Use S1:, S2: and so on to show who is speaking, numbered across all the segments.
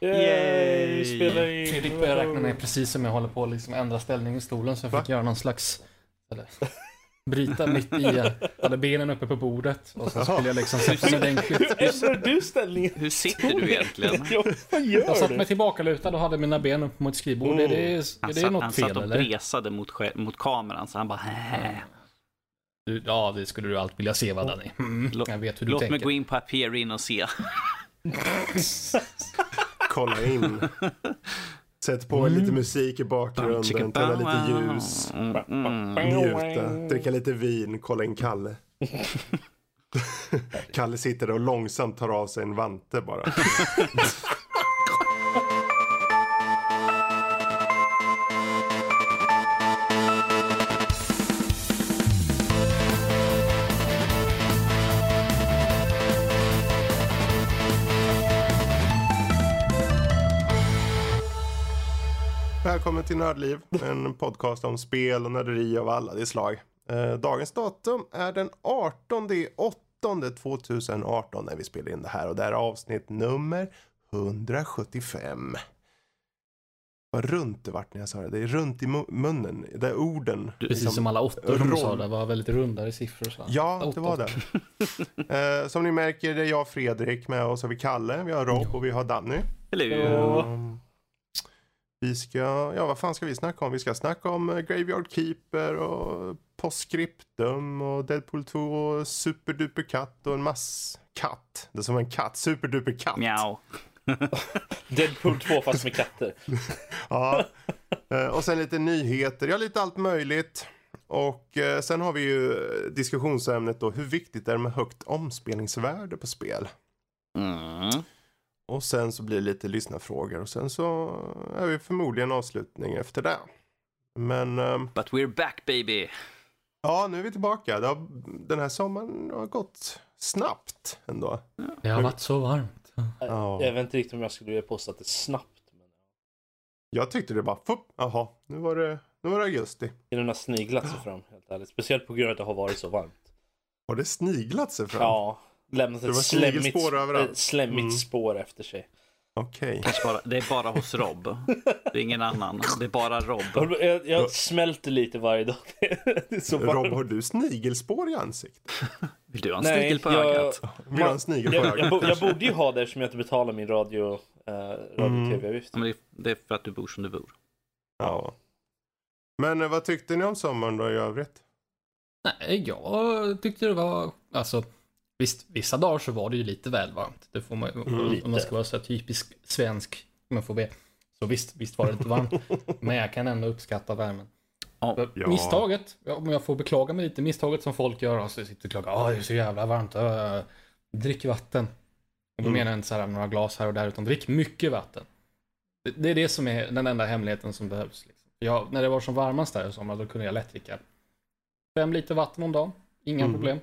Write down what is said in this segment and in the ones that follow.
S1: Yay!
S2: Fredrik börjar räkna ner precis som jag håller på att liksom ändra ställning i stolen så jag
S3: Va?
S2: fick göra någon slags... Eller, bryta mitt i. Jag hade benen uppe på bordet och så skulle jag liksom sätta mig ordentligt.
S1: Hur ändrar du ställningen?
S4: Hur sitter du egentligen?
S1: Ja, vad gör
S2: Jag satt mig tillbakalutad och hade mina ben upp mot ett skrivbord. Är det,
S4: Han,
S2: är det
S4: satt,
S2: något
S4: han
S2: fel
S4: satt och
S2: eller?
S4: bresade mot, mot kameran så han bara Hä.
S2: Du, ja, det skulle du allt vilja se va Danny? Mm,
S4: Låt-
S2: jag vet hur du
S4: Låt
S2: tänker.
S4: mig gå in på Appearin och se.
S3: Kolla in. Sätt på lite musik i bakgrunden, tända lite ljus,
S4: Mm, mm.
S3: njuta, dricka lite vin, kolla in Kalle. Kalle sitter och långsamt tar av sig en vante bara. Välkommen till Nördliv, en podcast om spel och nörderi av alla de slag. Eh, dagens datum är den 18 8 2018 när vi spelar in det här och det här är avsnitt nummer 175. Vad runt det vart när jag sa det. Det är runt i mu- munnen. Det är orden.
S2: Precis som alla åttor som du sa, det var väldigt rundare siffror. Så.
S3: Ja, det var det. Eh, som ni märker det är jag och Fredrik med oss har vi Kalle, vi har Rob och vi har Danny.
S4: Hello.
S3: Um, vi ska, ja vad fan ska vi snacka om? Vi ska snacka om eh, Graveyard Keeper och Postscriptum och Deadpool 2 och Superduper katt och en mass katt. Det är som en katt, Superduper katt.
S4: Mjau.
S1: Deadpool 2 fast med katter.
S3: Ja. Eh, och sen lite nyheter, ja lite allt möjligt. Och eh, sen har vi ju diskusionsämnet då, hur viktigt är det med högt omspelningsvärde på spel?
S4: Mm.
S3: Och sen så blir det lite lyssnarfrågor och sen så är vi förmodligen avslutning efter det. Men ehm,
S4: But we're back baby.
S3: ja, nu är vi tillbaka. Det har, den här sommaren har gått snabbt ändå.
S2: Det har varit så varmt.
S3: Ja.
S1: Jag vet inte riktigt om jag skulle vilja påstå att det är snabbt. Men
S3: Jag tyckte det bara, fupp, jaha, nu var det, nu var det augusti.
S1: den har sniglat sig fram helt ärligt. Speciellt på grund av att det har varit så varmt.
S3: Har det sniglat sig fram?
S1: Ja. Lämnat ett
S3: var
S1: slemmigt,
S3: överallt.
S1: slemmigt
S3: Mm.
S1: spår efter sig.
S3: Okej.
S4: Bara, det är bara hos Rob. Det är ingen annan. Det är bara Rob.
S1: Jag, jag, jag smälter lite varje dag.
S3: Rob, har du snigelspår i ansiktet?
S4: Vill du ha en
S1: Nej,
S4: snigel på
S1: jag-
S4: ögat?
S3: Vill du ha en snigel på
S1: Jag, jag,
S3: ögat?
S1: bo, jag borde ju ha det eftersom jag inte betalar min radio, uh,
S3: Mm.
S4: Ja, det- Det är för att du bor som du bor.
S3: Ja. Men eh, vad tyckte ni om sommaren då i övrigt?
S2: Nej, jag tyckte det var, alltså, visst, vissa dagar så var det ju lite väl varmt. Det får man,
S3: Mm.
S2: om man ska vara så typisk svensk, om man får be. Så visst, visst var det lite varmt. men jag kan ändå uppskatta värmen.
S4: Ja.
S2: Misstaget, ja, om jag får beklaga mig lite, misstaget som folk gör, alltså sitter och klagar, åh det är så jävla varmt, äh, drick vatten. Och då
S3: Mm.
S2: menar jag inte så här några glas här och där, utan drick mycket vatten. Det, det är det som är den enda hemligheten som behövs. Liksom. Jag, när det var som varmast där i sommar, då kunde jag lätt dricka fem liter vatten om dagen, inga
S3: Mm.
S2: problem.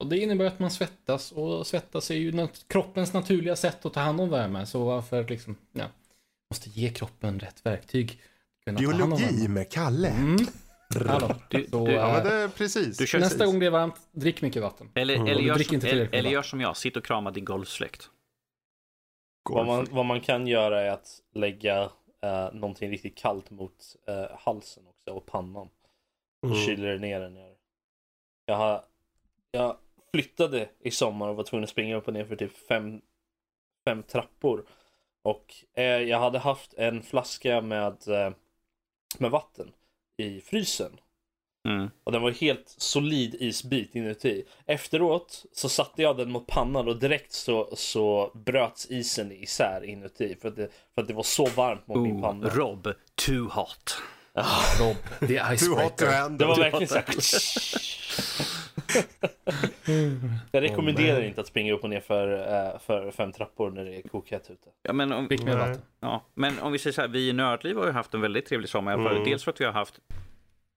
S2: Och det innebär att man svettas, och svettas är ju nat- kroppens naturliga sätt att ta hand om värme, så varför liksom, ja, måste ge kroppen rätt verktyg.
S3: Biologi med Kalle.
S2: Mm. Hallå.
S4: Du,
S2: Så,
S4: du,
S3: Ja men det är precis.
S4: Du
S2: Nästa
S3: precis.
S2: gång det är varmt, drick mycket vatten.
S4: eller,
S3: Mm.
S4: eller, gör som,
S2: inte
S4: eller, eller gör som jag, sitt och krama din golfsläkt.
S1: Vad man, vad man kan göra är att lägga uh, någonting riktigt kallt mot eh, halsen också och pannan. Och
S3: Mm.
S1: kyler det ner den. Jag, jag, har, jag flyttade i sommar och var tvungen att springa upp och ner för typ fem, fem trappor. Och eh, jag hade haft en flaska med, eh, med vatten i frysen.
S4: Mm.
S1: Och den var helt solid isbit inuti. Efteråt så satte jag den mot pannan och direkt så, så bröts isen isär inuti. För att det, för att det var så varmt mot min
S4: Oh,
S1: panna.
S4: Rob, too hot.
S2: Rob, det är
S3: Du har
S2: icebreaker.
S1: Det var verkligen såhär. jag rekommenderar
S3: nej.
S1: inte att springa upp och ner för, eh, för fem trappor när det är kokhett ute.
S4: Ja, men om,
S2: Drick mer vatten.
S4: ja, men om vi säger så här, vi i Nördliv har ju haft en väldigt trevlig sommar.
S3: Mm.
S4: Dels för att vi har haft,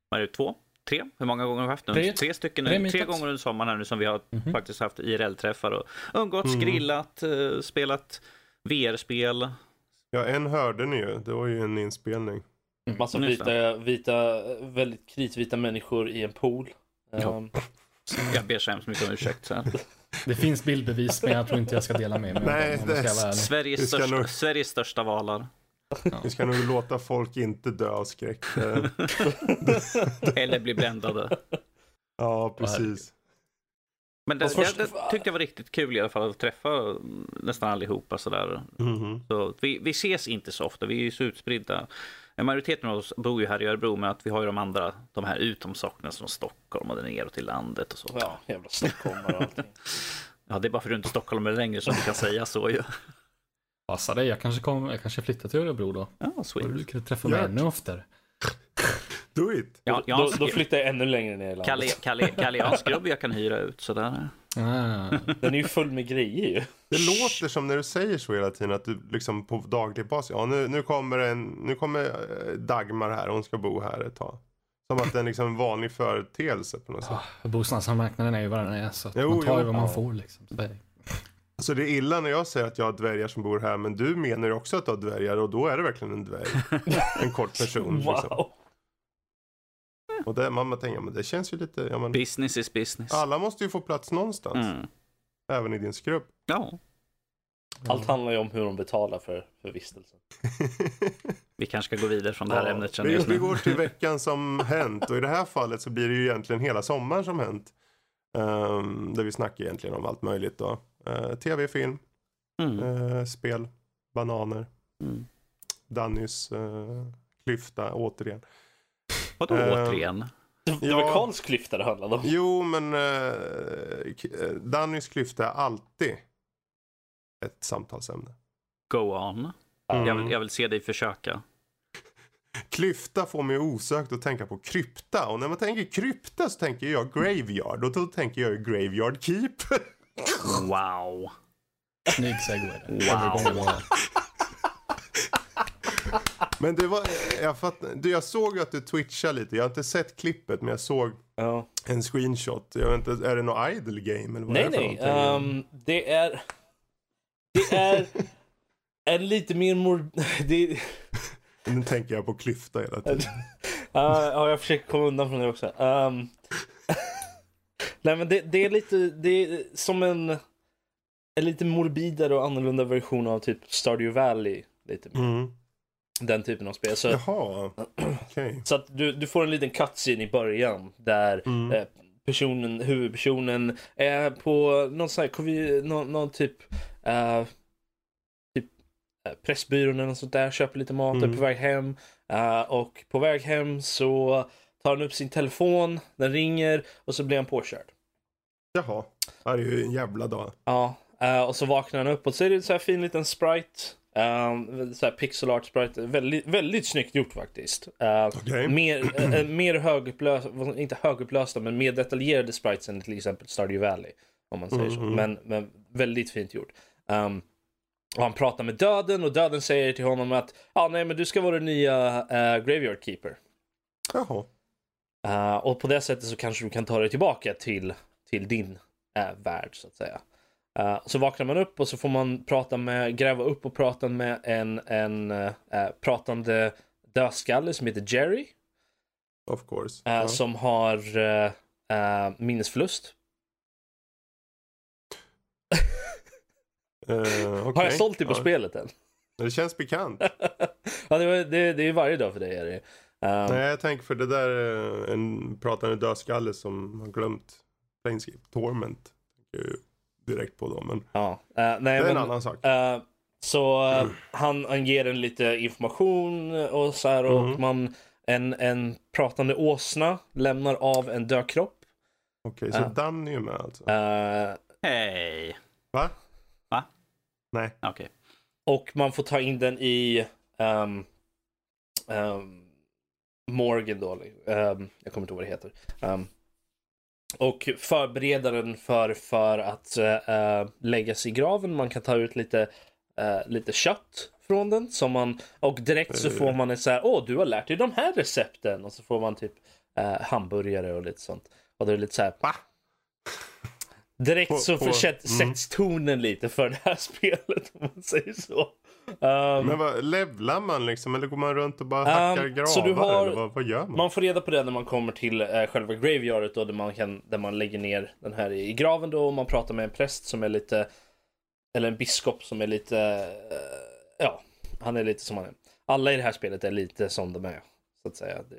S4: vad är det, två? Tre? Hur många gånger har vi haft nu?
S2: Tre.
S4: Tre stycken,
S2: Tre
S4: tre, gånger under sommaren här nu som vi har
S2: Mhm.
S4: faktiskt haft IRL-träffar och umgåtts,
S3: Mm.
S4: grillat, eh, spelat VR-spel.
S3: Ja, en hörde ni ju. Det var ju en inspelning.
S1: Massa
S4: Mm, just
S1: vita, vita, väldigt kritvita människor i en pool.
S4: Ja.
S1: Ehm,
S4: Jag ber så hemskt mycket om ursäkt. Så.
S2: Det finns bildbevis, men jag tror inte jag ska dela med mig
S3: Nej,
S2: av dem,
S3: det-.
S4: Sveriges
S3: ska
S4: största,
S3: nog-
S4: Sveriges största valar.
S3: Vi ska nog låta folk inte dö av skräck.
S4: Eller bli bländade.
S3: Ja, precis.
S4: Men det,
S1: först-
S4: det, det tyckte jag var riktigt kul i alla fall att träffa mm, nästan allihopa sådär.
S3: Mhm.
S4: Så vi, vi ses inte så ofta, vi är ju så utspridda. En Majoriteten av oss bor ju här i Örebro, men att vi har ju de andra, de här utomsocknen som Stockholm och neråt till landet och så.
S1: Ja, jävla stockholmare och allting.
S4: Ja, det är bara för att du inte är stockholmare längre som du kan säga så ju.
S2: Passa dig, jag kanske, kom, jag kanske flyttar till Örebro då.
S4: Ja, sweet.
S2: du kan träffa mig ännu oftare.
S3: Do it!
S4: Ja, jag
S1: Då, då flyttar jag ännu längre ner i landet.
S4: Kalle, Kalle, Kalle, jag har en skrubb jag kan hyra ut sådär.
S2: Ah.
S1: Den är ju full med grejer ju.
S3: Det låter som när du säger så hela tiden att du liksom på daglig basis. Ja, nu, nu kommer en, nu kommer eh, Dagmar här. Hon ska bo här ett tag. Som att det är liksom en vanlig företeelse på något sätt.
S2: Ah, Bostadsmarknaden är ju vad den är, så att
S3: Jo,
S2: man tar ju vad man
S1: Ja.
S2: får liksom. Så det är-
S3: Så det är illa när jag säger att jag har dvärgar som bor här. Men du menar ju också att du har dvärgar och då är det verkligen en dvärg. En kort person. Liksom. Och det, man, tänker, men det känns ju lite, ja, men,
S4: Business is business.
S3: alla måste ju få plats någonstans.
S4: Mm.
S3: Även i din skrubb.
S4: Ja,
S1: Allt handlar ju om hur de betalar för, för vistelsen.
S4: vi kanske ska gå vidare från det här
S3: Ja,
S4: ämnet känner
S3: vi, vi går till veckan som hänt och i det här fallet så blir det ju egentligen hela sommaren som hänt. Ehm, där vi snackar egentligen om allt möjligt då. Uh, Tv, film,
S4: Mm.
S3: eh, spel, bananer,
S4: Mm.
S3: Dannys uh, klyfta återigen.
S4: Vadå
S3: Eh,
S4: återigen?
S1: Det
S3: Ja.
S1: var Karls klyfta det handlade om.
S3: Jo men uh, Dannys klyfta är alltid ett samtalsämne.
S4: Go on.
S3: Mm.
S4: Jag, vill, jag vill se dig försöka.
S3: Klyfta får mig osökt att tänka på krypta och när man tänker krypta så tänker jag graveyard och då tänker jag ju graveyard keep.
S4: Wow.
S2: Snygg segway.
S4: Wow.
S3: Men det var, jag, fatt, du, jag såg att du twitchade lite. Jag har inte sett klippet men jag såg
S1: Ja.
S3: en screenshot. Jag vet inte, är det något idle game eller vad
S1: Nej,
S3: är det
S1: nej.
S3: någonting?
S1: ehm, det är... Det är en lite mer mor... Det,
S3: Nu tänker jag på klyfta hela tiden.
S1: Ja, ja, jag försöker komma undan från det också. Ehm, nej, men det, det är lite, det är som en, en lite morbidare och annorlunda version av typ Stardew Valley. Lite mer.
S3: Mm.
S1: Den typen av spel. Så,
S3: Jaha, okej.
S1: så att du, du får en liten cutscene i början där
S3: Mm.
S1: eh, personen, huvudpersonen är på någon sån här, konvi- någon, någon typ, eh, typ eh, Pressbyrån eller något sånt där, köper lite mat,
S3: Mm.
S1: är på väg hem. eh, och på väg hem så tar han upp sin telefon, den ringer och så blir han påkörd.
S3: Jaha, det är ju en jävla dag.
S1: Ja, eh, och så vaknar han upp och så är det en så här fin liten sprite. Um, så pixel art sprite. Väldigt, väldigt snyggt gjort faktiskt. Eh,
S3: Okej.
S1: Mer, eh, eh, mer högupplösta, inte högupplösta, men mer detaljerade sprites än till exempel Stardew Valley. Om man säger så.
S3: Mhm.
S1: Men, men väldigt fint gjort. Um, och han pratar med döden och döden säger till honom att ah, nej, men du ska vara den nya eh, Graveyard Keeper.
S3: Jaha.
S1: Eh, och på det sättet så kanske du kan ta dig tillbaka till, till din uh, värld så att säga. Eh, så vaknar man upp och så får man prata med, gräva upp och prata med en, en eh, pratande dödskalle som heter Jerry.
S3: Of course.
S1: eh,
S3: ja.
S1: Som har uh, minnesförlust.
S3: Eh,
S1: Har jag sålt dig på
S3: ja.
S1: spelet än?
S3: Det känns bekant.
S1: ja, det, var, det, det är varje dag för dig. Är det. Eh,
S3: Nej, jag tänker för det där är en pratande dödskalle som har glömt Planescape. Torment. Direkt på då, men
S1: ja. Eh, nej,
S3: det är en
S1: men,
S3: annan sak.
S1: Eh, så eh, han, han ger en lite information och så här och
S3: Mhm.
S1: man en, en pratande åsna lämnar av en död kropp.
S3: Okej, så
S1: ja.
S3: Dan är ju med alltså.
S1: Eh,
S4: Hej.
S3: Va?
S4: Va?
S3: Nej.
S4: Okej.
S1: och man får ta in den i ehm, ehm, Morgan då. ehm, jag kommer inte ihåg vad det heter. Ehm, och förbereda den för, för att uh, läggas i graven. Man kan ta ut lite, eh, lite kött från den. Som man, och direkt så
S3: Eh.
S1: får man ett så här, åh du har lärt dig de här recepten. Och så får man typ eh, hamburgare och lite sånt. Och det är lite så här,
S3: Va?
S1: direkt så försätt,
S3: mm.
S1: sätts tonen lite för det här spelet om man säger så. Um,
S3: Men vad, levlar man liksom eller går man runt och bara hackar
S1: Um,
S3: gravar?
S1: så du har-
S3: eller vad, vad gör man?
S1: Man får reda på det när man kommer till eh, själva graveyardet då, där man, kan, där man lägger ner den här i graven då och man pratar med en präst som är lite eller en biskop som är lite eh, ja, han är lite som han är. Alla i det här spelet är lite som de är så att säga. Det,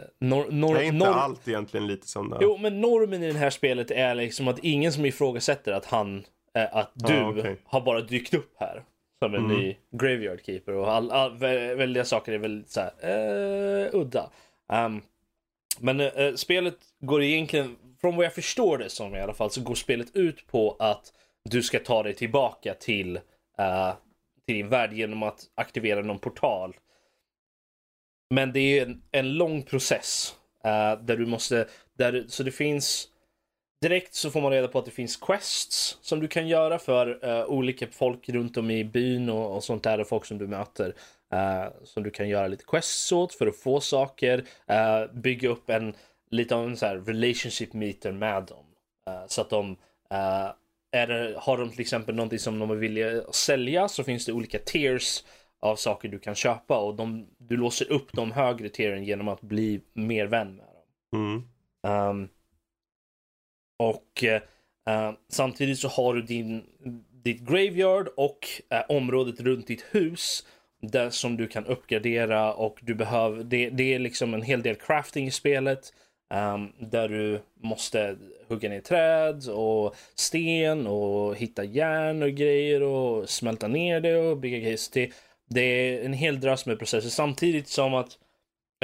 S1: eh, nor, nor,
S3: det är inte allt egentligen lite som det
S1: Jo, men normen i det här spelet är liksom att ingen som ifrågasätter att han, eh, att du
S3: Ja, okej.
S1: har bara dykt upp här. Som en
S3: Mm.
S1: ny graveyard keeper och all, all, vä- väldiga saker är väldigt så här, eh, udda. Um, men eh, spelet går egentligen, från vad jag förstår det som i alla fall, så går spelet ut på att du ska ta dig tillbaka till, eh, till din värld genom att aktivera någon portal. Men det är en, en lång process där du måste, där, så det finns Direkt så får man reda på att det finns quests som du kan göra för eh, olika folk runt om i byn och, och sånt där och folk som du möter. eh, som du kan göra lite quests åt för att få saker. eh, bygga upp en lite av en så här relationship meter med dem. Så att de är det, har de till exempel någonting som de vill sälja så finns det olika tiers av saker du kan köpa och de, du låser upp de högre tieren genom att bli mer vän med dem.
S3: Mm.
S1: Um, och eh, eh, samtidigt så har du din, ditt graveyard och eh, området runt ditt hus där som du kan uppgradera och du behöver, det, det är liksom en hel del crafting i spelet. um, där du måste hugga ner träd och sten och hitta järn och grejer och smälta ner det och bygga grejer. Det, det är en hel drös med processer samtidigt som att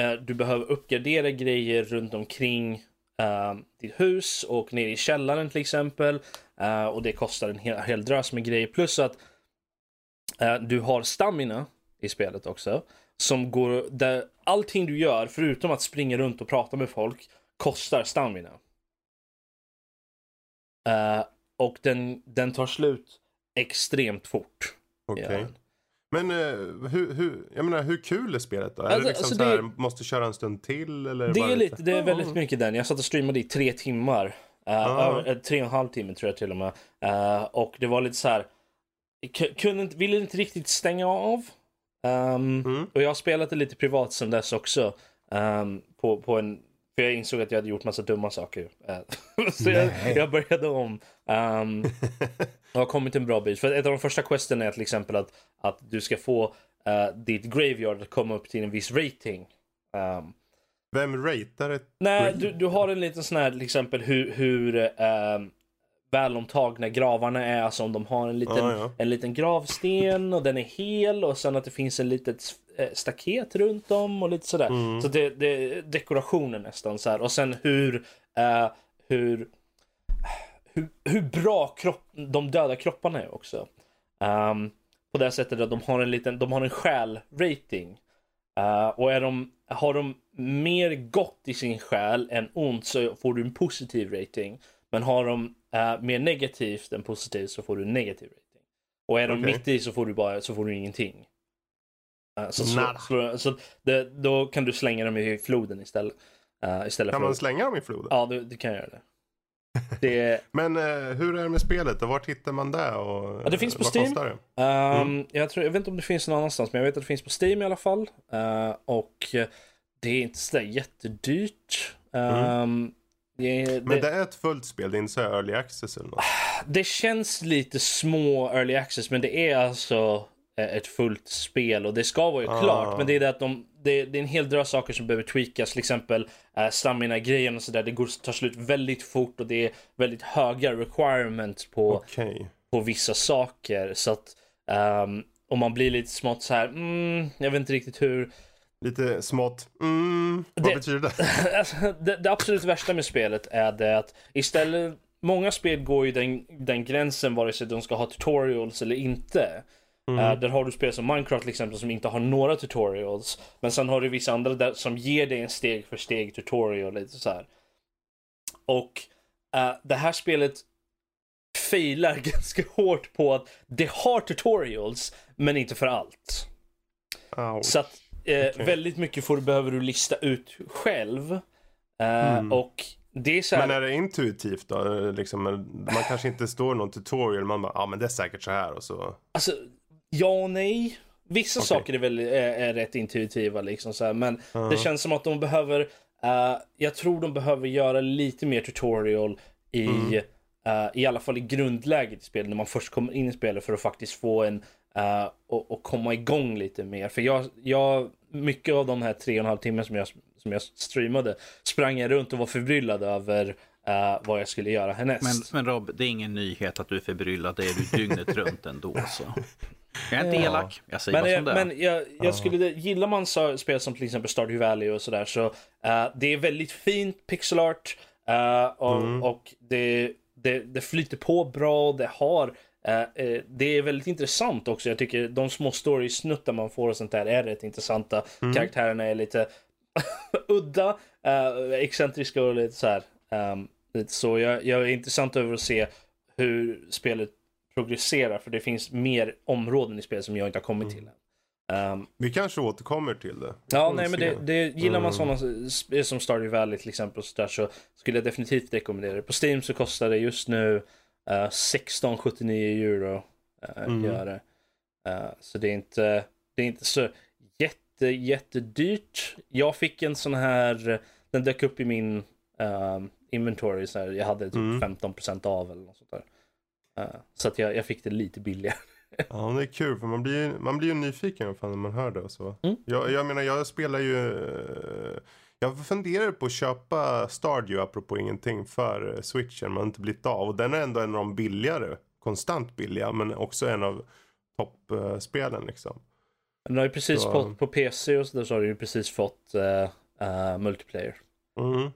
S1: uh, du behöver uppgradera grejer runt omkring eh, ditt hus och ner i källaren till exempel. Eh, och det kostar en hel, hel drös med grejer. Plus att eh, du har stamina i spelet också. Som går, där allting du gör förutom att springa runt och prata med folk kostar stamina. Och den, den tar slut extremt fort. Ja.
S3: Men eh, hur, hur, jag menar, hur kul är spelet då? Är
S1: Alltså-
S3: det liksom
S1: alltså
S3: så
S1: det-
S3: här, måste köra en stund till eller?
S1: Det är, lite, det är väldigt mycket den. Jag satt och streamade i tre timmar. Uh,
S3: Ah.
S1: över, eh, tre och en halv timme tror jag till och med. Eh, och det var lite så här. Kunde inte, ville inte riktigt stänga av. Um,
S3: Mm.
S1: Och jag har spelat det lite privat sen dess också. Um, på, på en, för jag insåg att jag hade gjort massa dumma saker. Eh, så jag, jag började om. Um, och har kommit en bra bit. För ett av de första questen är till exempel att, att du ska få eh, ditt graveyard att komma upp till en viss rating. Um,
S3: Vem ratear ett?
S1: Nej, du, du har en liten sån här till exempel hur, hur eh, välomtagna gravarna är. Alltså om de har en liten,
S3: Ja, ja.
S1: en liten gravsten och den är hel och sen att det finns en litet staket runt om och lite sådär.
S3: Mm.
S1: Så det, det är dekorationen nästan så här. Och sen hur, eh, hur, hur, hur bra kropp, de döda kropparna är också. Ehm, på det sättet att de har en liten, de har en själ-rating. Eh, och är de, har de mer gott i sin själ än ont så får du en positiv rating. Men har de eh, mer negativt än positivt så får du en negativ rating. Och är de
S3: Okej.
S1: mitt i så får du bara så får du ingenting. Eh, så slå, så det, då kan du slänga dem i floden istället. Uh, istället
S3: Kan
S1: för
S3: man
S1: att-
S3: slänga dem i floden?
S1: Ja, du, du kan göra det. Det,
S3: Men eh, hur är det med spelet och vart hittar man det? Och,
S1: Ja, det finns på
S3: vad
S1: Steam.
S3: Kostar det?
S1: Um, jag, tror, jag vet inte om det finns någon annanstans, men jag vet att det finns på Steam i alla fall. Uh, och det är inte sådär jättedyrt. Um, det, det,
S3: Mm. Men det är ett fullt spel, det är inte så early access eller något.
S1: det känns lite små early access, men det är alltså ett fullt spel och det ska vara ju
S3: Ah.
S1: klart. Men det är det att de, det, det är en hel drös saker som behöver tweakas, till exempel uh, stamina-grejen och sådär. Det går, tar slut väldigt fort och det är väldigt höga requirements på
S3: Okej.
S1: på vissa saker. Så att um, om man blir lite smått så här, mm, jag vet inte riktigt hur.
S3: Lite smått. Mm, vad
S1: Det-
S3: betyder det?
S1: Alltså, det, det absolut värsta med spelet är det att istället, många spel går ju den, den gränsen vare sig de ska ha tutorials eller inte.
S3: Mm.
S1: Eh, där har du spel som Minecraft till exempel som inte har några tutorials. Men sen har du vissa andra där, som ger dig en steg för steg tutorial lite så här. Och eh, det här spelet failar ganska hårt på att det har tutorials men inte för allt.
S3: Au.
S1: Så att eh,
S3: Okej.
S1: väldigt mycket får, behöver du lista ut själv. Eh,
S3: Mm.
S1: Och det är så här.
S3: Men är det intuitivt då? Liksom, man kanske inte står någon tutorial, man bara, ja ah, men det är säkert så här och så.
S1: Alltså, ja och nej. Vissa
S3: Okej.
S1: saker är väl är, är rätt intuitiva liksom så här, men
S3: Ja.
S1: det känns som att de behöver, eh, jag tror de behöver göra lite mer tutorial i,
S3: Mm.
S1: eh, i alla fall i grundläget i spelet när man först kommer in i spelet för att faktiskt få en eh, och, och komma igång lite mer. För jag, jag, mycket av de här tre och en halv timmar som jag, som jag streamade sprang jag runt och var förbryllad över eh, vad jag skulle göra härnäst.
S4: Men, men Rob, det är ingen nyhet att du är förbryllad. Det är du dygnet runt ändå. Så. Jag är inte
S1: Ja.
S4: elak. Jag säger
S1: Men, jag,
S4: som det är.
S1: men jag, jag skulle, gillar man så, spel som till exempel Stardew Valley och sådär så eh, det är väldigt fint pixel art eh, och,
S3: Mm.
S1: och det, det, det flyter på bra, det har det är väldigt intressant också. Jag tycker de små story-snuttar man får och sånt där är rätt intressanta.
S3: Mm.
S1: Karaktärerna är lite udda, eh, excentriska och lite så här. ehm, lite så jag, jag är intressant över att se hur spelet progresserar för det finns mer områden i spelet som jag inte har kommit till än. Ehm,
S3: Vi kanske återkommer till det.
S1: ja, nej men det, det gillar man
S3: Mm.
S1: sådana spel som Stardew Valley till exempel så, där, så skulle jag definitivt rekommendera det. På Steam så kostar det just nu uh, 16,79 euro. Uh,
S3: Mm.
S1: gör det. Eh, så det är inte, det är inte så jätte, jättedyrt. Jag fick en sån här, den dök upp i min ehm, inventory, så här, jag hade typ
S3: Mm.
S1: 15% av eller något sånt där. Eh, så att jag, jag fick det lite billigare.
S3: Ja, men det är kul för man blir man blir ju nyfiken när man hör det och så.
S1: Mm.
S3: Jag, jag menar, jag spelar ju... eh, Jag funderar på att köpa Stardew, apropå ingenting, för eh, switchen, men inte blivit av. Och den är ändå en av de billigare, konstant billiga, men också en av toppspelen liksom.
S1: Den har ju precis
S3: Så-
S1: fått på PC och så där så har du ju precis fått eh, eh, multiplayer.
S3: Mm.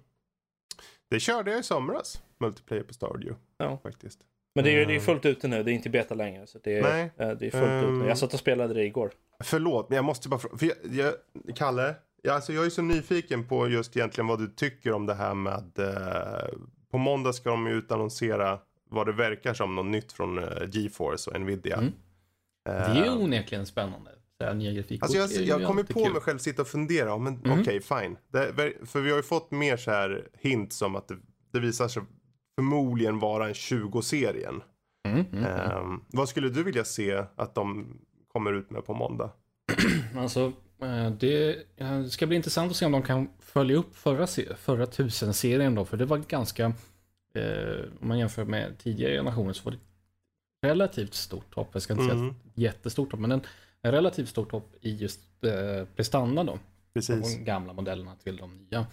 S3: Det körde jag i somras, multiplayer på Stardew.
S1: Ja.
S3: Faktiskt.
S1: Men det är ju det är
S3: Mm.
S1: fullt ute nu, det är inte beta längre. Så det är,
S3: Nej.
S1: eh, det är fullt ut
S3: Ehm.
S1: nu. Jag satt och spelade det igår.
S3: Förlåt, men jag måste bara fråga. Jag, jag, Kalle, jag, alltså jag är så nyfiken på just egentligen vad du tycker om det här med... Eh, på måndag ska de ju utannonsera vad det verkar som något nytt från eh, GeForce och Nvidia.
S2: Mm. Det är ju
S3: Eh,
S2: onekligen spännande. Här, nya grafikkort
S3: Alltså jag,
S2: ju
S3: jag kommer på
S2: kul.
S3: mig själv sitta och fundera, men
S2: Mm.
S3: okej fine. Det, för vi har ju fått mer så här hint som att det, det visar sig förmodligen vara en 20-serien.
S2: Mm, mm.
S3: Ehm, vad skulle du vilja se att de kommer ut med på måndag?
S2: Alltså, eh, det eh, ska bli intressant att se om de kan följa upp förra, förra tusen-serien då, för det var ganska, eh, om man jämför med tidigare generationer så var det relativt stort hopp. Jag ska inte säga
S3: Mm,
S2: ett jättestort hopp, men en, en relativt stort hopp i just eh, prestanda då.
S3: precis.
S2: De gamla modellerna till de nya.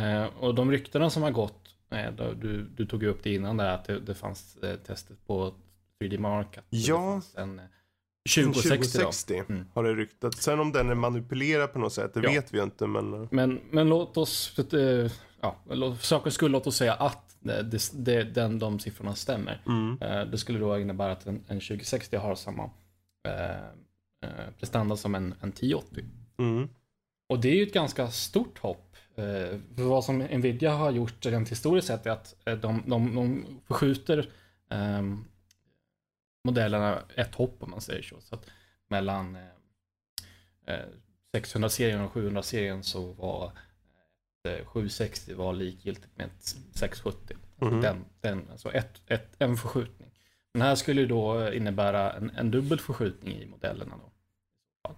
S2: Eh, och de ryktena som har gått, eh, du, du tog ju upp det innan där, att det, det fanns eh, testet på 3D Mark.
S3: Ja.
S2: En eh, 2060 då.
S3: 2060
S2: Mm.
S3: har det ryktats. Sen om den är manipulerad på något sätt, det
S2: Ja.
S3: vet vi inte. Men eh,
S2: Men, men låt oss, eh, ja, för sakens skull, låt oss säga att det, det, den, de siffrorna stämmer.
S3: mm,
S2: Eh, Det skulle då innebära att en, en 2060 har samma eh, eh, prestanda som en, en 1080.
S3: mm,
S2: Och det är ju ett ganska stort hopp. Eh, vad som Nvidia har gjort rent historiskt sett är att eh, de, de, de förskjuter ehm, modellerna ett hopp om man säger så. så att mellan eh, eh, 600-serien och 700-serien så var eh, 760 var likgiltigt med ett 670. Alltså
S3: Mhm.
S2: den, den, alltså ett, ett, en förskjutning. Den här skulle ju då innebära en, en dubbel förskjutning i modellerna. Då.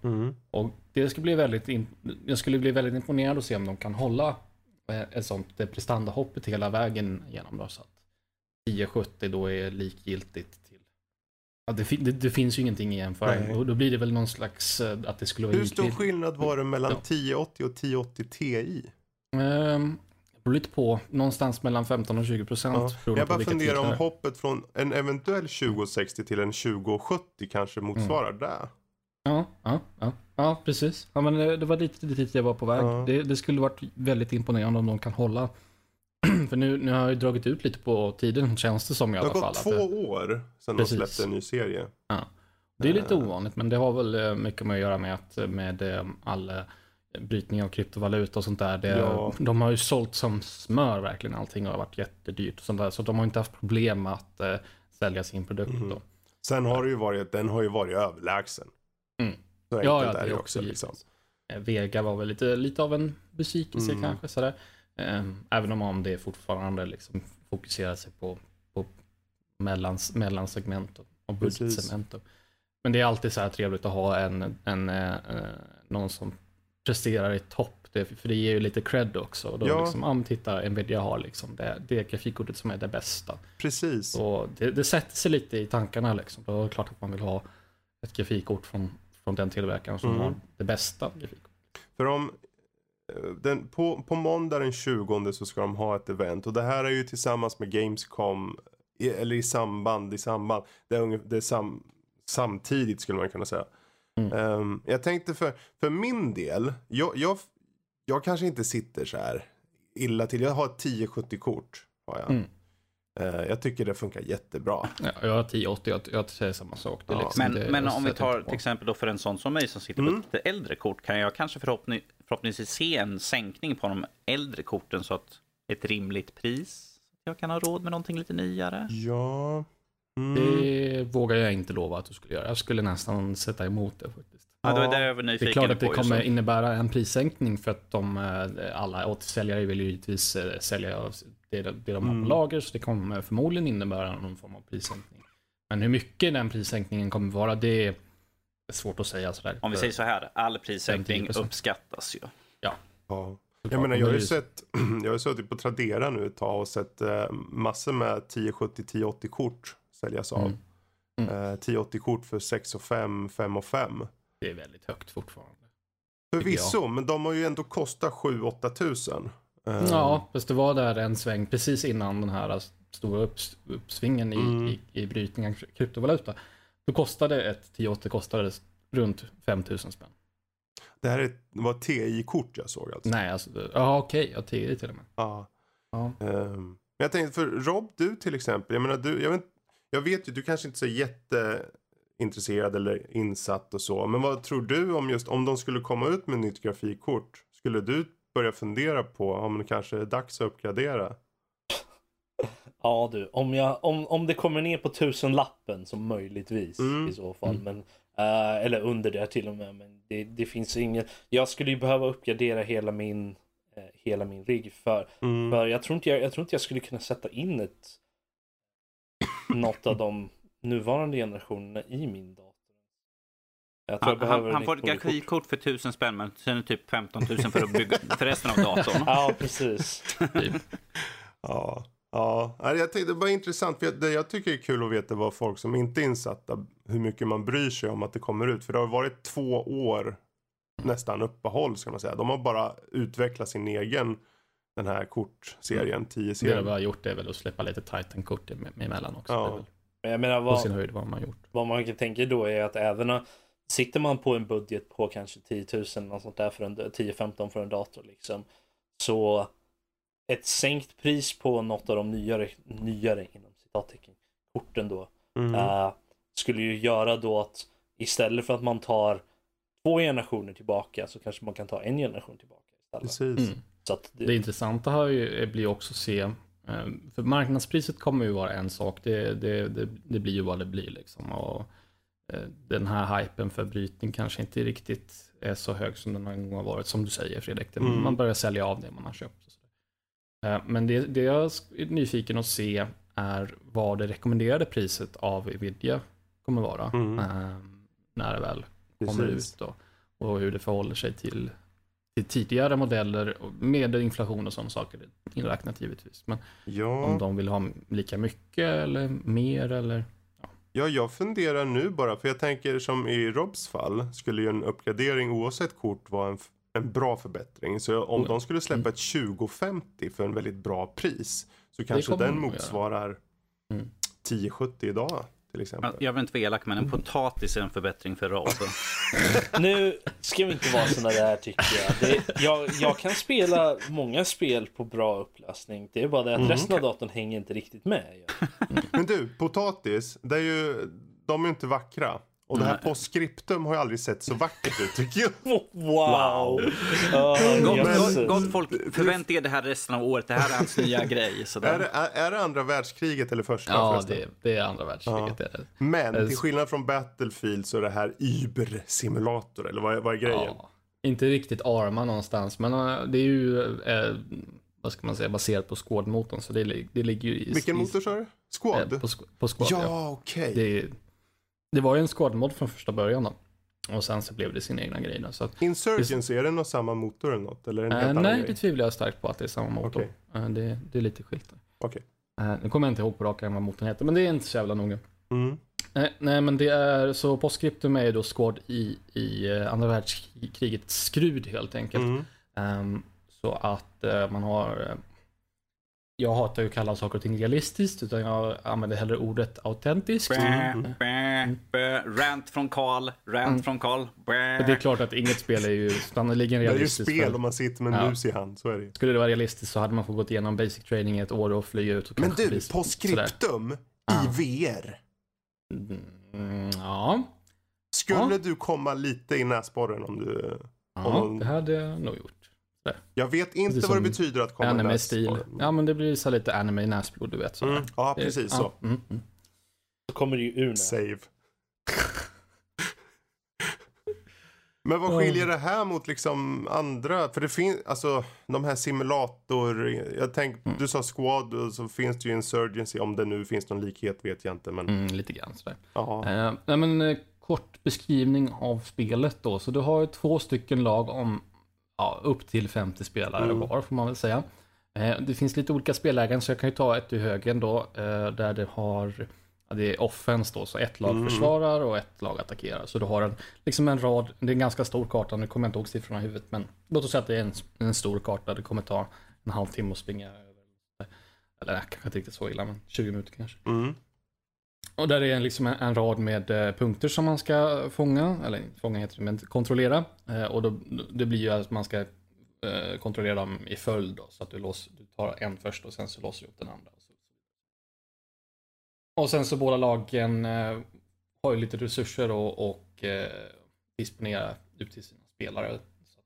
S3: Mm.
S2: Och det ska bli väldigt, in, jag skulle bli väldigt imponerad att se om de kan hålla eh, ett sånt eh, prestandahoppet hela vägen igenom då. Så att 1070 då är likgiltigt till Ja, det, det, det finns ju ingenting i jämförelse. Och då blir det väl någon slags eh, att det skulle vara
S3: Hur stor skillnad var det mellan
S2: Ja.
S3: 1080 och 1080 Ti?
S2: Det beror lite på. Någonstans mellan 15 och 20 procent.
S3: Ja. Jag bara funderar om hoppet från en eventuell 2060 till en 2070 kanske motsvarar
S2: Mm.
S3: det.
S2: Ja, ja, ja, ja, precis. Ja, men det, det var lite dit jag var på väg.
S3: Ja.
S2: Det, det skulle varit väldigt imponerande om de kan hålla. För nu, nu har jag ju dragit ut lite på tiden känns det som i
S3: Det
S2: alla
S3: har
S2: fall.
S3: gått
S2: att
S3: två
S2: det,
S3: år sedan
S2: Precis.
S3: de släppte en ny serie.
S2: det är lite
S3: Eh.
S2: ovanligt men det har väl eh, mycket med att göra med att eh, med eh, all eh, brytning av kryptovaluta och sånt där. Det,
S3: Ja.
S2: De har ju sålt som smör verkligen. Allting har varit jättedyrt och sånt där. Så de har inte haft problem med att eh, sälja sin produkt då.
S3: Sen har det ju varit, den har ju varit överlägsen.
S2: Mm.
S3: Så
S2: Ja, ja, det
S3: det
S2: är
S3: ju
S2: också.
S3: Liksom.
S2: Eh, Vega var väl lite, lite av en besvikelse
S3: Mm.
S2: kanske sådär. Ehm, Även om- det fortfarande liksom fokuserar sig på, på mellans, mellansegment och, och budgetsegment. men det är alltid så här trevligt att ha en, en, eh, någon som presterar i topp. Det, för det ger ju lite cred också. Och då
S3: Ja.
S2: liksom, men titta, Nvidia har liksom det, det grafikkortet som är det bästa.
S3: Precis.
S2: Och det, det sätter sig lite i tankarna liksom. Då är det klart att man vill ha ett grafikkort från, från den tillverkaren som
S3: Mm.
S2: har det bästa grafikkortet.
S3: För om eh, den, på, på måndag den 20 så ska de ha ett event och det här är ju tillsammans med Gamescom i, eller i samband, i samband. Det är, det är sam, samtidigt skulle man kunna säga.
S2: Mm.
S3: Ehm, jag tänkte för, för min del, jag, jag, jag kanske inte sitter så här illa till. Jag har ett 1070-kort. Har jag.
S2: Mm.
S3: Eh, jag tycker det funkar jättebra.
S2: Ja, jag har 1080, jag, jag säger samma sak. Det är
S3: Ja.
S2: liksom,
S4: Men,
S2: det,
S4: men om vi tar till exempel då för en sån som mig som sitter
S3: Mm.
S4: på ett lite äldre kort kan jag kanske förhoppning, förhoppningsvis se en sänkning på de äldre korten så att ett rimligt pris. Jag kan ha råd med någonting lite nyare.
S3: Ja. Mm.
S2: Det vågar jag inte lova att du skulle göra. Jag skulle nästan sätta emot det faktiskt.
S4: Ja, det var
S3: Ja,
S4: det jag var
S2: Det är klart att det kommer innebära en prissänkning för att de eh, alla återsäljare vill ju givetvis eh, sälja det, det de har
S3: Mm.
S2: på lager så det kommer förmodligen innebära någon form av prissänkning. Men hur mycket den prissänkningen kommer vara det är svårt att säga sådär.
S4: Om vi säger så här, all prissänkning
S2: 10%.
S4: uppskattas ju.
S3: Ja.
S2: Såklart.
S3: Jag menar, jag har ju sett, jag har suttit på Tradera nu ett tag och sett eh, massor med 1070-1080 kort säljas av.
S2: Mm. Mm.
S3: Eh, 1080 kort för 6 och 5, 5 och 5.
S2: Det är väldigt högt fortfarande.
S3: Förvisso, men de har ju ändå kostat 7-8 tusen. Eh,
S2: Ja, fast det var där en sväng precis innan den här stora upps, uppsvingen i,
S3: Mm.
S2: i, i brytningen av kryptovaluta. Då kostade ett 1080 kostade runt 5000 spänn.
S3: Det här är, var ett TI-kort jag såg alltså.
S2: Nej, alltså, ja okej, jag tio till och med.
S3: Ja.
S2: Ja.
S3: ehm, men jag tänkte, för Rob, du till exempel, jag menar du, jag vet, jag vet ju, du kanske inte är så jätteintresserad eller insatt och så. Men vad tror du om just, om de skulle komma ut med nytt grafikkort? Skulle du börja fundera på om det kanske är dags att uppgradera?
S1: Ja du, om, jag, om, om det kommer ner på tusenlappen så möjligtvis
S3: Mm.
S1: i så fall.
S2: Mm.
S1: Men, eh, eller under det till och med. Men det, det finns inget. Jag skulle ju behöva uppgradera hela min, eh, hela min rigg för,
S3: Mm.
S1: för jag, tror inte jag, jag tror inte jag skulle kunna sätta in ett något av de nuvarande generationerna i min dator. Jag tror
S4: Han, han, han
S1: ett
S4: får ett grafikkort för 1000 spänn men sen är det typ 15 000 för, att bygga, för resten av datorn.
S1: Ja, precis.
S3: Ja, ja. Nej, jag tänkte det var intressant. För jag, det jag tycker är kul att veta vad folk som inte är insatta, hur mycket man bryr sig om att det kommer ut. För det har varit två år nästan uppehåll ska man säga. De har bara utvecklat sin egen, den här kortserien, 10
S2: Det de har gjort är väl att släppa lite Titan-kort em- emellan också.
S3: Ja.
S2: Det är väl
S1: Men jag menar
S2: på
S1: vad,
S2: sin höjd vad man har gjort.
S1: vad man kan tänka då är att även sitter man på en budget på kanske 10 000 och sånt där för en 10-15 för en dator liksom. Så ett sänkt pris på något av de nyare, nyare inom citattecken, korten då.
S3: Mm.
S1: eh, skulle ju göra då att istället för att man tar två generationer tillbaka så kanske man kan ta en generation tillbaka istället.
S3: Precis.
S2: Mm.
S1: Så att det,
S2: Det intressanta har ju, blir också att se, eh, för marknadspriset kommer ju vara en sak, det, det, det, det blir ju vad det blir liksom. Och eh, den här hypen för brytning kanske inte riktigt är så hög som den någon gång har varit, som du säger Fredrik.
S3: Mm.
S2: Man börjar sälja av det man har köpt. Eh, Men det, det jag är nyfiken att se är vad det rekommenderade priset av Nvidia kommer vara.
S3: Mm.
S2: eh, När det väl kommer
S3: Precis.
S2: ut då. Och hur det förhåller sig till, till tidigare modeller med inflation och sådana saker inräknat givetvis. Men om
S3: Ja.
S2: de vill ha lika mycket eller mer eller
S3: ja, jag funderar nu bara. För jag tänker som i Robs fall skulle ju en uppgradering oavsett kort vara en, en bra förbättring. Så om
S2: ja.
S3: de skulle släppa ett 2050 för en väldigt bra pris. Så kanske den motsvarar
S2: Mm.
S3: 1070 idag till exempel.
S4: Jag vill inte vara elak men en potatis är en förbättring för Rob.
S1: Nu ska vi inte vara sådana där tycker jag. Det, jag. Jag kan spela många spel på bra upplösning. Det är bara det att
S3: Mm.
S1: resten av datorn hänger inte riktigt med.
S3: Men du, potatis, det är ju, de är ju inte vackra. Och det här
S4: Nej.
S3: postscriptum har ju aldrig sett så vackert ut tycker jag.
S1: Wow! Ja,
S4: Gott,
S1: jösses.
S4: gott, folk, förvänta er det här resten av året. Det här är hans nya grej.
S3: Är det, är, är det andra världskriget eller första
S2: Ja, det, det är andra världskriget. det är det.
S3: Men
S2: Eh,
S3: till skillnad från Battlefield så är det här Uber-simulator, eller vad, är- vad är grejen?
S2: Ja, inte riktigt arma någonstans, men eh, det är ju, eh, vad ska man säga, baserat på Squad-motorn. Så det, det ligger ju i...
S3: Vilken motor sa du? Squad?
S2: Eh, på, på Squad, ja.
S3: ja, okej.
S2: Är, det var ju en squad-mod från första början då. Och sen så blev det sin egna grej då. Så att,
S3: Insurgents, är det någon samma motor eller något? Eller är det en
S2: eh, nej, det
S3: grej?
S2: tvivlar jag starkt på att det är samma motor.
S3: Okej.
S2: Eh, det, det är lite skilt.
S3: Okej.
S2: Eh, nu kommer jag inte ihåg på rak arm vad motorn heter, men det är inte så jävla noga.
S3: Mm.
S2: Nej, men det är så postscriptum är ju då squad i, i andra världskrigets skrud helt enkelt.
S3: Mm.
S2: Ehm, så att man har jag hatar ju att kalla saker och ting realistiskt utan jag använder hellre ordet autentiskt.
S4: Bä. Rant från Karl, rant
S2: Mm.
S4: från Karl.
S2: Det är klart att inget spel är ju sannoliken
S3: Det är ju
S2: realistiskt.
S3: spel om man sitter med en
S2: Ja.
S3: mus i hand, så är det.
S2: Skulle det vara realistiskt så hade man fått gått igenom basic training ett år och flyga ut. Och
S3: Men du,
S2: bli
S3: på
S2: sådär.
S3: skriptum
S2: Ja.
S3: i VR.
S2: Mm, ja,
S3: Skulle
S2: Ja.
S3: du komma lite i näsborren om du...
S2: ja
S3: Om-
S2: det hade jag nog gjort.
S3: Jag vet inte
S2: Precis
S3: vad det betyder att komma
S2: Anime-stil.
S3: näsborren.
S2: Ja men det blir så lite anime näsblod du vet. sådär.
S3: Mm. Ja,
S2: Det-
S3: precis
S2: ja,
S3: så.
S2: Mm, mm.
S1: Så kommer det ju ur nu.
S3: Save. Men vad
S2: Ja.
S3: skiljer det här mot liksom andra? För det finns, alltså de här simulator, jag tänk,
S2: Mm.
S3: du sa squad och så finns det ju insurgency, om det nu finns någon likhet vet jag inte men
S2: Mm, lite grann sådär.
S3: ja.
S2: Eh, nej, men, eh, kort beskrivning av spelet då. Så du har ju två stycken lag om ja, upp till 50 spelare
S3: Mm.
S2: var får man väl säga. Eh, det finns lite olika spellägen så jag kan ju ta ett ur högen då. Eh, där det har det är offense då, så ett lag
S3: Mm.
S2: försvarar och ett lag attackerar. Så du har en, liksom en rad, det är en ganska stor karta, nu kommer jag inte ihåg siffrorna i huvudet, men låt oss säga att det är en, en stor karta, det kommer ta en halvtimme att springa över. Eller nej, kanske inte riktigt så illa, men 20 minuter kanske.
S3: Mm.
S2: Och där är liksom en, en rad med eh, punkter som man ska fånga, eller fånga heter det, men kontrollera. Eh, och då, det blir ju att man ska eh, kontrollera dem i följd då, så att du, lås, du tar en först och sen så låser du upp den andra. Och sen så båda lagen eh, har ju lite resurser och, och eh, disponera ut till sina spelare. Så att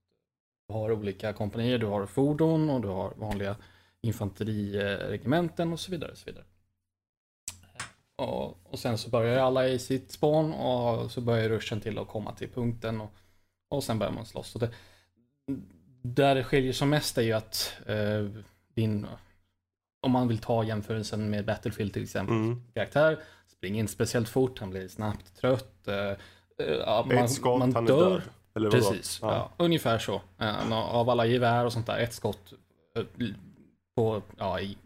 S2: du har olika kompanier, du har fordon och du har vanliga infanteriregementen och så vidare. Och så vidare. Och, och sen så börjar alla i sitt spån och så börjar ruschen till att komma till punkten och, och sen börjar man slåss. Så det, där det skiljer som mest är ju att eh, din, om man vill ta jämförelsen med Battlefield till exempel,
S3: Mm.
S2: karaktär springer inte speciellt fort, han blir snabbt trött. Eh, eh, ja, man,
S3: Ett skott,
S2: man
S3: han är
S2: dör.
S3: död. Eller vadå?
S2: Precis, ja. ungefär så. Eh, av alla gevär och sånt där, ett skott eh, på, ja, i,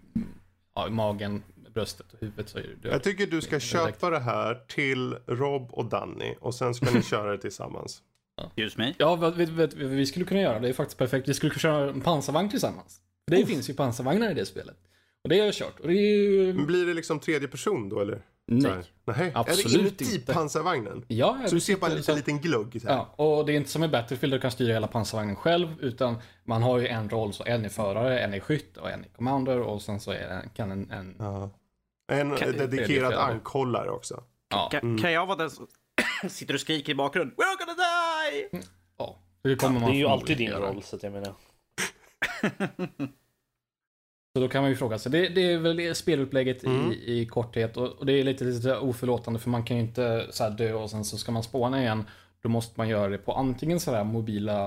S2: ja, i magen, bröstet och huvudet så är du död.
S3: Jag tycker du ska köpa det här till Rob och Danny och sen ska ni köra det tillsammans.
S4: Excuse me.
S2: Ja, vad- vet, vet, vi skulle kunna göra, det är faktiskt perfekt. Vi skulle kunna köra en pansarvagn tillsammans. För det finns ju pansarvagnar i det spelet. Och det har jag kört. Och det är ju...
S3: Men blir det liksom tredje person då eller?
S2: Nej.
S3: Nej.
S2: Absolut
S3: är det inuti
S2: inte.
S3: pansarvagnen?
S2: Ja,
S3: Så du ser bara en liten, liten glugg? Så här.
S2: Ja, och det är inte som i Battlefield där du kan styra hela pansarvagnen själv, utan man har ju en roll, så en är förare, en är skytt och en är commander och sen så är det, kan en, en
S3: Ja. En
S4: Kan-
S3: dedikerad
S2: det det.
S3: ankhållare också.
S2: ja,
S4: Kan, kan jag vara den som sitter och skriker i bakgrunden? We're gonna die!
S2: ja, det kommer
S1: Det
S2: man
S1: är ju alltid din roll, så att jag menar.
S2: Så då kan man ju fråga sig, det, det är väl spelupplägget
S3: Mm.
S2: i, i korthet och, och det är lite, lite oförlåtande för man kan ju inte så här dö och sen så ska man spåna igen. Då måste man göra det på antingen sådär mobila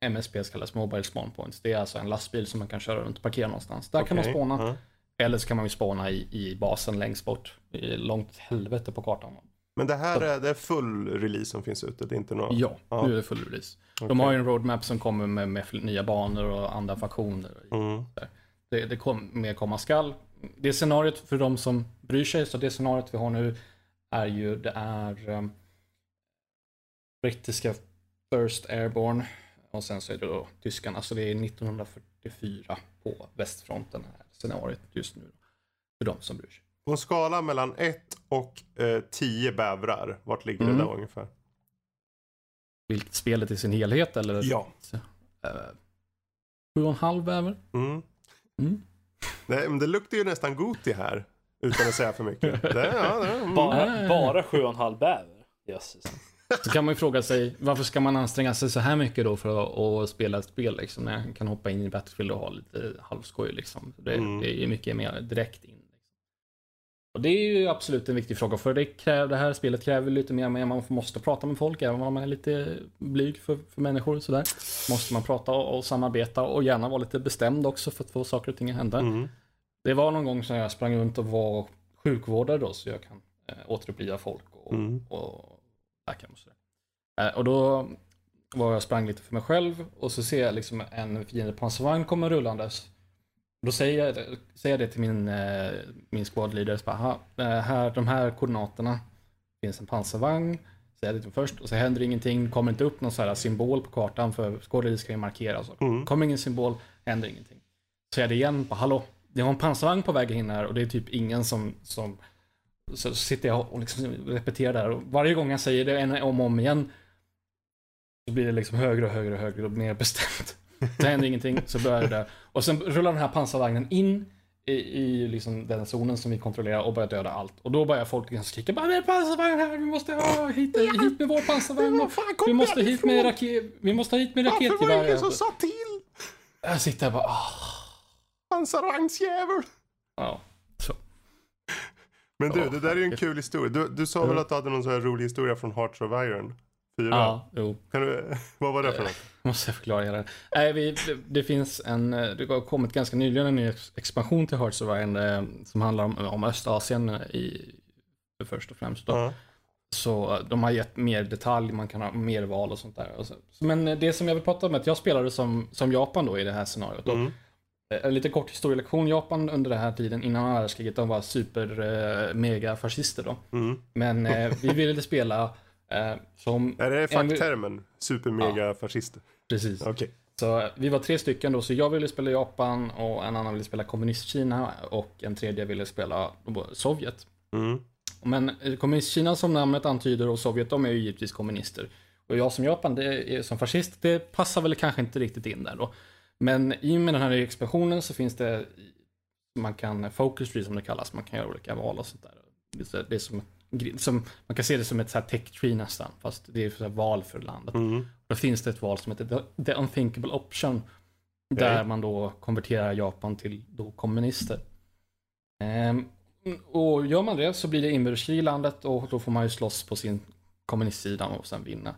S2: eh, MSP kallas Mobile Spawn Points. Det är alltså en lastbil som man kan köra runt och parkera någonstans. Där kan man spåna.
S3: ja.
S2: Eller så kan man ju spåna i, i basen längst bort. I långt helvete på kartan.
S3: Men det här är, det är full release som finns ute, det är inte något...
S2: Ja,
S3: Ja.
S2: nu är det full release. De
S3: Okej.
S2: har ju en roadmap som kommer med, med nya banor och andra faktioner.
S3: Mm.
S2: Det, det kom, mer komma skall. Det scenariot för de som bryr sig, så det scenariot vi har nu är ju, det är um, brittiska First Airborne och sen så är det då tyskarna, så det är 1944 på västfronten här scenariot just nu. För de som bryr sig.
S3: På en skala mellan 1 och 10 bävrar, vart ligger
S2: Mm.
S3: det där ungefär?
S2: Vilket spelet i sin helhet eller?
S3: Ja.
S2: Uh, sju och en halv över.
S3: Mm.
S2: Mm.
S3: Det, men det luktar ju nästan Goti här. Utan att säga för mycket. Det, ja, det, mm.
S1: Bara, bara sju och en halv bäver. Jösses.
S2: Så kan man ju fråga sig, varför ska man anstränga sig så här mycket då för att, att spela ett spel liksom, när jag kan hoppa in i Battlefield och ha lite halvskoj liksom. Det,
S3: Mm.
S2: det är mycket mer direkt in. Liksom. Och det är ju absolut en viktig fråga, för det, kräver, det här spelet kräver lite mer, men man måste prata med folk, även om man är lite blyg för, för människor sådär. Måste man prata och, och samarbeta och gärna vara lite bestämd också för att få saker och ting att hända.
S3: Mm.
S2: Det var någon gång som jag sprang runt och var sjukvårdare då, så jag kan eh, återuppliva folk och,
S3: Mm.
S2: och läka dem och sådär. Och då var jag sprang lite för mig själv och så ser jag liksom en fiende pansarvagn komma rullandes. Då säger jag, säger jag det till min, eh, min squad leader. Så bara, "Aha, eh, här, de här koordinaterna finns en pansarvagn. Säger jag det först och så händer ingenting. Kommer inte upp någon sån här symbol på kartan för leader ska ju markera. Så.
S3: Mm.
S2: Kommer ingen symbol, händer ingenting. Så jag det igen, bara, hallå, det har en pansarvagn på väg in här och det är typ ingen som, som så sitter jag och liksom repeterar där och varje gång jag säger det en om och om igen så blir det liksom högre och högre och högre och mer bestämt. Så händer ingenting, så börjar det där. Och sen rullar den här pansarvagnen in i, i liksom den zonen som vi kontrollerar och börjar döda allt. Och då börjar folk liksom skrika bara det är pansarvagn här, vi måste ha hit, hit med vår pansarvagn.
S3: Kom
S2: Vi måste hit med, raket, vi måste hit med
S3: Varför var det
S2: raketgevär.
S3: ingen som sa till?
S2: Jag sitter här bara, ah.
S3: Pansarvagnsjävel!
S2: Ja.
S3: Men du, det där är ju en kul historia. Du, du sa väl att du hade någon sån här rolig historia från Hearts of Iron? Fyra?
S2: Ja, jo.
S3: Kan du, vad var det för något?
S2: Måste jag förklara det. Nej, vi, det, det finns en, det har kommit ganska nyligen en ny ex- expansion till Hearts of Iron eh, som handlar om, om Östasien eh, i, först och främst. Då.
S3: Ja.
S2: Så eh, de har gett mer detalj, man kan ha mer val och sånt där. Men det som jag vill prata om är att jag spelade som, som Japan då i det här scenariot.
S3: Mm.
S2: Eh, En lite kort historielektion. Japan under den här tiden innan andra världskriget, de var super eh, mega fascister då.
S3: Mm.
S2: Men eh, vi ville spela eh, som...
S3: Är det
S2: en-
S3: facktermen? Supermega fascister?
S2: Precis.
S3: Okej.
S2: Så eh, vi var tre stycken då, så jag ville spela Japan och en annan ville spela kommunistkina och en tredje ville spela Sovjet.
S3: Mm.
S2: Men eh, kommunistkina som namnet antyder och Sovjet, de är ju givetvis kommunister. Och jag som Japan, det är, som fascist, det passar väl kanske inte riktigt in där då. Men i och med den här expansionen så finns det, man kan focus tree som det kallas, man kan göra olika val och sånt där. Det är som, som, man kan se det som ett så här tech tree nästan, fast det är så val för landet.
S3: Mm.
S2: Då finns det ett val som heter The- Unthinkable Option. Där
S3: Okej.
S2: man då konverterar Japan till då kommunister. Ehm, och gör man det så blir det inbördeskrig i landet och då får man ju slåss på sin kommunistsida och sen vinna.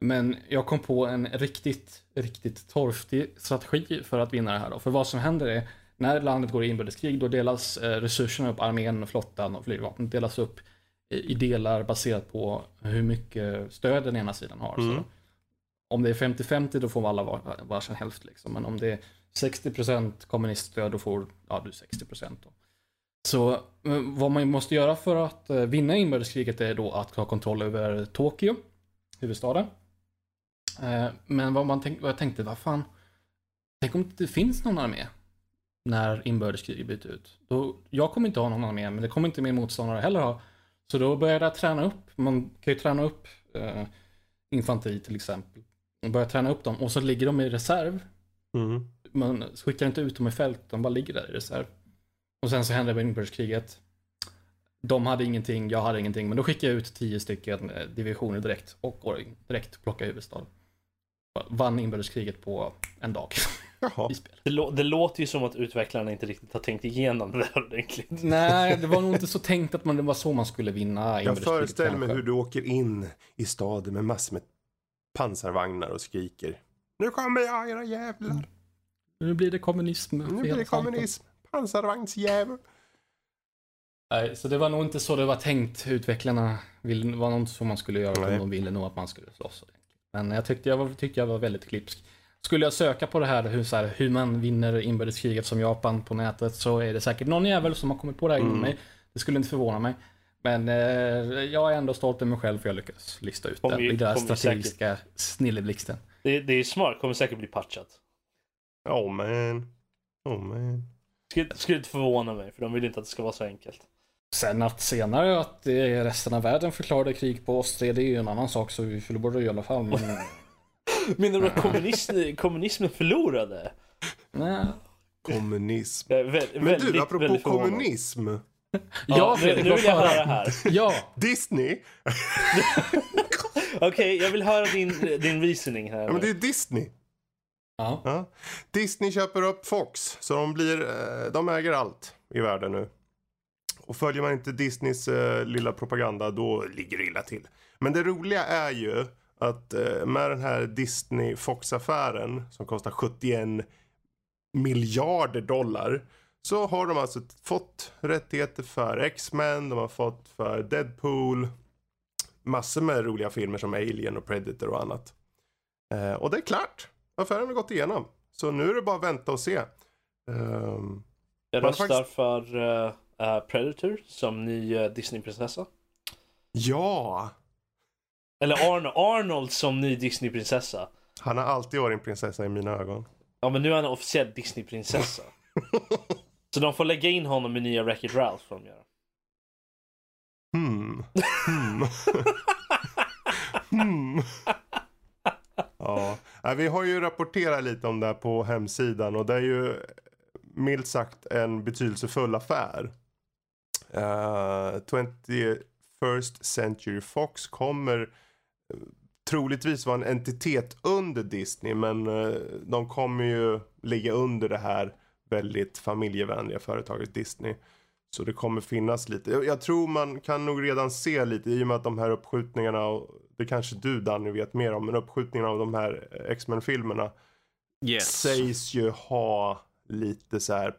S2: Men jag kom på en riktigt, riktigt torftig strategi för att vinna det här då. För vad som händer är, när landet går i inbördeskrig då delas eh, resurserna upp, armén, flottan och flygvapnet delas upp i delar baserat på hur mycket stöd den ena sidan har.
S3: Mm.
S2: Så om det är 50-50 då får alla var, varsin hälft liksom. Men om det är 60% kommuniststöd då får ja, du 60% då. Så vad man måste göra för att eh, vinna inbördeskriget är då att ha kontroll över Tokyo, huvudstaden. Eh, Men vad, man tänk, vad jag tänkte, vad fan, tänk om det inte finns någon armé när inbördeskriget bryter ut. Då, jag kommer inte ha någon armé, men det kommer inte min motståndare heller ha. Så då började jag träna upp, man kan ju träna upp eh, infanteri till exempel. Man börjar träna upp dem och så ligger de i reserv.
S3: Mm.
S2: Man skickar inte ut dem i fält, de bara ligger där i reserv. Och sen så hände det inbördeskriget. De hade ingenting, jag hade ingenting, men då skickade jag ut tio stycken eh, divisioner direkt och går direkt plocka huvudstaden. Vann inbördeskriget på en dag
S3: Jaha.
S1: Det, lå- det låter ju som att utvecklarna inte riktigt har tänkt igenom det där ordentligt.
S2: Nej, det var nog inte så tänkt att man, det var så man skulle vinna
S3: Jag föreställer mig hur du åker in i staden med massor med pansarvagnar och skriker. Nu kommer jag era jävlar.
S2: Nu blir det kommunism.
S3: Nu blir det kommunism. Pansarvagnsjävel.
S2: Nej, så det var nog inte så det var tänkt. Utvecklarna vill, var nog inte så man skulle göra.
S3: Nej.
S2: De ville nog att man skulle slåss. ordentligt. Men jag tyckte jag var, tyckte jag var väldigt klipsk. Skulle jag söka på det här hur, så här, hur man vinner inbördeskriget som Japan på nätet så är det säkert någon jävel som har kommit på det här
S3: Mm.
S2: mig. Det skulle inte förvåna mig. Men eh, jag är ändå stolt över mig själv för jag lyckas lista ut den
S1: ju-
S2: i den
S1: ju
S2: strategiska snilleblixten.
S1: Det, det är smart, kommer säkert bli patchat.
S3: Oh man. Oh man.
S1: Skulle, skulle inte förvåna mig, för de vill inte att det ska vara så enkelt.
S2: Sen att senare att resten av världen förklarade krig på oss, det är ju en annan sak så vi förlorade i alla fall. Men,
S1: Menar du att kommunist, kommunismen förlorade?
S2: nej.
S3: Kommunism.
S1: Vä-
S3: Men du, apropå kommunism.
S2: Ja,
S1: nu,
S2: Fredrik,
S1: nu
S2: vad
S1: vill jag höra här.
S2: Ja,
S3: Disney.
S1: Okej, jag vill höra din, din reasoning här.
S3: Ja, men det
S1: nu.
S3: är Disney.
S2: ja.
S3: Ja. Disney köper upp Fox. Så de blir, eh, de äger allt i världen nu. Och följer man inte Disneys eh, lilla propaganda då ligger det illa till. Men det roliga är ju att eh, med den här Disney Fox-affären som kostar 71 miljarder dollar. så har de alltså fått rättigheter för X-Men, de har fått för Deadpool, massor med roliga filmer som Alien och Predator och annat. Eh, och det är klart. Affären har gått igenom. Så nu är det bara att vänta och se. Um,
S1: Jag röstar
S3: faktiskt-
S1: för eh, eh, Predator som ny uh, Disneyprinsessa.
S3: ja,
S1: Eller Arn- Arnold som ny Disneyprinsessa.
S3: han har alltid varit en prinsessa i mina ögon.
S1: Ja men nu är han officiell Disneyprinsessa. Så de får lägga in honom i nya Wreck-It Ralph får de göra.
S3: Hmm. Hmm. hmm. Ja, vi har ju rapporterat lite om det här på hemsidan och det är ju milt sagt en betydelsefull affär. Uh, 21st Century Fox kommer eh, troligtvis vara en entitet under Disney men eh, de kommer ju ligga under det här väldigt familjevänliga företaget Disney. Så det kommer finnas lite. Jag, tror man kan nog redan se lite i och med att de här uppskjutningarna, och det kanske du Danny vet mer om, men uppskjutningarna av de här eh, X-Men-filmerna
S4: Yes.
S3: sägs ju ha lite så här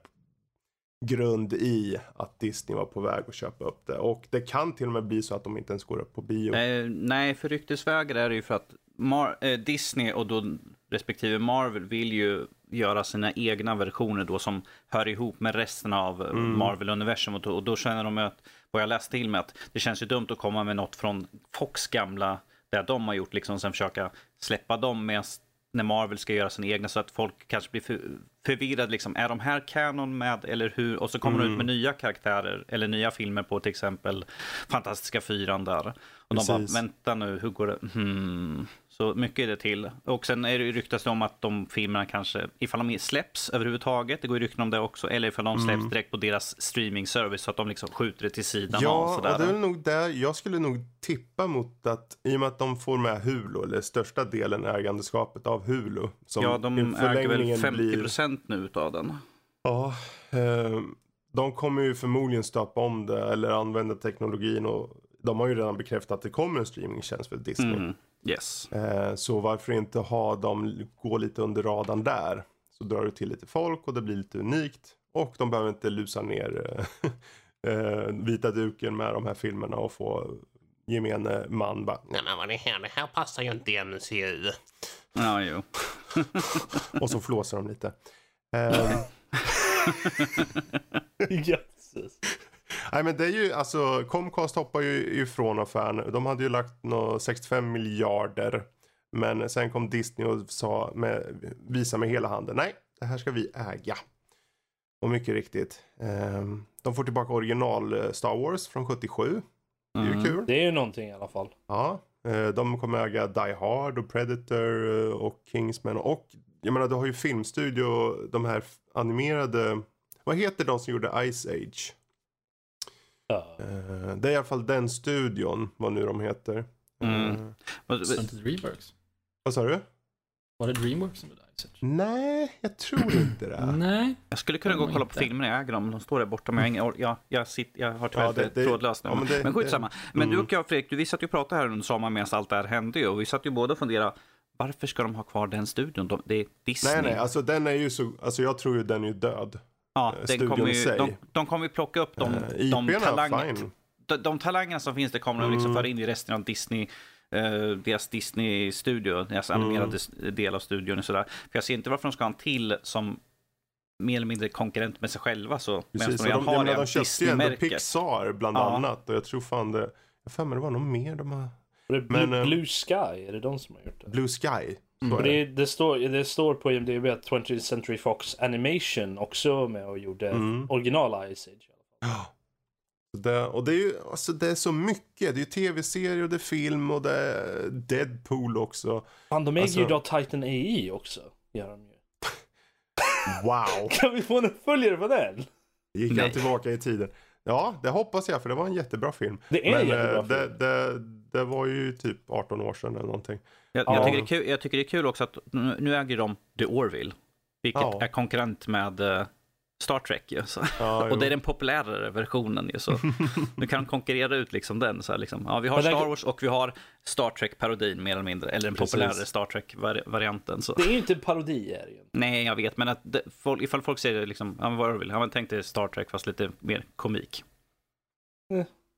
S3: grund i att Disney var på väg att köpa upp det. Och det kan till och med bli så att de inte ens går upp på bio.
S4: Eh, nej, för ryktesvägar är det ju för att Mar- eh, Disney och då respektive Marvel vill ju göra sina egna versioner då som hör ihop med resten av eh, Marvel-universum. Och, då- och då känner de att, vad jag läst till med, att det känns ju dumt att komma med något från Fox gamla, det de har gjort, liksom sen försöka släppa dem med när Marvel ska göra sina egna så att folk kanske blir för, förvirrade. Liksom, är de här kanon med eller hur? Och så kommer de ut med nya karaktärer eller nya filmer på till exempel Fantastiska fyran där. Och de
S3: Precis.
S4: bara, vänta nu, hur går det? Hmm. Så mycket är det till. Och sen är det ryktas det om att de filmerna kanske, ifall de släpps överhuvudtaget, det går ju rykten om det också, eller ifall de släpps direkt på deras streaming-service så att de liksom skjuter det till sidan
S3: Ja,
S4: sådär.
S3: och det är nog där jag skulle nog tippa mot att i och med att de får med Hulu, eller största delen ägandeskapet av Hulu. Som
S4: ja, de äger väl 50
S3: blir-
S4: procent nu utav den.
S3: Ja, eh, de kommer ju förmodligen stöpa om det eller använda teknologin och de har ju redan bekräftat att det kommer en streamingtjänst för Disney.
S4: Mm. Yes.
S3: Eh, så varför inte ha dem gå lite under radarn där? Så drar du till lite folk och det blir lite unikt. Och de behöver inte lusa ner eh, eh, vita duken med de här filmerna och få gemene man bara
S5: Nej men vad är det här? Det här passar ju inte i MCU.
S4: Ja, jo.
S3: och så flåsar de lite. Eh,
S1: Jesus.
S3: Nej men det är ju alltså Comcast hoppar ju ifrån affären. De hade ju lagt nå 65 miljarder. Men sen kom Disney och sa med, visa med hela handen. Nej, det här ska vi äga. Och mycket riktigt. ehm, de får tillbaka original eh, Star Wars från 77. Det är ju
S4: Mm.
S3: kul.
S1: Det är ju någonting i alla fall.
S3: Ja, eh, de kommer äga Die Hard och Predator eh, och Kingsman. Och jag menar du har ju filmstudio, de här animerade. Vad heter de som gjorde Ice Age?
S1: Ja.
S3: Eh, Det är i alla fall den studion, vad nu de heter.
S4: Mm.
S3: Eh,
S4: Och-
S2: Så inte Dreamworks?
S3: vad sa du?
S2: Var det Dreamworks som Age?
S3: Nej, jag tror inte det.
S2: Nej.
S4: Jag skulle kunna gå och kolla på filmerna, jag äger dem, de står där borta, men jag, jag, jag, sitter, jag har tyvärr
S3: Ja, det-
S4: inte
S3: det-
S4: trådlöst nu.
S3: ja, men
S4: men,
S3: det-
S4: skitsamma. Men
S3: mm.
S4: du och jag Fredrik, du, vi satt ju och pratade här under sommaren medan allt det här hände ju, och vi satt ju båda och funderade, varför ska de ha kvar den studion? De, det är Disney.
S3: Nej, nej, alltså den är ju så, alltså jag tror ju den är död.
S4: Ja,
S3: eh,
S4: den
S3: studion
S4: kommer
S3: i
S4: ju,
S3: sig.
S4: de, de kommer ju plocka upp de,
S3: Eh,
S4: de,
S3: fine.
S4: de, de talangerna som finns, det kommer de liksom
S3: Mm.
S4: föra in i resten av Disney. eh, deras Disney-studio, deras
S3: Mm.
S4: animerade s- del av studion och sådär. För jag ser inte varför de ska ha en till som mer eller mindre konkurrent med sig själva. Så,
S3: Precis,
S4: de
S3: de,
S4: har
S3: menar, de köpte ju ändå. Pixar bland
S4: Ja.
S3: annat. Och jag tror fan det, jag för mig det var nog mer de har.
S1: Blue,
S3: Men, eh,
S1: Blue Sky, är det de som har gjort det?
S3: Blue Sky.
S2: Mm.
S3: det.
S1: det, står, det står på IMDB att 20th Century Fox Animation också med och gjorde
S3: Mm.
S1: original Ice Age.
S3: Ja. Det, och det är ju alltså det är så mycket. Det är ju tv-serier och det är film och det är Deadpool också.
S1: Fan, de äger
S3: Alltså-
S1: ju idag Titan AI också. Gör de ju.
S3: Wow!
S1: Kan vi få en uppföljare på den?
S3: Gick
S4: Nej.
S3: han tillbaka i tiden? Ja, det hoppas jag för det var en jättebra film.
S1: Det är en
S3: Men
S1: jättebra
S3: eh, det,
S1: film.
S3: det, det var ju typ 18 år sedan eller någonting.
S4: Jag,
S1: Ja.
S4: jag, tycker det är kul, jag tycker det är kul också att nu nu äger de The Orville. Vilket
S3: Ja.
S4: är konkurrent med, eh, Star Trek ju. Så.
S3: Ja,
S4: och det är den populärare versionen ju. Så nu kan de konkurrera ut liksom den. Så här, liksom. ja, vi har Star Wars och vi har Star Trek-parodin mer eller mindre. Eller den
S3: Precis.
S4: populärare Star Trek-varianten. Så.
S1: Det är ju inte en parodi är det.
S4: Nej, jag vet, men att det, folk, ifall folk säger det liksom, ja, vad vill, ja, men tänk dig Star Trek fast lite mer komik.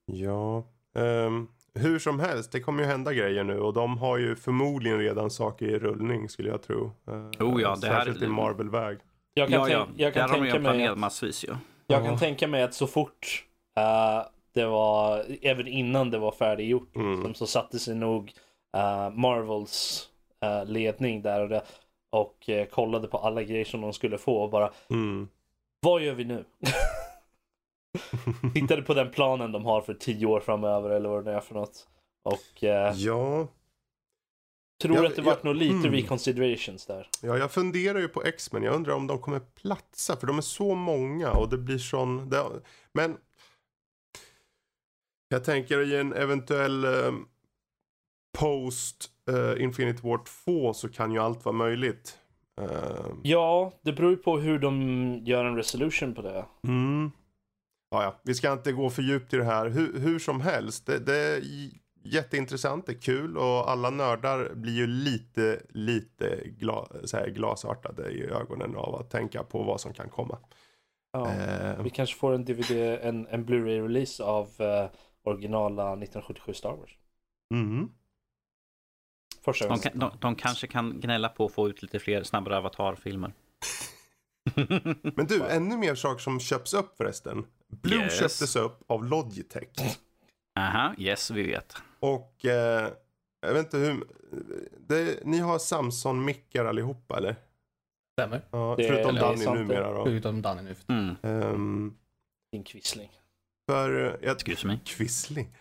S3: Ja, ehm, hur som helst, det kommer ju hända grejer nu och de har ju förmodligen redan saker i rullning skulle jag tro. Eh,
S4: Oh ja, det här-
S3: Särskilt i Marvel-väg.
S1: Jag kan,
S4: Ja, ja,
S1: jag kan tänka mig att,
S4: massvis ju.
S1: jag kan tänka mig att så fort eh, det var, även innan det var färdiggjort,
S3: Mm.
S1: som så satte sig nog eh, Marvels eh, ledning där och, det, och kollade på alla grejer som de skulle få och bara
S3: Mm.
S1: Vad gör vi nu? Tittade på den planen de har för tio år framöver eller vad det är för något. Och eh,
S3: Ja,
S1: tror
S3: Jag-
S1: att det vart
S3: jag-
S1: nog lite
S3: mm.
S1: reconsiderations där.
S3: ja, jag funderar ju på X-Men. Jag undrar om de kommer platsa för de är så många och det blir sån... Det, men jag tänker i en eventuell eh, post eh, Infinity War 2 så kan ju allt vara möjligt. Eh,
S1: Ja, det beror ju på hur de gör en resolution på det.
S3: Mm. Ja, ja, vi ska inte gå för djupt i det här. Hur, hur som helst, det, det är jätteintressant, det är kul och alla nördar blir ju lite, lite gla, så här glasartade i ögonen av att tänka på vad som kan komma.
S1: Ja.
S3: Eh,
S1: Vi kanske får en DVD, en, en Blu-ray-release av eh, originala 1977 Star Wars.
S3: mm.
S1: Första
S4: De, kan, de, de kanske kan gnälla på att få ut lite fler snabbare avatarfilmer.
S3: Men du, ännu mer saker som köps upp förresten. Blue
S4: Yes.
S3: köptes upp av Logitech.
S4: Aha, yes, vi vet.
S3: Och eh, jag vet inte hur... Det, ni har Samson-mickar allihopa eller?
S2: Stämmer.
S3: Ja,
S1: Det-
S3: förutom Danny numera då.
S2: Förutom Danny nu.
S4: Mm.
S3: Ehm,
S1: Din kvissling.
S3: för jag,
S4: Excuse me.
S3: Quisling.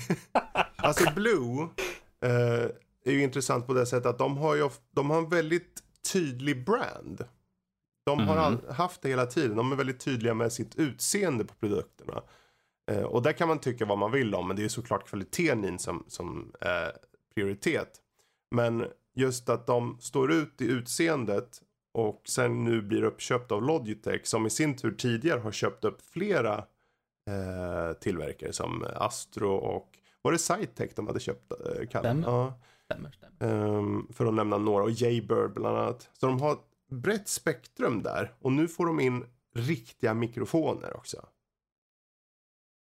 S3: alltså Blue eh, är ju intressant på det sättet att de har ju de har en väldigt tydlig brand. De har all, haft det hela tiden. De är väldigt tydliga med sitt utseende på produkterna. Eh, och där kan man tycka vad man vill om. Men det är såklart kvaliteten in som, som är prioritet. Men just att de står ut i utseendet och sen nu blir uppköpt av Logitech som i sin tur tidigare har köpt upp flera eh, tillverkare som Astro och var det Cytec de hade köpt? Eh, Kalle?
S2: Stämmer.
S3: Ja,
S2: Stämmer, stämmer.
S3: ehm, för att nämna några och Jaybird bland annat. Så de har brett spektrum där och nu får de in riktiga mikrofoner också.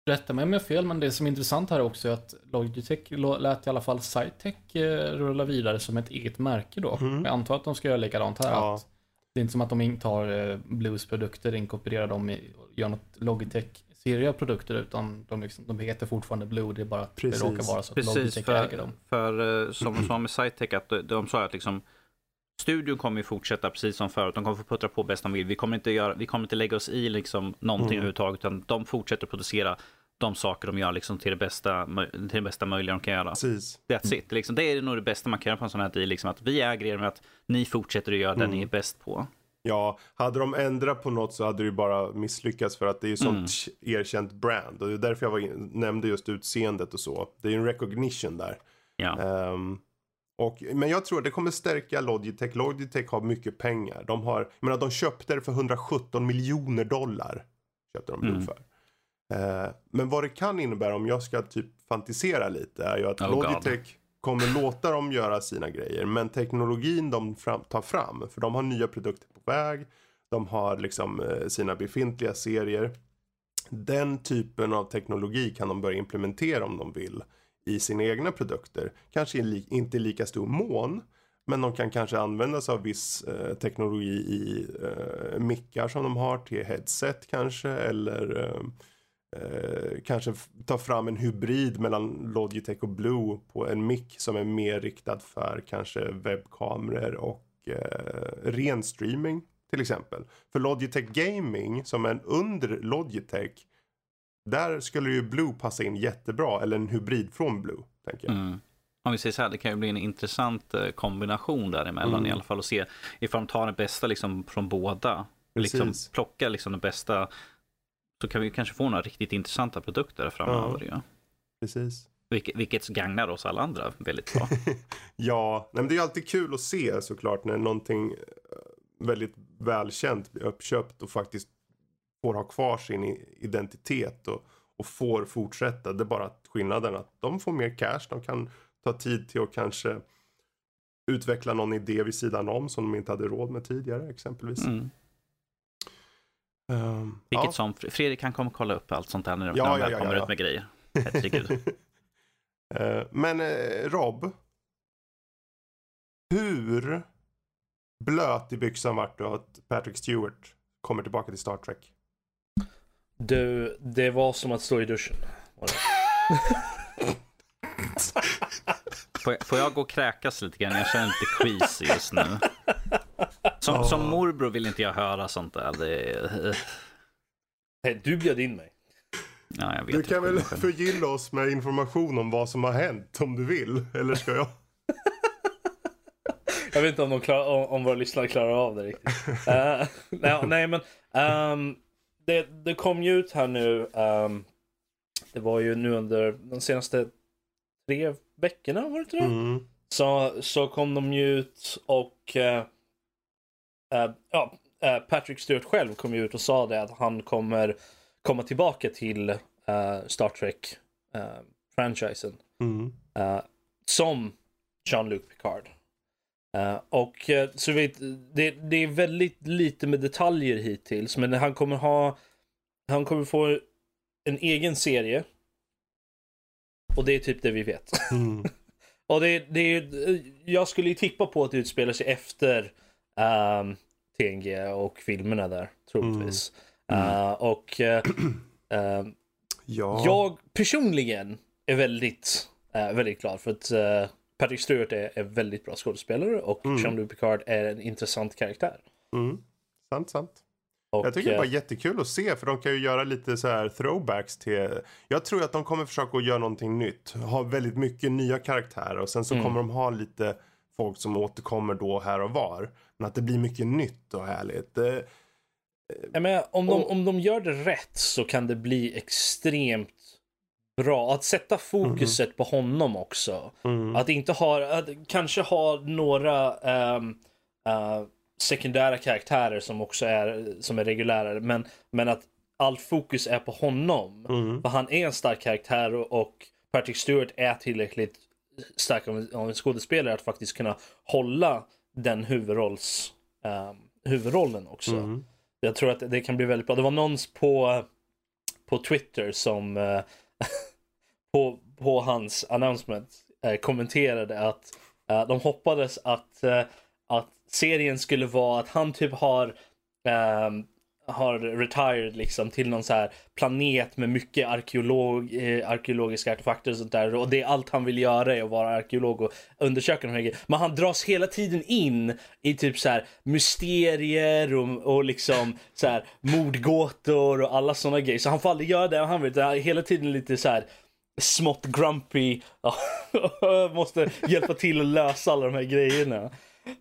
S2: Rätta mig om jag har fel, men det som är intressant här också är att Logitech lo- lät i alla fall Cytec eh, rulla vidare som ett eget märke då.
S3: Mm.
S2: Jag antar att de ska göra likadant här.
S3: Ja.
S2: Att det är inte som att de inte har eh, Blues produkter, inkorporerar dem i, och gör något Logitech-serie av produkter, utan de, liksom, de heter fortfarande Blue, det är bara att
S3: Precis.
S2: det råkar vara så att
S4: Precis,
S2: Logitech äger
S4: för,
S2: dem.
S4: för eh, som de sa med Cytec, att de, de sa att liksom Studion kommer ju fortsätta precis som förut. De kommer få puttra på bäst de vill. Vi kommer inte, göra, vi kommer inte lägga oss i liksom någonting
S3: Mm.
S4: överhuvudtaget. Utan de fortsätter producera de saker de gör liksom till, det bästa, till det bästa möjliga de kan göra.
S3: Precis.
S4: That's it. Liksom, det är nog det bästa man kan göra på en sån här deal. Liksom, att vi äger er med att ni fortsätter att göra det
S3: Mm.
S4: ni är bäst på.
S3: Ja, hade de ändrat på något så hade det ju bara misslyckats för att det är ju sånt erkänt brand. Och det är därför jag var in, nämnde just utseendet och så. Det är ju en recognition där.
S4: Ja.
S3: Ehm, och, men jag tror att det kommer stärka Logitech. Logitech har mycket pengar. De har, jag menar, de köpte det för 117 miljoner dollar. Köpte de
S4: Mm.
S3: för. Eh, men vad det kan innebära om jag ska typ fantisera lite är ju att
S4: Oh God.
S3: Logitech kommer låta dem göra sina grejer. Men teknologin de fram, tar fram, för de har nya produkter på väg. De har liksom eh, sina befintliga serier. Den typen av teknologi kan de börja implementera om de vill i sina egna produkter. Kanske inte i lika stor mån. Men de kan kanske använda sig av viss eh, teknologi i eh, mickar som de har till headset kanske. Eller eh, eh kanske ta fram en hybrid mellan Logitech och Blue på en mick som är mer riktad för kanske webbkameror och eh, ren streaming till exempel. För Logitech Gaming som är under Logitech där skulle ju Blue passa in jättebra eller en hybrid från Blue tänker jag.
S4: Mm. Om vi säger så här, det kan ju bli en intressant eh, kombination däremellan
S3: Mm.
S4: i alla fall och se ifall de tar det bästa liksom från båda. Liksom
S3: Precis.
S4: plocka liksom det bästa. Så kan vi kanske få några riktigt intressanta produkter framöver. Ja.
S3: Precis.
S4: Vilket, vilket gagnar oss alla andra väldigt bra.
S3: Ja, nej, men det är ju alltid kul att se såklart när någonting eh, väldigt välkänt blir uppköpt och faktiskt får ha kvar sin identitet och, och får fortsätta. Det är bara skillnaden att de får mer cash, de kan ta tid till att kanske utveckla någon idé vid sidan om som de inte hade råd med tidigare exempelvis.
S4: Mm.
S3: Ehm,
S4: Vilket
S3: ja.
S4: som, Fredrik kan komma och kolla upp allt sånt där när,
S3: Ja,
S4: när de väl
S3: ja,
S4: kommer ut med grejer. Herregud.
S3: Eh, Men eh, Rob. Hur blöt i byxan vart du att Patrick Stewart kommer tillbaka till Star Trek?
S1: Du, det var som att stå i duschen.
S4: Får jag, får jag gå och kräkas lite grann? Jag känner lite queasy just nu. Som, som morbror vill inte jag höra sånt där. Det
S1: Nej, Du bjöd in mig.
S4: ja, jag vet
S3: Du kan väl förgylla oss med information om vad som har hänt om du vill? Eller ska jag?
S1: Jag vet inte om, de klarar, om, om våra lyssnare klarar av det riktigt. Eh, nej, nej, men ehm, det, det kom ju ut här nu. ehm, det var ju nu under de senaste tre veckorna, var det inte det?
S3: Mm.
S1: Så, så kom de ju ut och eh, eh, ja, eh, Patrick Stewart själv kom ju ut och sa det att han kommer komma tillbaka till Star Trek franchisen
S3: Mm.
S1: som Jean-Luc Picard. Eh, och eh, så vet, det, det är väldigt lite med detaljer hittills, men han kommer ha, han kommer få en egen serie. Och det är typ det vi vet.
S3: Mm.
S1: Och det, det är, jag skulle ju tippa på att det utspelar sig efter ehm, TNG och filmerna där, troligtvis. Eh, och eh, ehm,
S3: Ja.
S1: jag personligen är väldigt, väldigt glad för att Patrick Stewart är, är väldigt bra skådespelare och
S3: Mm.
S1: Jean-Luc Picard är en intressant karaktär.
S3: Mm. Sant, sant.
S1: Och,
S3: Jag tycker det
S1: eh,
S3: var jättekul att se för de kan ju göra lite så här throwbacks till. Jag tror att de kommer försöka att göra någonting nytt. Ha väldigt mycket nya karaktärer och sen så
S1: Mm.
S3: kommer de ha lite folk som återkommer då här och var. Men att det blir mycket nytt och härligt. Eh,
S1: Jag menar, om, de, om de gör det rätt så kan det bli extremt bra. Att sätta fokuset på honom också.
S3: Mm.
S1: Att inte ha, att kanske ha några ehm, eh, sekundära karaktärer som också är, som är reguljära. Men, men att allt fokus är på honom.
S3: Mm.
S1: För han är en stark karaktär och, och Patrick Stewart är tillräckligt stark av en, av en skådespelare att faktiskt kunna hålla den huvudrolls, ehm, huvudrollen också.
S3: Mm.
S1: Jag tror att det kan bli väldigt bra. Det var någon på, på Twitter som eh, på, på hans announcement eh, kommenterade att eh, de hoppades att, eh, att serien skulle vara att han typ har ehm, har retired liksom till någon så här planet med mycket arkeolog, eh, arkeologiska artefakter och sånt där. Och det är allt han vill göra är att vara arkeolog och undersöka de här grejerna. Men han dras hela tiden in i typ så här mysterier och, och liksom så här mordgåtor och alla sådana grejer. Så han får aldrig göra det han vill. Han är hela tiden lite så här smått grumpy. Måste hjälpa till att lösa alla de här grejerna.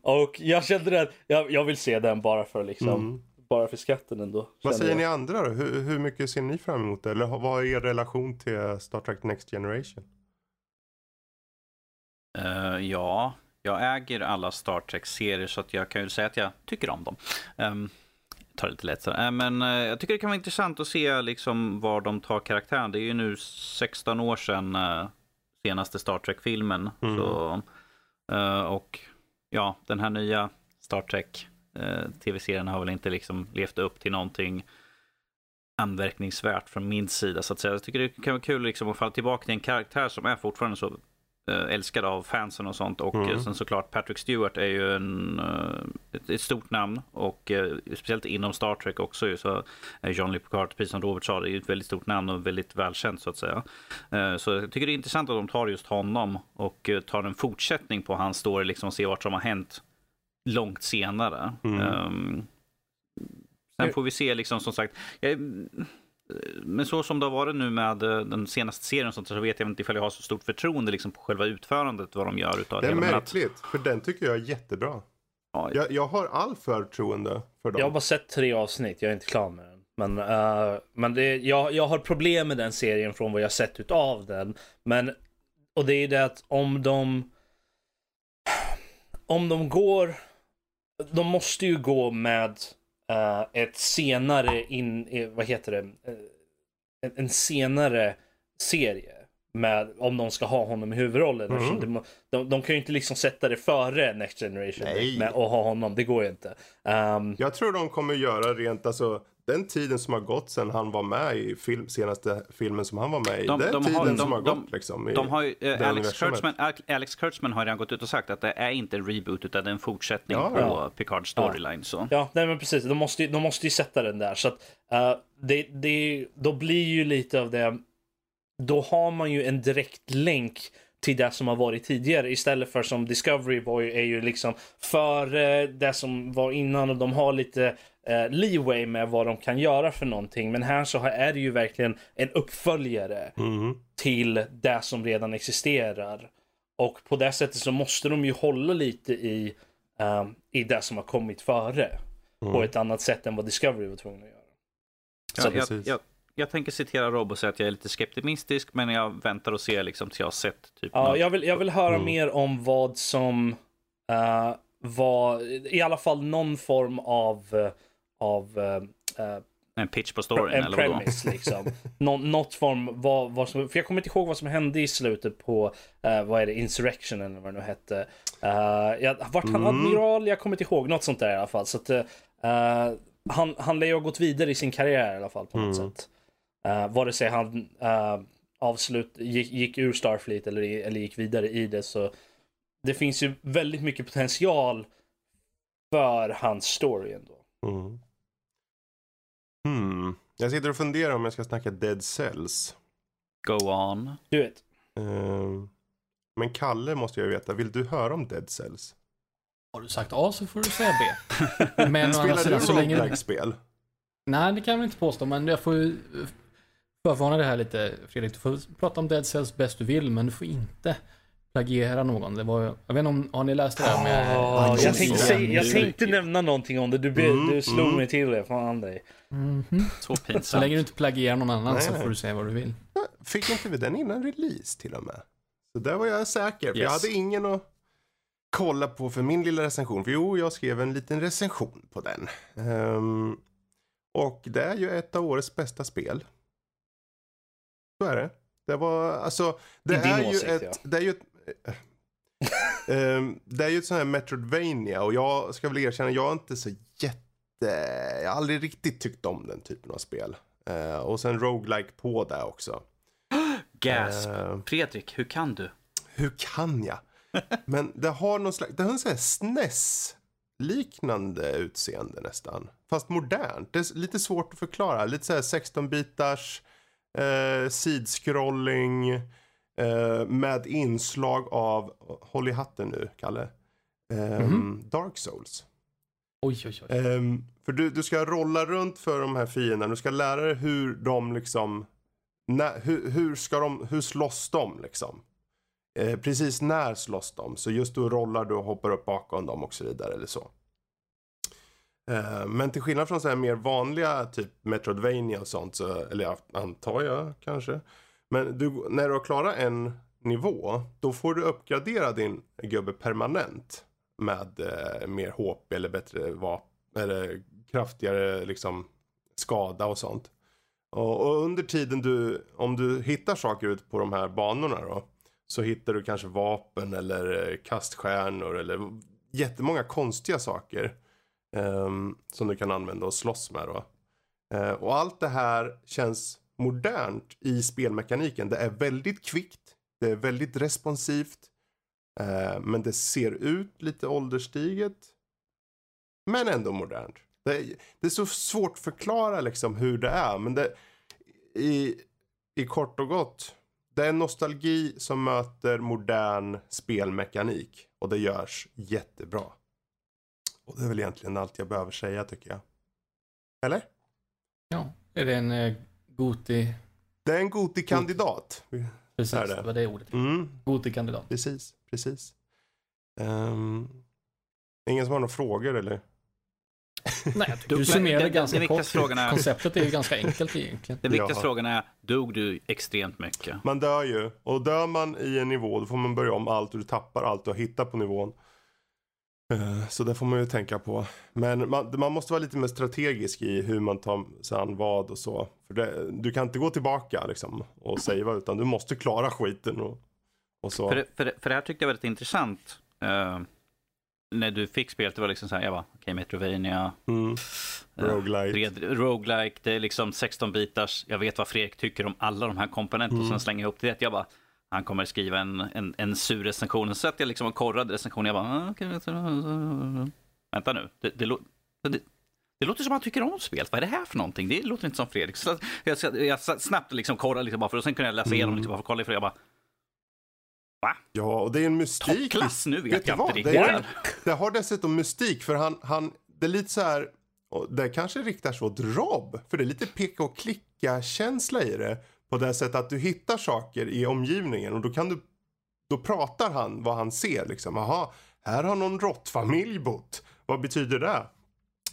S1: Och jag kände att jag, jag vill se den bara för liksom
S3: Mm
S1: bara för skatten ändå.
S3: Vad säger
S1: jag.
S3: ni andra då? Hur, hur mycket ser ni fram emot det? Eller vad är er relation till Star Trek Next Generation?
S4: Eh, ja, jag äger alla Star Trek-serier så att jag kan ju säga att jag tycker om dem. Um, tar det lite lätt så. Eh, men eh, jag tycker det kan vara intressant att se liksom var de tar karaktären. Det är ju nu 16 år sedan eh, senaste Star Trek-filmen.
S3: Mm.
S4: Så, eh, och ja, den här nya Star Trek eh, tv-serien har väl inte liksom levt upp till någonting anmärkningsvärt från min sida så att säga. Jag tycker det kan vara kul liksom att falla tillbaka till en karaktär som är fortfarande så eh, älskad av fansen och sånt. Och
S3: Mm.
S4: eh, sen såklart Patrick Stewart är ju en, eh, ett, ett stort namn och eh, speciellt inom Star Trek också ju, så är John Lee Picard, precis som Robert sa, det är ju ett väldigt stort namn och väldigt välkänt så att säga. Eh, så jag tycker det är intressant att de tar just honom och eh, tar en fortsättning på hans story, liksom och ser vad som har hänt långt senare.
S3: Mm.
S4: Ehm, sen får vi se liksom som sagt. Jag, men så som det har varit nu med eh, den senaste serien och sånt, så vet jag inte ifall jag har så stort förtroende liksom på själva utförandet, vad de gör utav
S3: Det är
S4: hela. Men att-
S3: märkligt, för den tycker jag är jättebra.
S4: ja,
S3: Jag, jag har all förtroende för dem.
S1: Jag har bara sett tre avsnitt, jag är inte klar med den. Men, eh, men det, jag, jag har problem med den serien från vad jag sett utav den. Men, och det är det att om de... Om de går... De måste ju gå med eh, ett senare in, vad heter det, Eh, en, en senare serie. Med, om de ska ha honom i huvudrollen.
S3: Mm.
S1: må- De, de kan ju inte liksom sätta det före Next Generation med att ha honom. Det går ju inte. Ehm,
S3: Jag tror de kommer göra rent, alltså den tiden som har gått sedan han var med i film, senaste filmen som han var med i.
S4: De-
S3: den
S4: de
S3: tiden
S4: har- de-
S3: som har
S4: de-
S3: gått liksom. I
S4: De har ju, eh, Alex. Kurtzman, Alex- Kurtzman har redan gått ut och sagt att det är inte en reboot utan det är en fortsättning
S3: Ja,
S4: på
S3: ja.
S4: Picards storyline. Så.
S1: Ja, nej men precis. De måste, ju- de måste ju sätta den där. Så att eh, det, det, då blir ju lite av det. Då har man ju en direkt länk till det som har varit tidigare istället för som Discovery var ju, är ju liksom före det som var innan och de har lite eh, leeway med vad de kan göra för någonting. Men här så är det ju verkligen en uppföljare
S3: Mhm.
S1: till det som redan existerar. Och på det sättet så måste de ju hålla lite i, ehm, i det som har kommit före.
S3: Mm.
S1: På ett annat sätt än vad Discovery var tvungna att göra.
S3: Ja,
S4: Så jag, jag, jag tänker citera Rob och säga att jag är lite skeptimistisk men jag väntar och ser liksom tills jag har sett typ
S1: Ja,
S4: något.
S1: jag vill, jag vill höra
S3: Mm.
S1: mer om vad som eh, var, i alla fall någon form av, eh, av eh,
S4: en pitch på storyn
S1: en
S4: eller vadå?
S1: premise liksom. Nå, något form, vad, vad som, för jag kommer inte ihåg vad som hände i slutet på, eh, vad är det, Insurrection eller vad det nu hette. Uh, jag, vart han
S3: Mm.
S1: admiral? Jag kommer inte ihåg, något sånt där i alla fall. Så att, eh, han, han lär ju ha gått vidare i sin karriär i alla fall på något
S3: Mm.
S1: sätt. Uh, vare sig han uh, avslut, gick, gick ur Starfleet eller, eller gick vidare i det så det finns ju väldigt mycket potential för hans story ändå.
S3: Mm. Hmm. Jag sitter och funderar om jag ska snacka Dead Cells.
S4: Go on.
S1: Du vet,
S3: Ehm, men Kalle måste jag veta, vill du höra om Dead Cells?
S2: Har du sagt A så får du säga B. Men
S3: Spelar du
S2: så länge...
S3: roguelike-spel?
S2: Nej, det kan jag väl inte påstå, men jag får ju förvarna det här lite, Fredrik. Du får prata om Dead Cells bäst du vill, men du får inte plagiera någon. Det var, jag vet inte om, har ni läst det här med...
S1: Ah, jag, tänkte, jag tänkte nämna någonting om det. Du, be,
S3: Mm,
S1: du slog
S3: mm.
S1: mig till det. Fan dig.
S2: Mhm.
S4: Så
S2: Så
S4: pinsamt.
S2: länge du inte plagierar någon annan
S3: Nej,
S2: så får du säga vad du vill.
S3: Fick inte vi den innan release till och med? Så där var jag säker, för jag
S4: Yes.
S3: hade ingen att kolla på för min lilla recension. För jo, jag skrev en liten recension på den. Ehm, och det är ju ett av årets bästa spel. Så är det. Det var, alltså, det är ju
S1: åsikt,
S3: ett,
S1: ja.
S3: det är ju ett, Ehm, det är ju ett sånt här Metroidvania och jag ska väl erkänna, jag är inte så jätte, jag har aldrig riktigt tyckt om den typen av spel. Eh, och sen roguelike på det också.
S4: Gasp.
S3: Eh,
S4: Fredrik, hur kan du?
S3: hur kan jag? Men det har någon slags, det har en sån här SNES liknande utseende nästan. Fast modernt. Det är lite svårt att förklara. Lite så här 16-bitars eh, sidskrolling eh, med inslag av, håll i hatten nu Kalle, Ehm,
S2: Mhm.
S3: Dark Souls.
S2: Oj, oj, oj.
S3: Ehm, för du, du ska rolla runt för de här fienderna. Du ska lära dig hur de liksom... När, hur, hur ska de... Hur slåss de liksom? Eh, precis när slåss de? Så just då rollar du och hoppar upp bakom dem och så vidare eller så. Eh, men till skillnad från så här mer vanliga typ Metroidvania och sånt så, eller antar jag kanske. Men du, när du har klarat en nivå, då får du uppgradera din gubbe permanent med eh, mer HP eller bättre vapen eller kraftigare liksom skada och sånt. Och, och under tiden du, om du hittar saker ut på de här banorna då, så hittar du kanske vapen eller eh, kaststjärnor eller jättemånga konstiga saker Eh, som du kan använda och slåss med då. Eh, och allt det här känns modernt i spelmekaniken. Det är väldigt kvickt, det är väldigt responsivt, eh, men det ser ut lite ålderstiget. Men ändå modernt. Det är, det är så svårt att förklara liksom hur det är, men det i, i kort och gott. Det är nostalgi som möter modern spelmekanik och det görs jättebra. Och det är väl egentligen allt jag behöver säga tycker jag. Eller?
S2: Ja, är det en eh, Goti...
S3: Det är en Goti-kandidat.
S2: Precis,
S3: Är det?
S2: det var det ordet.
S3: Mm,
S2: Goti-kandidat.
S3: precis, precis. Ehm, ingen som har några frågor eller?
S2: Nej, jag tycker
S4: Du-
S2: det
S4: den
S2: ganska
S4: viktigaste
S2: kort.
S4: frågan är-
S2: Konceptet är ju ganska enkelt egentligen.
S4: Den viktigaste
S3: Jaha.
S4: frågan är, dog du extremt mycket?
S3: Man dör ju. Och dör man i en nivå då får man börja om allt och du tappar allt du har hittat på nivån. Eh, Så det får man ju tänka på. Men man, man måste vara lite mer strategisk i hur man tar sig an vad och så. För det, du kan inte gå tillbaka liksom och savea utan du måste klara skiten och, och så.
S4: För, för, för det här tyckte jag var väldigt intressant. eh, när du fick spelet, det var liksom så här, jag bara, okej, Metrovania,
S3: Mm. Roguelite.
S4: Red, roguelike, det är liksom 16 bitars. Jag vet vad Fredrik tycker om alla de här komponenterna och
S3: Mm.
S4: sen slänger jag ihop det. Jag bara, han kommer skriva en, en, en sur recension. Så satt jag liksom och korrade recensionen. Jag bara, ah, vänta nu. Det, det, det, det låter som att han tycker om spelet. Vad är det här för någonting? Det låter inte som Fredrik. Så jag, jag, jag snabbt liksom korrade liksom bara för och sen kunde jag läsa igenom
S3: Mm.
S4: liksom bara för att kolla ifrån. Jag bara,
S3: Ja, och det är en mystik.
S4: toppklass nu vet,
S3: Vet
S4: jag inte riktigt.
S3: Det, är, det har dessutom mystik för han, han det är lite så här, det kanske riktar sig åt Rob, för det är lite peka och klicka känsla i det. På det sättet att du hittar saker i omgivningen och då kan du, då pratar han vad han ser liksom. Aha, här har någon råttfamilj bott. Vad betyder det?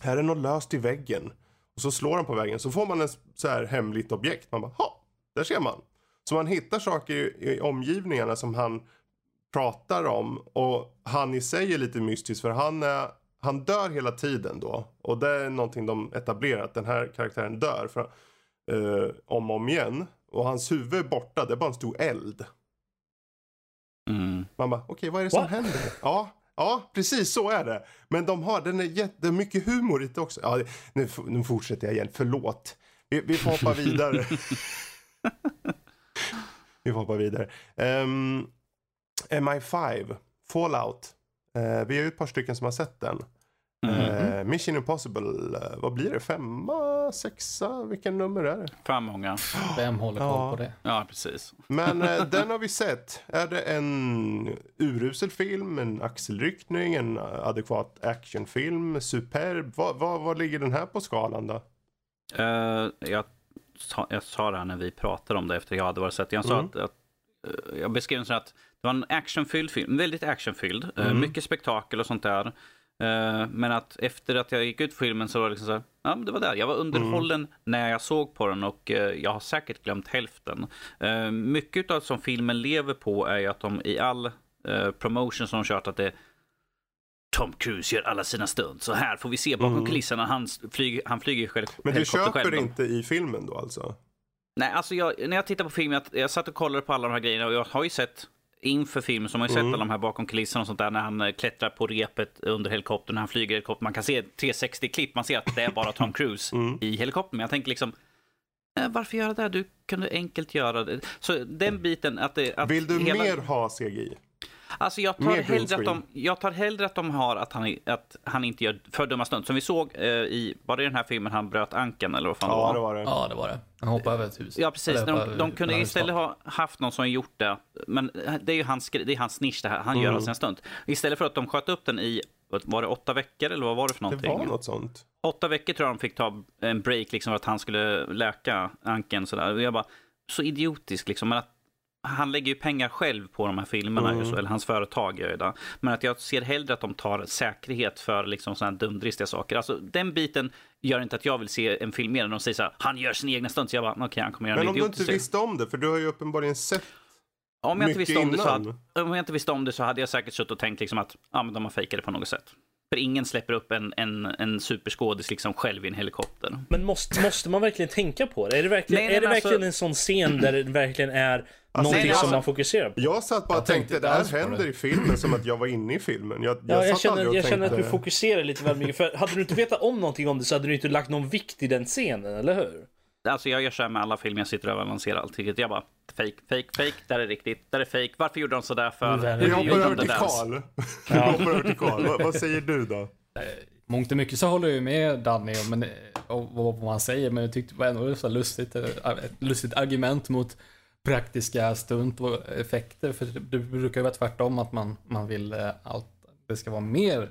S3: Här är något löst i väggen. Och så slår han på väggen så får man ett så här hemligt objekt. Man bara, ha, där ser man. Så man hittar saker i, i omgivningarna som han pratar om och han i sig är lite mystisk för han, är, han dör hela tiden då. Och det är någonting de etablerar att den här karaktären dör för, uh, om och om igen. Och hans huvud är borta, det är bara en stor eld.
S4: Mm.
S3: Man bara, okej vad är det som
S1: What?
S3: händer? Ja, ja, precis så är det. Men de har, den är jätte, mycket humor i det också. Ja, nu, nu fortsätter jag igen, förlåt. Vi, vi får hoppa vidare. vi får hoppa vidare. Um, MI5, Fallout. Eh, vi är ju ett par stycken som har sett den.
S4: Mm.
S3: Eh, Mission Impossible, eh, vad blir det? Femma, sexa? Vilken nummer är det?
S4: För många.
S2: Vem håller koll
S3: Ja.
S2: på det?
S4: Ja, precis.
S3: Men eh, den har vi sett. Är det en urusel film, en axelryckning, en adekvat actionfilm, superb? Vad vad- vad ligger den här på skalan då?
S4: Eh, jag, sa, jag sa det här när vi pratade om det efter jag hade varit sett. Jag sa
S3: Mm.
S4: att, att jag beskrev den så att det var en actionfylld film, väldigt actionfylld,
S3: Mm.
S4: mycket spektakel och sånt där. Eh, men att efter att jag gick ut filmen så var det liksom så här, ja men det var där. Jag var underhållen när jag såg på den och eh, jag har säkert glömt hälften. Eh, mycket av som filmen lever på är ju att de i all promotion som de kört att det Tom Cruise gör alla sina stunts. Så här får vi se bakom
S3: Mm.
S4: kulisserna. Han, flyger, han flyger själv,
S3: Men du köper
S4: själv.
S3: det inte i filmen då alltså?
S4: Nej, alltså jag, när jag tittar på filmen, jag, jag satt och kollade på alla de här grejerna och jag har ju sett inför filmen så har man ju
S3: Mm.
S4: sett alla de här bakom kulisserna och sånt där när han eh, klättrar på repet under helikoptern, när han flyger helikoptern. Man kan se 360-klipp, man ser att det är bara Tom Cruise
S3: Mm.
S4: i helikoptern. Men jag tänker liksom, eh, varför göra det? Du kunde enkelt göra det. Så den biten att det... Att
S3: Vill du
S4: hela-
S3: mer ha CGI?
S4: Alltså jag tar, hellre att de, jag tar hellre att de har att han, att han inte gör för dumma stunt. Som vi såg eh, i, var det den här filmen han bröt ankeln eller vad fan
S3: Ja,
S4: det
S3: det
S4: var?
S3: det.
S2: Ja, det var det. Han hoppade över ett hus.
S4: Ja, precis. De,
S2: över-
S4: de kunde istället ha haft någon som gjort det. Men det är ju hans, det är hans nisch det här. Han gör
S3: Mm.
S4: all sin stunt. Istället för att de sköt upp den i, var det åtta veckor eller vad var det för
S3: Det
S4: någonting?
S3: var något sånt.
S4: Åtta veckor tror jag de fick ta en break liksom för att han skulle läka ankeln sådär. Och Jag bara, så idiotisk liksom. Men att han lägger ju pengar själv på de här filmerna,
S3: Mm.
S4: eller hans företag gör ju det. Men att jag ser hellre att de tar säkerhet för liksom sådana här dumdristiga saker. Alltså den biten gör inte att jag vill se en film mer än de säger så här, han gör sina egna stunts. Jag bara, okej, han kommer göra
S3: Men
S4: en
S3: om du inte visste om det, för du har ju uppenbarligen sett
S4: om jag, inte visste om, det så
S3: innan.
S4: hade, om jag inte visste om det så hade jag säkert suttit och tänkt liksom att ja, men de har fejkat det på något sätt. För ingen släpper upp en, en, en superskådis liksom själv i en helikopter.
S1: Men måste, måste man verkligen tänka på det? Är det verkligen,
S4: Nej, nej,
S1: är det
S4: alltså-
S1: verkligen en sån scen där det verkligen är någonting
S4: nej,
S1: som
S4: alltså-
S1: man fokuserar på?
S3: Jag satt bara och
S2: Jag
S3: tänkte,
S2: tänkte
S3: det här
S2: på
S3: händer
S2: det.
S3: i filmen som att jag var inne i filmen. Jag,
S1: Ja, jag, känner,
S3: och
S1: jag känner att du
S3: tänkte-
S1: fokuserar lite väl mycket. För hade du inte vetat om någonting om det så hade du inte lagt någon vikt i den scenen, eller hur?
S4: Alltså jag gör så här med alla filmer jag sitter och överlanserar alltid. Jag bara, fake, fake, fake, där är riktigt, där är fake. Varför gjorde de sådär för?
S1: Nu vänder
S3: Vi
S1: det
S3: hoppar över till
S4: där?
S3: Karl. Vi hoppar över till Karl. Vad, säger du då?
S2: Mångt och mycket så håller jag med Danny om men, och vad han säger, men jag tyckte det var ändå så lustigt, eh, ett lustigt argument mot praktiska stunt och effekter. För det brukar ju vara tvärtom att man, man vill eh, allt, det ska vara mer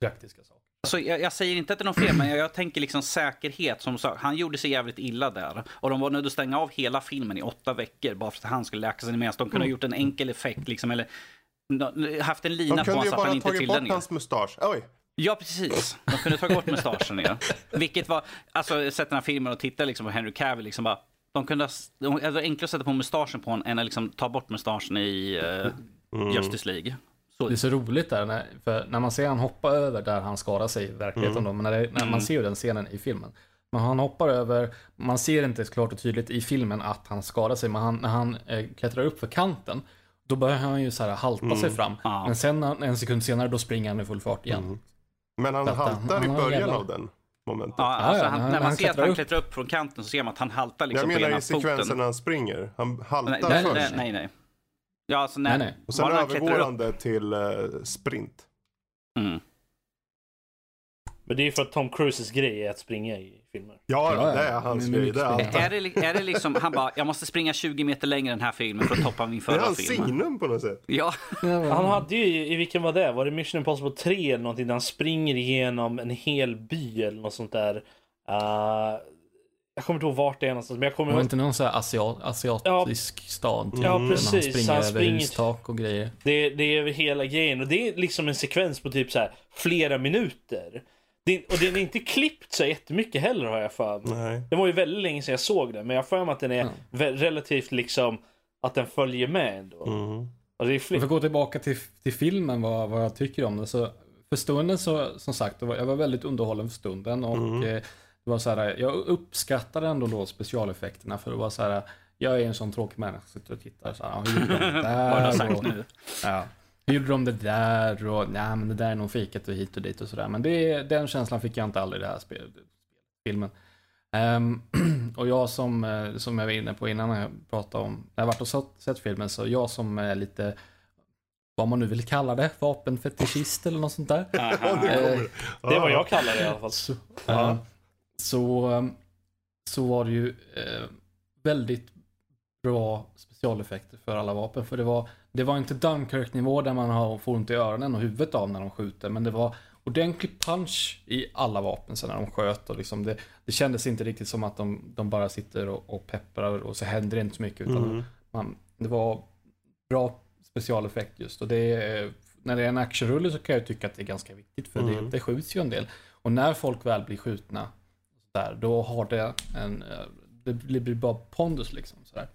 S2: praktiska saker.
S4: Alltså, jag, jag säger inte att det är något fel, men jag, jag tänker liksom säkerhet. Som sagt, han gjorde sig jävligt illa där. Och de var nödda att stänga av hela filmen i åtta veckor bara för att han skulle läka sig medan de kunde ha gjort en enkel effekt liksom, eller haft en lina
S3: De
S4: på
S3: kunde
S4: honom
S3: ju
S4: så att han
S3: bara
S4: inte
S3: tagit
S4: trillade
S3: bort
S4: ner.
S3: hans mustasch. Oj,
S4: Ja, precis. De kunde ta bort mustaschen ner. Vilket var, alltså jag sett den här filmen och tittat liksom på Henry Cavill liksom bara, de kunde ha, de, alltså, enklare att sätta på mustaschen på honom än att liksom ta bort mustaschen i eh,
S3: Mm.
S4: Justice League. Så-
S2: det är så roligt där, när, för när man ser han hoppa över där han skadar sig i verkligheten då, men när, det, när man
S4: Mm.
S2: ser ju den scenen i filmen. Men han hoppar över, man ser inte klart och tydligt i filmen att han skadar sig, men han, när han eh, klättrar upp för kanten, då börjar han ju så här halta sig fram.
S4: Ja.
S2: Men sen en sekund senare, då springer han i full fart igen.
S3: Mm. Men han
S2: han-
S3: haltar i början
S2: jävla-
S3: av den momentet.
S4: Ja, alltså
S2: ja,
S4: han,
S2: när
S4: man
S2: han
S4: ser att han
S2: upp.
S4: klättrar upp från kanten så ser man att han haltar
S3: Jag
S4: liksom på
S3: menar
S4: ena
S3: i sekvensen
S4: foten.
S3: när han springer. Han haltar
S4: Nej,
S2: nej,
S3: först.
S4: nej, nej, nej. Ja, alltså när,
S2: Nej, nej.
S3: Och sen
S4: bara
S3: övergår han det till eh, sprint.
S4: Mm.
S1: Men det är ju för att Tom Cruises grej är att springa i filmer.
S3: Ja,
S2: Ja,
S3: det är hans grej. Det är.
S4: Är, det, är det liksom, han bara, jag måste springa 20 meter längre den här filmen för att toppa min
S3: det är
S4: förra
S3: hans
S4: film.
S3: signum på något sätt.
S4: Ja,
S1: Han hade ju, i vilken var det? Var det Mission Impossible 3 eller någonting där han springer igenom en hel by eller något sånt där. Uh, jag kommer inte ihåg vart det är någonstans men jag kommer
S2: var
S1: ihåg.
S2: inte någon sån här asiat, asiatisk stad? Typ,
S1: Ja, precis.
S2: Han springer
S1: Han
S2: över
S1: springer-
S2: hustak och grejer.
S1: Det, det är över hela grejen och det är liksom en sekvens på typ så här flera minuter. Det, och den är inte klippt så jättemycket heller har jag för mig. Det var ju väldigt länge sedan jag såg den men jag har för mig att den är
S2: Ja.
S1: vä- relativt liksom att den följer med ändå.
S3: Mm.
S1: Och det är fler...
S2: vi går tillbaka till, till filmen, vad, vad jag tycker om den. Så för stunden så, som sagt, jag var väldigt underhållen för stunden. Och
S3: Mm.
S2: eh, det var så här, jag uppskattade ändå då specialeffekterna. För det var så här, jag är en sån tråkig människa som sitter och tittar så här, "Ja, hur gjorde de det där? och,
S4: nu?
S2: ja, hur gjorde de det där? Och nej, men det där är nog fikat och hit och dit och sådär. Men det, den känslan fick jag inte aldrig i det här filmen. Ehm, och jag som, eh, som jag var inne på innan när jag pratade om, när jag varit och sett, sett filmen, så jag som är lite, vad man nu vill kalla det, vapenfetischist eller något sånt där.
S3: Det,
S2: Eh.
S1: Det är vad jag kallar det i alla fall.
S2: Så,
S3: Ja.
S2: Så, så var det ju eh, väldigt bra specialeffekter för alla vapen. För det var, det var inte Dunkirk-nivå där man har, får ont i öronen och huvudet av när de skjuter. Men det var ordentlig punch i alla vapen sen när de sköt. Och liksom det, det kändes inte riktigt som att de, de bara sitter och, och pepprar och så händer det inte så mycket. Utan
S3: Mm.
S2: man, det var bra specialeffekt just. Och det är, när det är en actionrulle så kan jag tycka att det är ganska viktigt. För
S3: Mm.
S2: det, det skjuts ju en del. Och när folk väl blir skjutna, där, då har det en, eh, det blir bara pondus liksom. Sådär.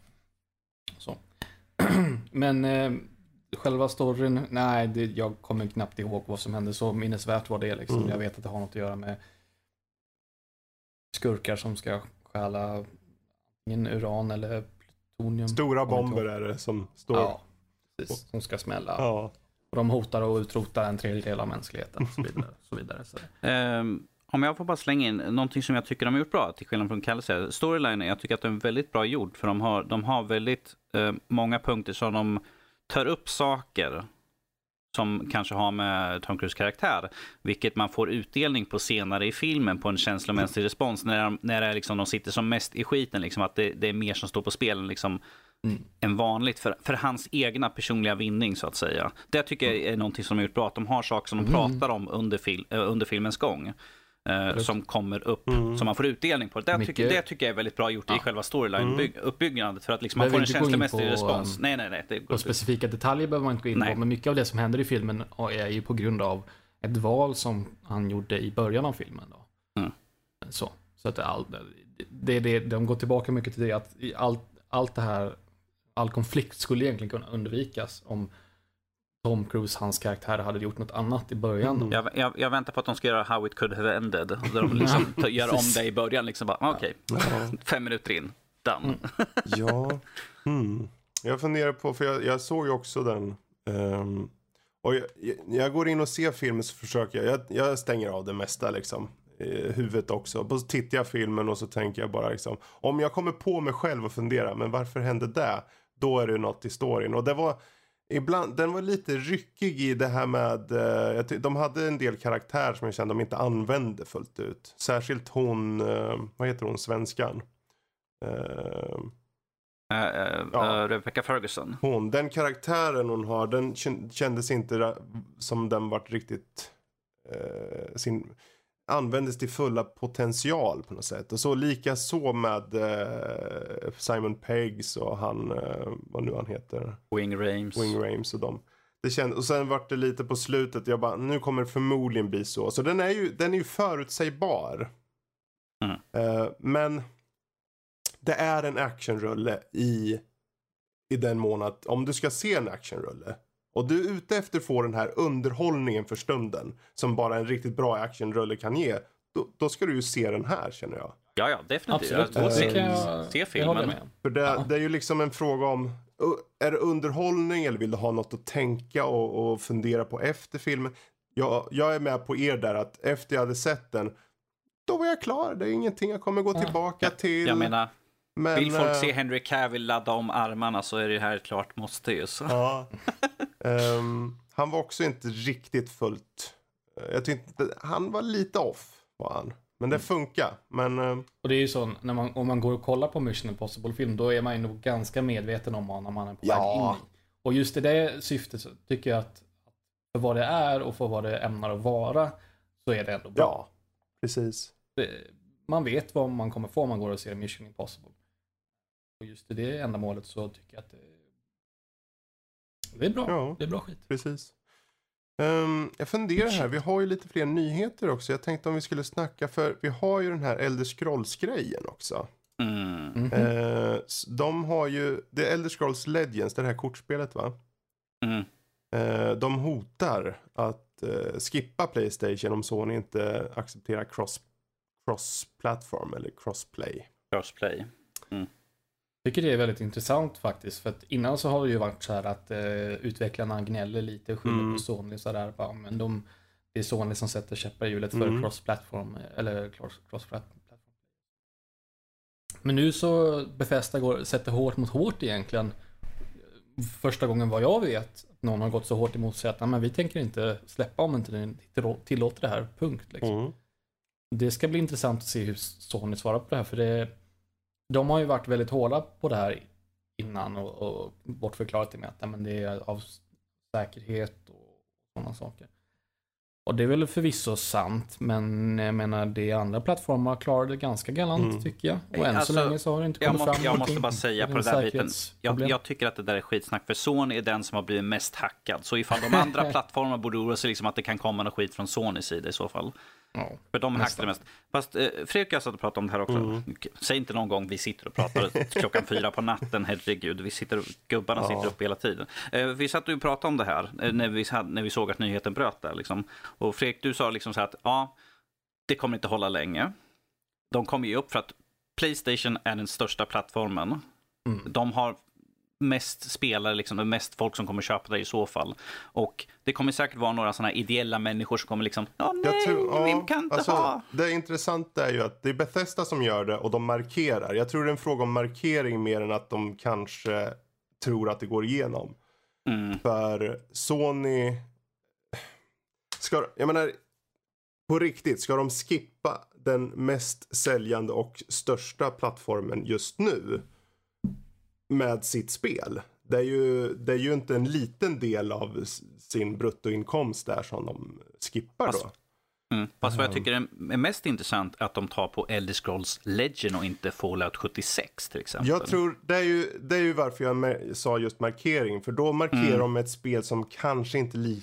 S2: Så. Men eh, själva storyn, nej, det, jag kommer knappt ihåg vad som hände. Så minnesvärt var det liksom.
S3: Mm.
S2: Jag vet att det har något att göra med skurkar som ska stjäla antingen uran eller plutonium.
S3: Stora bomber är det som står.
S2: Ja, precis. Som ska smälla.
S3: Ja.
S2: Och de hotar att utrota en tredjedel av mänskligheten. Och så vidare. Så vidare. Så.
S4: Ehm, om jag får bara slänga in någonting som jag tycker de har gjort bra, till skillnad från Kalle säger. Storylinen, jag tycker att den är väldigt bra gjord. För de har, de har väldigt eh, många punkter som de tar upp saker som kanske har med Tom Cruise karaktär. Vilket man får utdelning på senare i filmen på en känslomässig respons. När, de, när det är liksom, de sitter som mest i skiten. Liksom, att det, det är mer som står på spel än liksom,
S2: Mm.
S4: än vanligt. För, för hans egna personliga vinning så att säga. Det tycker jag är någonting som de gjort bra. Att de har saker som de
S2: Mm.
S4: pratar om under, fil, eh, under filmens gång. Eh, som kommer upp,
S3: Mm.
S4: som man får utdelning på. Det, tycker, det tycker jag är väldigt bra gjort i
S2: Ja.
S4: själva storyline-uppbyggnadet. För att liksom man får en känslomässig respons.
S2: um,
S4: nej, nej, nej. Det går
S2: specifika detaljer behöver man inte gå in
S4: Nej.
S2: på. Men mycket av det som händer i filmen är ju på grund av ett val som han gjorde i början av filmen. Då.
S4: Mm.
S2: Så, så att all, det, det, de går tillbaka mycket till det att i allt, allt det här, all konflikt skulle egentligen kunna undvikas om Tom Cruise, hans karaktär, hade gjort något annat i början.
S3: Mm.
S4: Jag, jag, jag väntar på att de ska göra How it could have ended. Där de liksom gör om det i början. Liksom bara, okej,
S3: Ja.
S4: fem minuter in. Done.
S2: Mm.
S3: Ja. Mm. Jag funderar på, för jag, jag såg ju också den. ehm, och jag, jag, går in och ser filmen så försöker jag, jag, jag stänger av det mesta liksom. i Huvudet också. Och så tittar jag filmen och så tänker jag bara liksom. Om jag kommer på mig själv och funderar, men varför hände det? Då är det något i storyn. Och det var, ibland, den var lite ryckig i det här med, eh, de hade en del karaktär som jag kände de inte använde fullt ut. Särskilt hon, eh, vad heter hon, svenskan? Eh,
S4: uh,
S3: Ja.
S4: uh, Rebecca Ferguson.
S3: hon, den karaktären hon har, den kän- kändes inte som den vart riktigt eh, sin, användes till fulla potential på något sätt. Och så lika så med eh, Simon Peggs och han, eh, vad nu han heter,
S4: Wing Rames.
S3: Wing Rames och dem. Det känd, och sen vart det lite på slutet, jag bara, nu kommer det förmodligen bli så. Så den är ju, den är ju förutsägbar.
S4: Mm.
S3: Eh, men det är en actionrulle i, i den mån att om du ska se en actionrulle och du är ute efter att få den här underhållningen för stunden som bara en riktigt bra actionrulle kan ge, då, då ska du ju se den här känner jag.
S4: Ja, ja, definitivt.
S2: Absolut,
S4: Jag
S2: det
S4: se,
S2: kan jag,
S4: se filmen.
S2: jag med.
S3: För det,
S2: Ja.
S3: det är ju liksom en fråga om, är det underhållning eller vill du ha något att tänka och, och fundera på efter filmen? Jag, jag är med på er där att efter jag hade sett den, då var jag klar. Det är ingenting jag kommer gå tillbaka till.
S4: Jag menar,
S3: men,
S4: vill folk
S3: eh,
S4: se Henry Cavill ladda om armarna så är det här ett klart måste ju. Så.
S3: Ja. Ehm, han var också inte riktigt fullt. Jag tyckte inte, han var lite off var han. Men det funkar. Men eh,
S2: Och det är ju så, när man, om man går och kollar på Mission Impossible-film, då är man ju nog ganska medveten om vad man är på
S3: Ja.
S2: väg in i. Och just i det syftet så tycker jag att för vad det är och för vad det ämnar att vara, så är det ändå bra.
S3: ja, precis.
S2: Man vet vad man kommer få om man går och ser Mission Impossible. Och just i det ändamålet så tycker jag att det, det är bra.
S3: Ja.
S2: Det är bra skit.
S3: Precis. Ehm, jag funderar här, vi har ju lite fler nyheter också. Jag tänkte om vi skulle snacka för vi har ju den här Elder Scrolls-grejen också.
S4: Mm.
S3: S- de har ju, det är Elder Scrolls Legends, det här kortspelet va?
S4: Mm.
S3: Eh, de hotar att eh, skippa Playstation om Sony inte accepterar cross, cross-platform eller crossplay.
S4: Crossplay.
S2: Jag tycker det är väldigt intressant faktiskt. För att innan så har det ju varit så här att eh, utvecklarna gnäller lite, skyller
S3: Mm.
S2: på Sony sådär. Bara, men de, det är Sony som sätter käppar i hjulet för
S3: Mm.
S2: cross-platform. Eller cross, cross-platform. Men nu så Bethesda går, sätter hårt mot hårt egentligen. Första gången vad jag vet, att någon har gått så hårt emot sig att "Nej, men vi tänker inte släppa om inte ni tillåter det här, punkt. Liksom.
S3: Mm.
S2: Det ska bli intressant att se hur Sony svarar på det här. För det, de har ju varit väldigt hårda på det här innan och, och bortförklarat det med att nej, men det är av säkerhet och sådana saker. Och det är väl förvisso sant, men jag menar det andra plattformar klarar det ganska galant
S3: Mm.
S2: tycker jag. Och
S4: Nej,
S2: än
S4: alltså,
S2: så länge så har det inte
S4: jag
S2: kommit
S4: må-
S2: fram
S4: jag måste bara säga på det där biten. Jag, jag tycker att det där är skitsnack, för Sony är den som har blivit mest hackad. Så ifall de andra plattformarna borde oroa sig liksom att det kan komma något skit från Sonys sida i så fall.
S2: Ja.
S4: För de hackade mest. Fast eh, Fredrik och jag satt och pratade om det här också.
S3: Mm.
S4: Säg inte någon gång vi sitter och pratar klockan fyra på natten, herregud. Vi sitter, gubbarna
S3: Ja.
S4: sitter uppe hela tiden. Eh, vi satt och pratade om det här eh, när, vi, när vi såg att nyheten bröt där. Liksom. Och Fredrik, du sa liksom så här att ja, det kommer inte hålla länge. De kommer ge upp för att Playstation är den största plattformen.
S2: Mm.
S4: De har mest spelare, liksom, det är mest folk som kommer köpa det i så fall. Och det kommer säkert vara några sådana idéella människor som kommer liksom, ja nej,
S3: tror,
S4: vi
S3: ja,
S4: kan inte
S3: alltså,
S4: ha.
S3: Det intressanta är ju att det är Bethesda som gör det och de markerar. Jag tror det är en fråga om markering mer än att de kanske tror att det går igenom.
S4: Mm.
S3: För Sony... Ska, jag menar, på riktigt, ska de skippa den mest säljande och största plattformen just nu med sitt spel? Det är ju, det är ju inte en liten del av sin bruttoinkomst där som de skippar då.
S4: Mm. Fast vad jag tycker är mest intressant är att de tar på Elder Scrolls Legend och inte Fallout 76 till exempel.
S3: Jag tror, det är ju, det är ju varför jag sa just markering. För då markerar
S4: Mm.
S3: de ett spel som kanske inte li,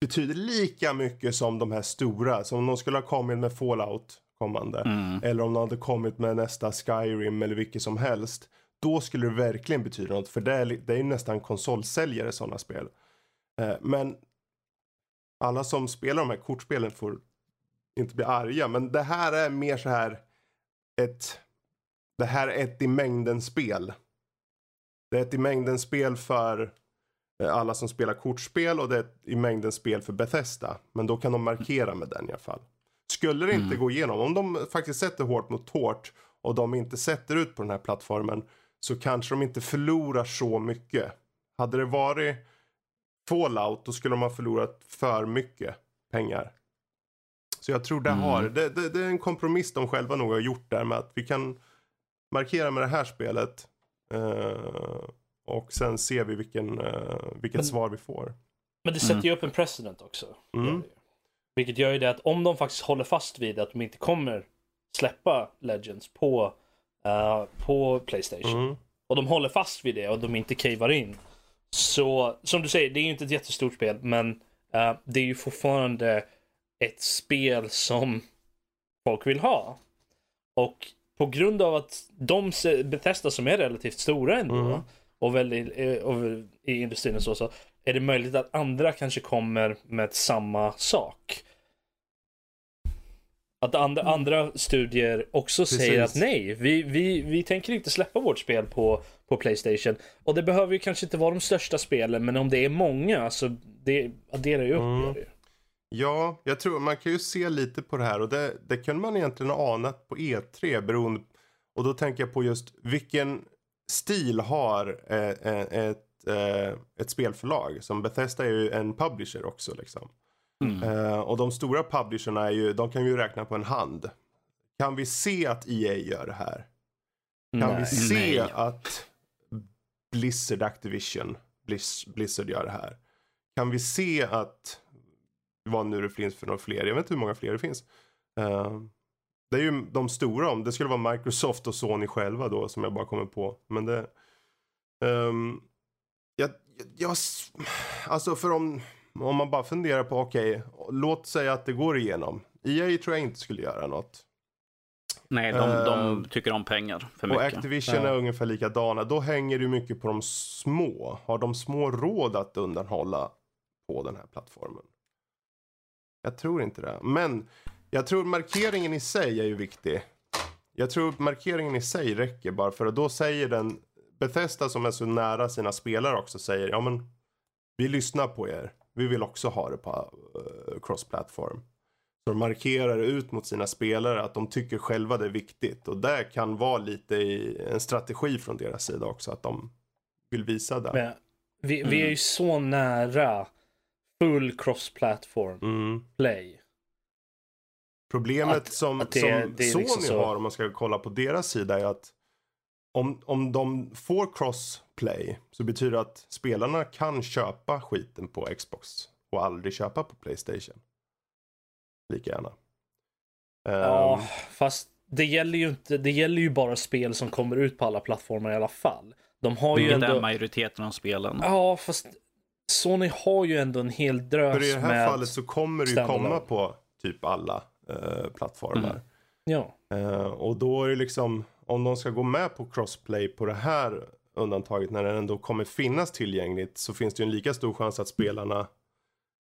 S3: betyder lika mycket som de här stora. Som om de skulle ha kommit med Fallout kommande.
S4: Mm.
S3: Eller om de hade kommit med nästa Skyrim eller vilket som helst. Då skulle det verkligen betyda något. För det är, det är ju nästan konsolsäljare sådana spel. Eh, men alla som spelar de här kortspelen får inte bli arga. Men det här är mer så här ett det här är ett i mängden spel. Det är ett i mängden spel för eh, alla som spelar kortspel och det är ett i mängden spel för Bethesda. Men då kan de markera med den i alla fall. Skulle det inte
S4: Mm.
S3: gå igenom, om de faktiskt sätter hårt mot hårt och de inte sätter ut på den här plattformen så kanske de inte förlorar så mycket. Hade det varit Fallout då skulle de ha förlorat för mycket pengar. Så jag tror det
S4: Mm.
S3: har, det, det, det är en kompromiss de själva nog har gjort där med att vi kan markera med det här spelet eh, och sen ser vi vilken, eh, vilket
S1: Men-
S3: svar vi får.
S1: Men det sätter
S4: Mm.
S1: ju upp en precedent också.
S3: Mm.
S1: Vilket gör ju det att om de faktiskt håller fast vid att de inte kommer släppa Legends på, eh, på Playstation.
S3: Mm.
S1: Och de håller fast vid det och de inte cavar in. Så som du säger, det är ju inte ett jättestort spel men eh, det är ju fortfarande ett spel som folk vill ha. Och på grund av att de Bethesda som är relativt stora ändå
S3: Mm.
S1: och väldigt eh, och i industrin och så, så är det möjligt att andra kanske kommer med samma sak? Att andra, andra studier också
S3: Precis.
S1: säger att nej, vi, vi, vi tänker inte släppa vårt spel på, på Playstation. Och det behöver ju kanske inte vara de största spelen, men om det är många så det adderar ju upp.
S3: Mm.
S1: det.
S3: Ja, jag tror man kan ju se lite på det här och det, det kunde man egentligen ha anat på E3 beroende och då tänker jag på just vilken stil har eh, eh, ett, eh, ett spelförlag som Bethesda är ju en publisher också liksom.
S4: Mm.
S3: Eh, och de stora publisherna är ju, de kan ju räkna på en hand. Kan vi se att EA gör det här? Kan vi
S1: Nej.
S3: se
S4: Nej.
S3: att Blizzard Activision, Blizz, Blizzard gör det här? Kan vi se att, vad nu det finns för några fler, jag vet inte hur många fler det finns. Eh, det är ju de stora, om det skulle vara Microsoft och Sony själva då som jag bara kommer på. Men det, ehm, jag, jag, alltså för om, om man bara funderar på, okej, låt säga att det går igenom. EA tror jag inte skulle göra något.
S4: Nej, de, de
S3: Eh,
S4: tycker om pengar för
S3: Och
S4: mycket.
S3: Activision
S1: Ja.
S3: är ungefär likadana. Då hänger det mycket på de små. Har de små råd att undanhålla på den här plattformen? Jag tror inte det. Men jag tror markeringen i sig är ju viktig. Jag tror markeringen i sig räcker bara för att då säger den Bethesda som är så nära sina spelare också säger ja men vi lyssnar på er. Vi vill också ha det på uh, cross-platform. Så de markerar ut mot sina spelare att de tycker själva det är viktigt. Och det kan vara lite i en strategi från deras sida också. Att de vill visa det.
S1: Men vi, vi är ju så nära full cross-platform
S3: Mm.
S1: play.
S3: Problemet
S1: Att-
S3: som,
S1: att det-
S3: som
S1: det
S3: Sony
S1: liksom
S3: har om man ska kolla på deras sida är att om, om de får crossplay så betyder det att spelarna kan köpa skiten på Xbox och aldrig köpa på Playstation. Lika gärna.
S1: Ja,
S3: Ehm,
S1: fast det gäller ju inte. Det gäller ju bara spel som kommer ut på alla plattformar i alla fall. De har ju
S4: Vilket är
S1: ändå.
S4: majoriteten av spelen.
S1: Ja, fast Sony har ju ändå en hel drös
S3: för i det här
S1: med.
S3: fallet så kommer det ju komma på typ alla eh, plattformar.
S4: Mm.
S1: Ja,
S3: Eh, och då är det liksom, om de ska gå med på crossplay på det här undantaget när den ändå kommer finnas tillgängligt så finns det ju en lika stor chans att spelarna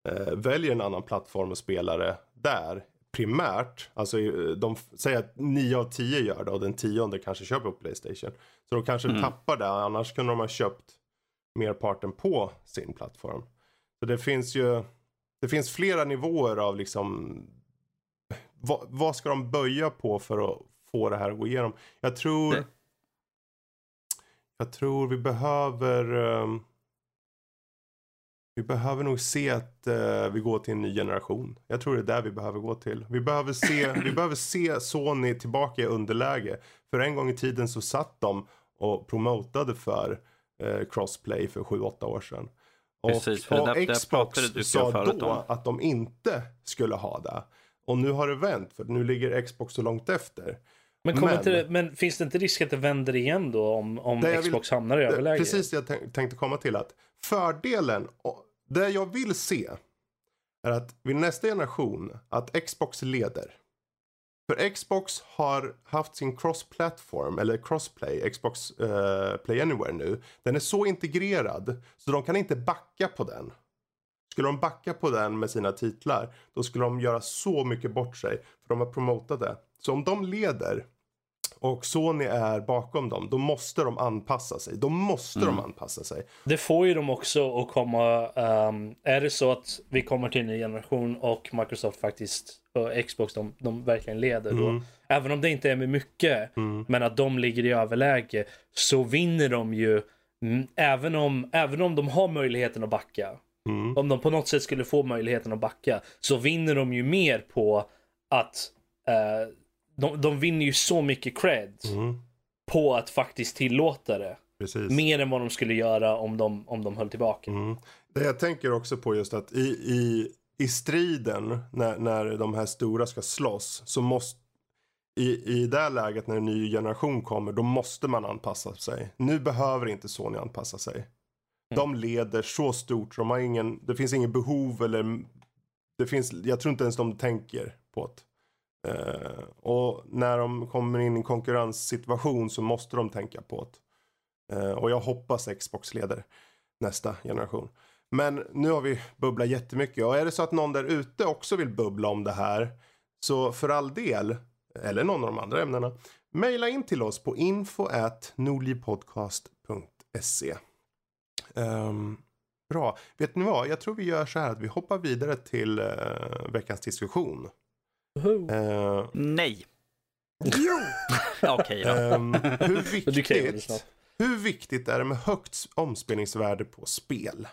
S3: eh, väljer en annan plattform och spelare där primärt. Alltså eh, de säger att 9 av 10 gör det och den tionde kanske köper på Playstation. Så de kanske
S4: Mm.
S3: tappar det, annars kunde de ha köpt merparten på sin plattform. Så det finns ju, det finns flera nivåer av liksom vad, vad ska de böja på för att få det här att gå igenom? Jag tror...
S4: Det-
S3: Jag tror vi behöver... ehm, vi behöver nog se att eh, vi går till en ny generation. Jag tror det är där vi behöver gå till. Vi behöver se, vi behöver se Sony tillbaka i underläge. För en gång i tiden så satt de och promotade för eh, crossplay för 7-8 år sedan. Och,
S4: Precis, för det
S3: och
S4: där- där
S3: Xbox
S4: du
S3: sa då
S4: om.
S3: att de inte skulle ha det. Och nu har det vänt för nu ligger Xbox så långt efter.
S1: Men,
S3: Men-
S1: det- men finns det inte risk att det vänder igen då om, om
S3: jag vill-
S1: Xbox hamnar i överläge?
S3: Precis det jag tänk- tänkte komma till att fördelen, det jag vill se är att vid nästa generation att Xbox leder. För Xbox har haft sin cross-platform eller crossplay, Xbox eh, Play Anywhere nu. Den är så integrerad så de kan inte backa på den. Skulle de backa på den med sina titlar då skulle de göra så mycket bort sig. För de har promotat det. Så om de leder och Sony är bakom dem, då måste de anpassa sig. Då måste de anpassa sig.
S1: Det får ju de också att komma. ehm, är det så att vi kommer till en ny generation och Microsoft faktiskt och Xbox de, de verkligen leder då.
S3: Mm.
S1: Även om det inte är med mycket. Men att de ligger i överläge. Så vinner de ju. mm, Även om, även om de har möjligheten att backa.
S3: Mm.
S1: Om de på något sätt skulle få möjligheten att backa. Så vinner de ju mer på att. eh, de, de vinner ju så mycket cred.
S3: Mm.
S1: På att faktiskt tillåta det.
S3: Precis.
S1: Mer än vad de skulle göra om de, om de höll tillbaka.
S3: Mm. Det jag tänker också på just att i, i, i striden när, när de här stora ska slåss så måste i, i det här läget när en ny generation kommer då måste man anpassa sig. Nu behöver inte Sony anpassa sig. De leder så stort de har ingen, det finns ingen behov eller det finns, jag tror inte ens de tänker på det. Eh, och när de kommer in i en konkurrenssituation så måste de tänka på det. Eh, och jag hoppas Xbox leder nästa generation. Men nu har vi bubblat jättemycket och är det så att någon där ute också vill bubbla om det här så för all del, eller någon av de andra ämnena, mejla in till oss på info at nordlivpodcast.se. Um, ehm, bra, vet ni vad? Jag tror vi gör så här att vi hoppar vidare till uh, veckans diskussion. Uh,
S4: Nej. Okej då.
S3: ehm, hur, viktigt, hur viktigt är det med högt omspelningsvärde på spel?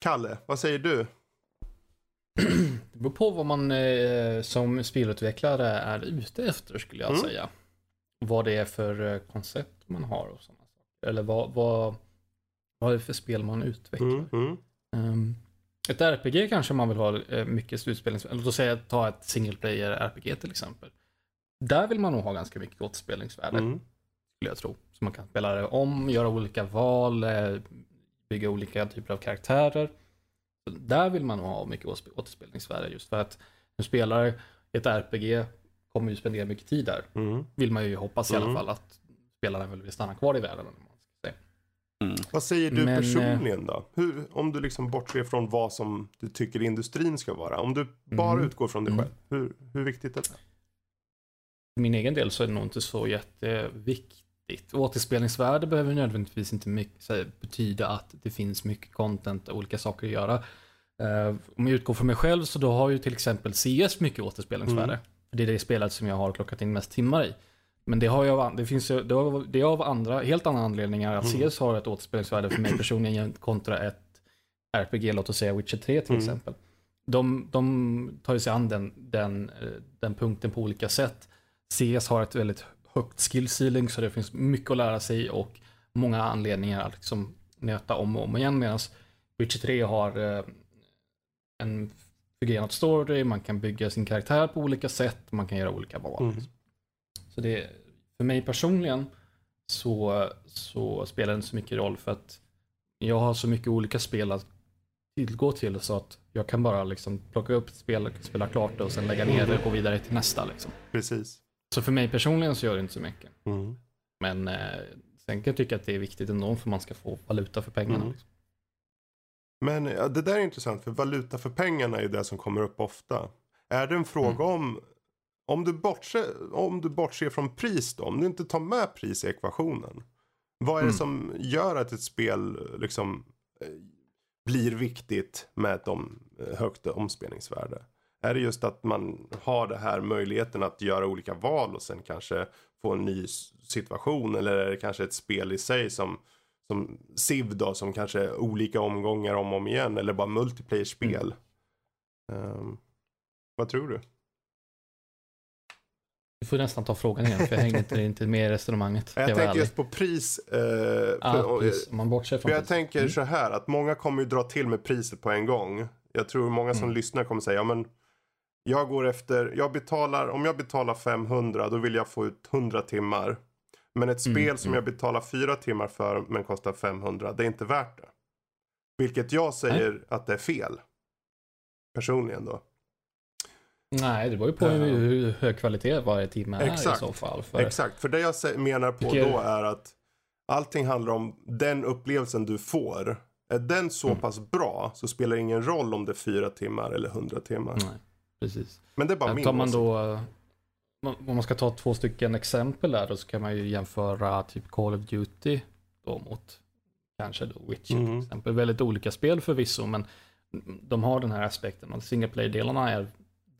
S3: Kalle, vad säger du?
S2: Det beror på vad man eh, som spelutvecklare är ute efter skulle jag
S3: Mm.
S2: säga. Vad det är för eh, koncept man har och sådana saker. Eller vad, vad, vad är det för spel man utvecklar.
S3: Mm, mm,
S2: Ehm, ett RPG kanske man vill ha eh, mycket slutspelnings... Låt oss säga ta ett single player RPG till exempel. Där vill man nog ha ganska mycket återspelningsvärde,
S3: mm.
S2: skulle jag tro. Så man kan spela det om, göra olika val, eh, bygga olika typer av karaktärer. Så där vill man nog ha mycket återsp- återspelningsvärde just för att en spelare i ett RPG kommer ju spendera mycket tid där.
S3: Mm.
S2: Vill man ju hoppas i
S3: Mm.
S2: alla fall att spelarna väl vill stanna kvar i världen. om man ska säga.
S4: Mm.
S3: Vad säger du
S2: Men, eh,
S3: personligen då? Hur, om du liksom bortser från vad som du tycker industrin ska vara. Om du bara
S2: Mm.
S3: utgår från dig
S2: Mm.
S3: själv. Hur, hur viktigt är det?
S2: För min egen del så är det nog inte så jätteviktigt. Återspelningsvärde behöver nödvändigtvis inte mycket, här, betyda att det finns mycket content och olika saker att göra. Eh, om jag utgår från mig själv så då har ju till exempel CS mycket återspelningsvärde.
S3: Mm.
S2: För det är det spelet som jag har klockat in mest timmar i. Men det har jag av, det finns det har, det är av andra, helt andra anledningar att
S3: Mm.
S2: CS har ett återspelningsvärde för mig personligen kontra ett RPG, låt oss säga Witcher 3 till
S3: Mm.
S2: exempel. De, de tar ju sig an den, den, eh, den punkten på olika sätt. CS har ett väldigt högt skill ceiling så det finns mycket att lära sig och många anledningar att liksom nöta om och om igen medan Witcher 3 har eh, en fungerande story, man kan bygga sin karaktär på olika sätt, man kan göra olika val.
S3: Mm.
S2: Så det, för mig personligen så, så spelar det inte så mycket roll för att jag har så mycket olika spel att tillgå till så att jag kan bara liksom plocka upp ett spel, spela klart det och sen lägga ner det och gå vidare till nästa. Liksom.
S3: Precis.
S2: Så för mig personligen så gör det inte så mycket.
S3: Mm.
S2: Men eh, sen kan jag tycka att det är viktigt ändå för man ska få valuta för pengarna.
S3: Mm.
S2: Liksom.
S3: Men ja, det där är intressant för valuta för pengarna är ju det som kommer upp ofta. Är det en fråga
S2: Mm.
S3: om, om du, bortser, om du bortser från pris då, om du inte tar med pris i ekvationen. Vad är det
S2: Mm.
S3: som gör att ett spel liksom eh, blir viktigt med ett om, eh, högt omspelningsvärde? Är det just att man har det här möjligheten att göra olika val och sen kanske få en ny situation? Eller är det kanske ett spel i sig som, som Civ då, som kanske är olika omgångar om och om igen? Eller bara multiplayer-spel? Ehm, vad tror du?
S2: Du får nästan ta frågan igen för jag hängde inte, inte med i resonemanget.
S3: Jag
S2: vara
S3: tänker just på pris. Eh,
S2: Ja,
S3: för.
S2: Om man bortser
S3: För
S2: från
S3: jag
S2: pris.
S3: tänker
S2: Mm.
S3: så här att många kommer ju dra till med priset på en gång. Jag tror många som
S2: Mm.
S3: lyssnar kommer säga, ja men jag går efter, jag betalar, om jag betalar 500 då vill jag få ut 100 timmar. Men ett
S2: Mm,
S3: spel som
S2: mm.
S3: jag betalar 4 timmar för men kostar 500, det är inte värt det. Vilket jag säger att det är fel. Personligen då.
S2: Nej, det beror ju på hur, hur hög kvalitet varje timme är
S3: Exakt.
S2: i så fall. För,
S3: Exakt, för det jag menar på då är att allting handlar om den upplevelsen du får. Är den så
S2: Mm.
S3: pass bra så spelar det ingen roll om det är 4 timmar eller 100 timmar.
S2: Nej, precis.
S3: Men det är bara
S2: Sen
S3: min
S2: tar man då, eh, om man ska ta två stycken exempel där då så kan man ju jämföra typ Call of Duty då mot kanske då Witcher
S3: Mhm.
S2: till exempel. Väldigt olika spel förvisso men de har den här aspekten och single player-delarna är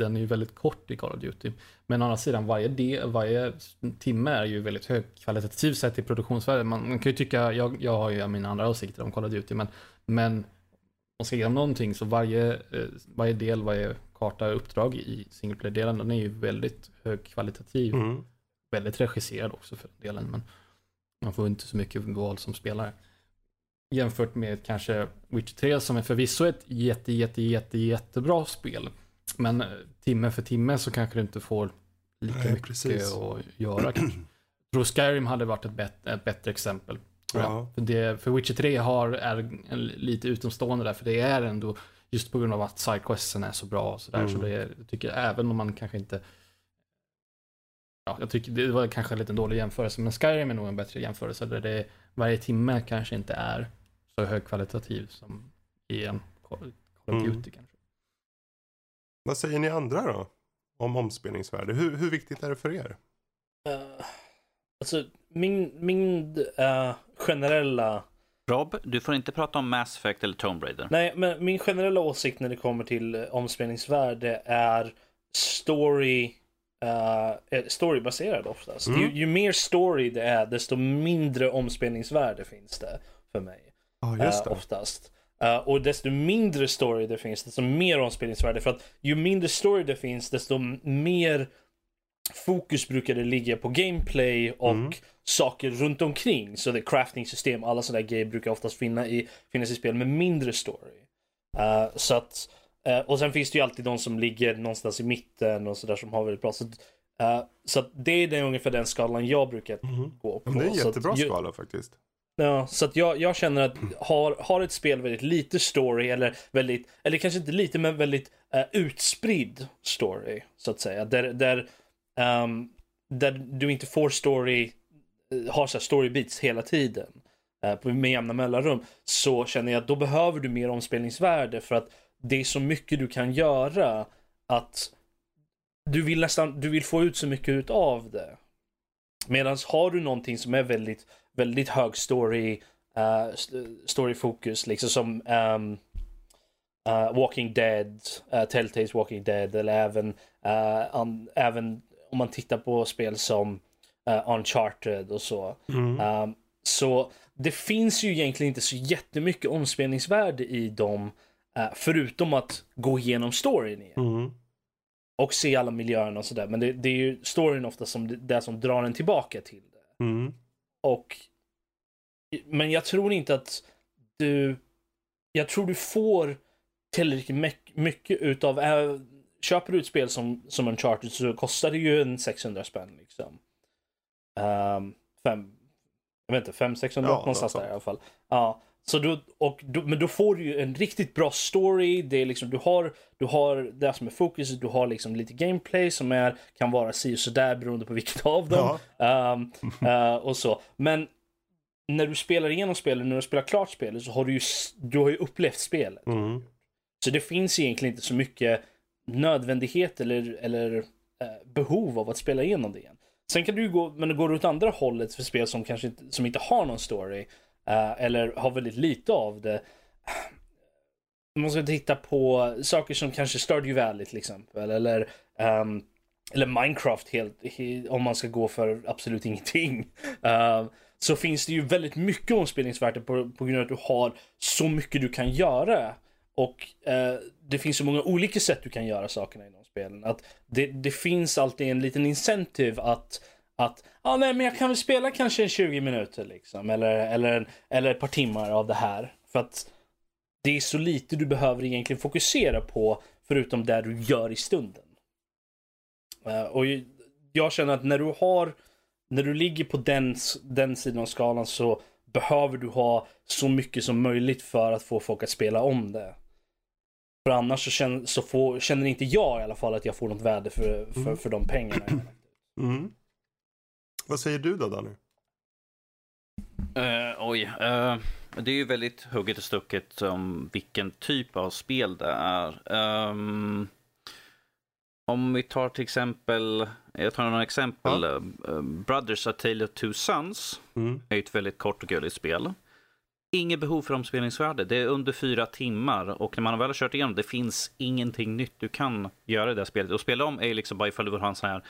S2: den är ju väldigt kort i Call of Duty. Men å andra sidan varje, del, varje timme är ju väldigt högkvalitativ sett i produktionsvärde. Man, man kan ju tycka, jag, jag har ju mina andra åsikter om Call of Duty men, men om man ska ge dem någonting så varje, eh, varje del, varje karta och uppdrag i single player-delen den är ju väldigt högkvalitativ.
S3: Mm.
S2: Väldigt regisserad också för den delen men man får inte så mycket val som spelare. Jämfört med kanske Witcher 3 som är förvisso ett jätte, jätte, jätte, jättebra spel. Men eh, timme för timme så kanske du inte får lika
S3: Nej,
S2: mycket
S3: precis.
S2: att göra kanske. Jag tror Skyrim hade varit ett, bet- ett bättre exempel.
S3: Ja.
S2: För, det, för Witcher 3 har, är en, lite utomstående där, för det är ändå just på grund av att sidequesten är så bra och. Så
S3: Mm.
S2: det är, jag tycker även om man kanske inte Ja, jag tycker det var kanske en lite dålig jämförelse, men Skyrim är nog en bättre jämförelse där det varje timme kanske inte är så högkvalitativ som i en Call of
S3: Mm.
S2: Duty kanske.
S3: Vad säger ni andra då? Om omspelningsvärde. Hur, hur viktigt är det för er?
S1: Eh, alltså, min, min eh, generella...
S4: Rob, du får inte prata om Mass Effect eller Tomb Raider.
S1: Nej, men min generella åsikt när det kommer till eh, omspelningsvärde är story... Uh, storybaserad oftast.
S3: Mm.
S1: Ju, ju mer story det är, desto mindre omspelningsvärde finns det för mig.
S3: Ja, just
S1: eh,
S3: det.
S1: oftast. Eh, och desto mindre story det finns, desto mer omspelningsvärde. För att ju mindre story det finns, desto mer fokus brukar det ligga på gameplay och
S3: Mm.
S1: saker runt omkring. Så det är crafting system, alla sådana grejer brukar oftast finna i, finnas i spel med mindre story. Eh, så att, eh, och sen finns det ju alltid de som ligger någonstans i mitten och sådär som har väldigt bra. Så, så att det är den, ungefär den skalan jag brukar
S3: Mhm.
S1: gå på.
S3: Men det är en
S1: att
S3: jättebra
S1: ju-
S3: skala faktiskt.
S1: Ja, så att jag, jag känner att har, har ett spel väldigt lite story eller väldigt, eller kanske inte lite men väldigt uh, utspridd story så att säga. Där, där, um, där du inte får story, eh, har så här story beats hela tiden. uh, med jämna mellanrum. Så känner jag att då behöver du mer omspelningsvärde för att det är så mycket du kan göra att du vill nästan, du vill få ut så mycket av det. Medan har du någonting som är väldigt, väldigt hög story, uh, storyfokus, liksom som ehm, eh, Walking Dead, uh, Telltales Walking Dead, eller även, an, även om man tittar på spel som Uncharted och så.
S3: Mm.
S1: Um, så det finns ju egentligen inte så jättemycket omspelningsvärde i dem, förutom att gå igenom storyn igen
S3: Mm.
S1: och se alla miljöerna och sådär. Men det, det är ju storyn ofta som det, det som drar en tillbaka till det.
S3: Mm.
S1: Och men jag tror inte att du jag tror du får tillräckligt myck- mycket utav äh, köper du ett spel som, som Uncharted så kostar det ju en 600 spänn liksom. Um, fem, jag vet inte, 500-600
S3: Ja,
S1: någonstans där i alla fall. Ja, så då, och då, men då får du ju en riktigt bra story. Det är liksom, du har, du har det som är fokuset, du har liksom lite gameplay som är, kan vara si och sådär beroende på vilket av dem. Ehm, eh, och så. Men när du spelar igenom spelet, när du spelar klart spelet så har du ju, du har ju upplevt spelet.
S3: Mm.
S1: Så det finns egentligen inte så mycket nödvändighet eller, eller eh, behov av att spela igenom det igen. Sen kan du ju gå, men det går åt andra hållet för spel som kanske inte, som inte har någon story. Eh, eller har väldigt lite av det. Man ska titta på saker som kanske Stardew Valley till exempel. Eller, um, eller Minecraft helt, om man ska gå för absolut ingenting. Uh, så finns det ju väldigt mycket omspelningsvärde på, på grund av att du har så mycket du kan göra. Och eh, det finns så många olika sätt du kan göra sakerna inom spelen. Att det, det finns alltid en liten incentive att att ah, nej, men jag kan väl spela kanske 20 minuter liksom. Eller, eller, eller ett par timmar av det här. För att det är så lite du behöver egentligen fokusera på förutom det du gör i stunden. Eh, och jag känner att när du har när du ligger på den, den sidan av skalan så behöver du ha så mycket som möjligt för att få folk att spela om det. För annars så, känner, så får, känner inte jag i alla fall att jag får något värde för, för,
S3: Mm.
S1: för de pengarna.
S3: Mm. Vad säger du då Danny?
S4: Eh, oj, eh, det är ju väldigt hugget och stucket om vilken typ av spel det är. Ehm, om vi tar till exempel, jag tar några exempel. Eh, Brothers A Tale of Two Sons
S3: Mm.
S4: är ett väldigt kort och gulligt spel. Inget behov för omspelningsvärde. Det är under fyra timmar och när man väl har kört igenom det finns ingenting nytt du kan göra i det här spelet. Och spela om är liksom bara ifall du vill ha en sån här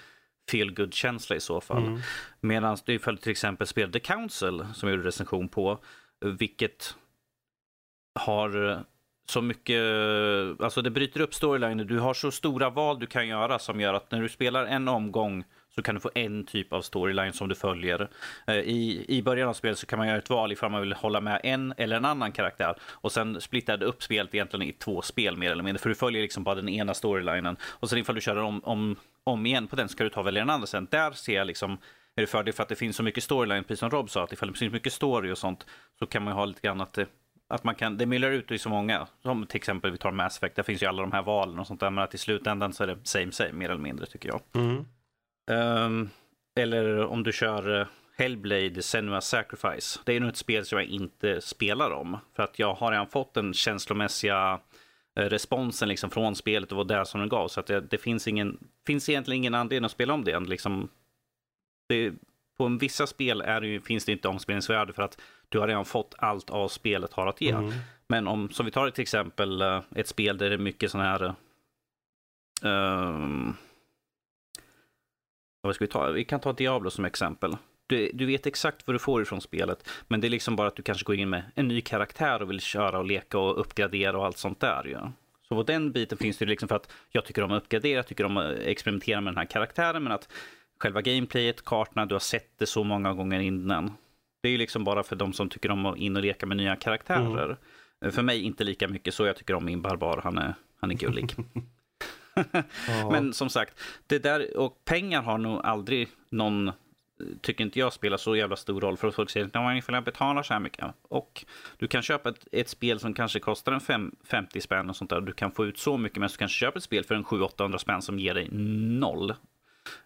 S4: feel good känsla i så fall.
S3: Mm.
S4: Medan du du till exempel spelar The Council som jag gjorde recension på, vilket har eh, så mycket, alltså det bryter upp storylinen. Du har så stora val du kan göra som gör att när du spelar en omgång så kan du få en typ av storyline som du följer. Eh, I, I början av spelet så kan man göra ett val ifall man vill hålla med en eller en annan karaktär. Och sen splittar du upp spelet egentligen i två spel mer eller mindre. För du följer liksom bara den ena storylinen. Och sen ifall du kör om, om, om igen på den så ska du ta och välja den andra sen. Där ser jag liksom är det fördel för att det finns så mycket storyline, precis som Rob sa, att ifall det finns mycket story och sånt så kan man ju ha lite grann att det, att man kan, det myller ut i så många. Som till exempel vi tar Mass Effect, där finns ju alla de här valen och sånt där, men att i slutändan så är det same same mer eller mindre tycker jag.
S3: Mm.
S4: Ehm, eller om du kör Hellblade Senua Sacrifice. Det är nog ett spel som jag inte spelar om. För att jag har redan fått den känslomässiga eh, responsen liksom från spelet och vad det är som den gav. Så att det, det finns, ingen, finns egentligen ingen anledning att spela om det. Liksom, det på en vissa spel är det ju, finns det inte omspelningsvärde för att du har redan fått allt av spelet har att ge.
S3: Mm.
S4: Men om, som vi tar till exempel eh, ett spel där det är mycket sån här... Um, vad ska vi ta? Vi kan ta Diablo som exempel. Du, du vet exakt vad du får ifrån spelet, men det är liksom bara att du kanske går in med en ny karaktär och vill köra och leka och uppgradera och allt sånt där. Ja. Så på den biten finns det liksom för att jag tycker om att uppgradera, jag tycker om att experimentera med den här karaktären, men att själva gameplayet, kartorna, du har sett det så många gånger innan. Det är ju liksom bara för de som tycker om att in och leka med nya karaktärer. Mm. För mig inte lika mycket så, jag tycker om min barbar, han är, han är gullig. Men som sagt, det där, och pengar har nog aldrig någon, tycker inte jag spelar så jävla stor roll. För att folk säger att jag betalar så här mycket. Och du kan köpa ett, ett spel som kanske kostar en fem, 50 spänn och sånt där. Du kan få ut så mycket, men du kanske köper ett spel för en 700-800 spänn som ger dig noll.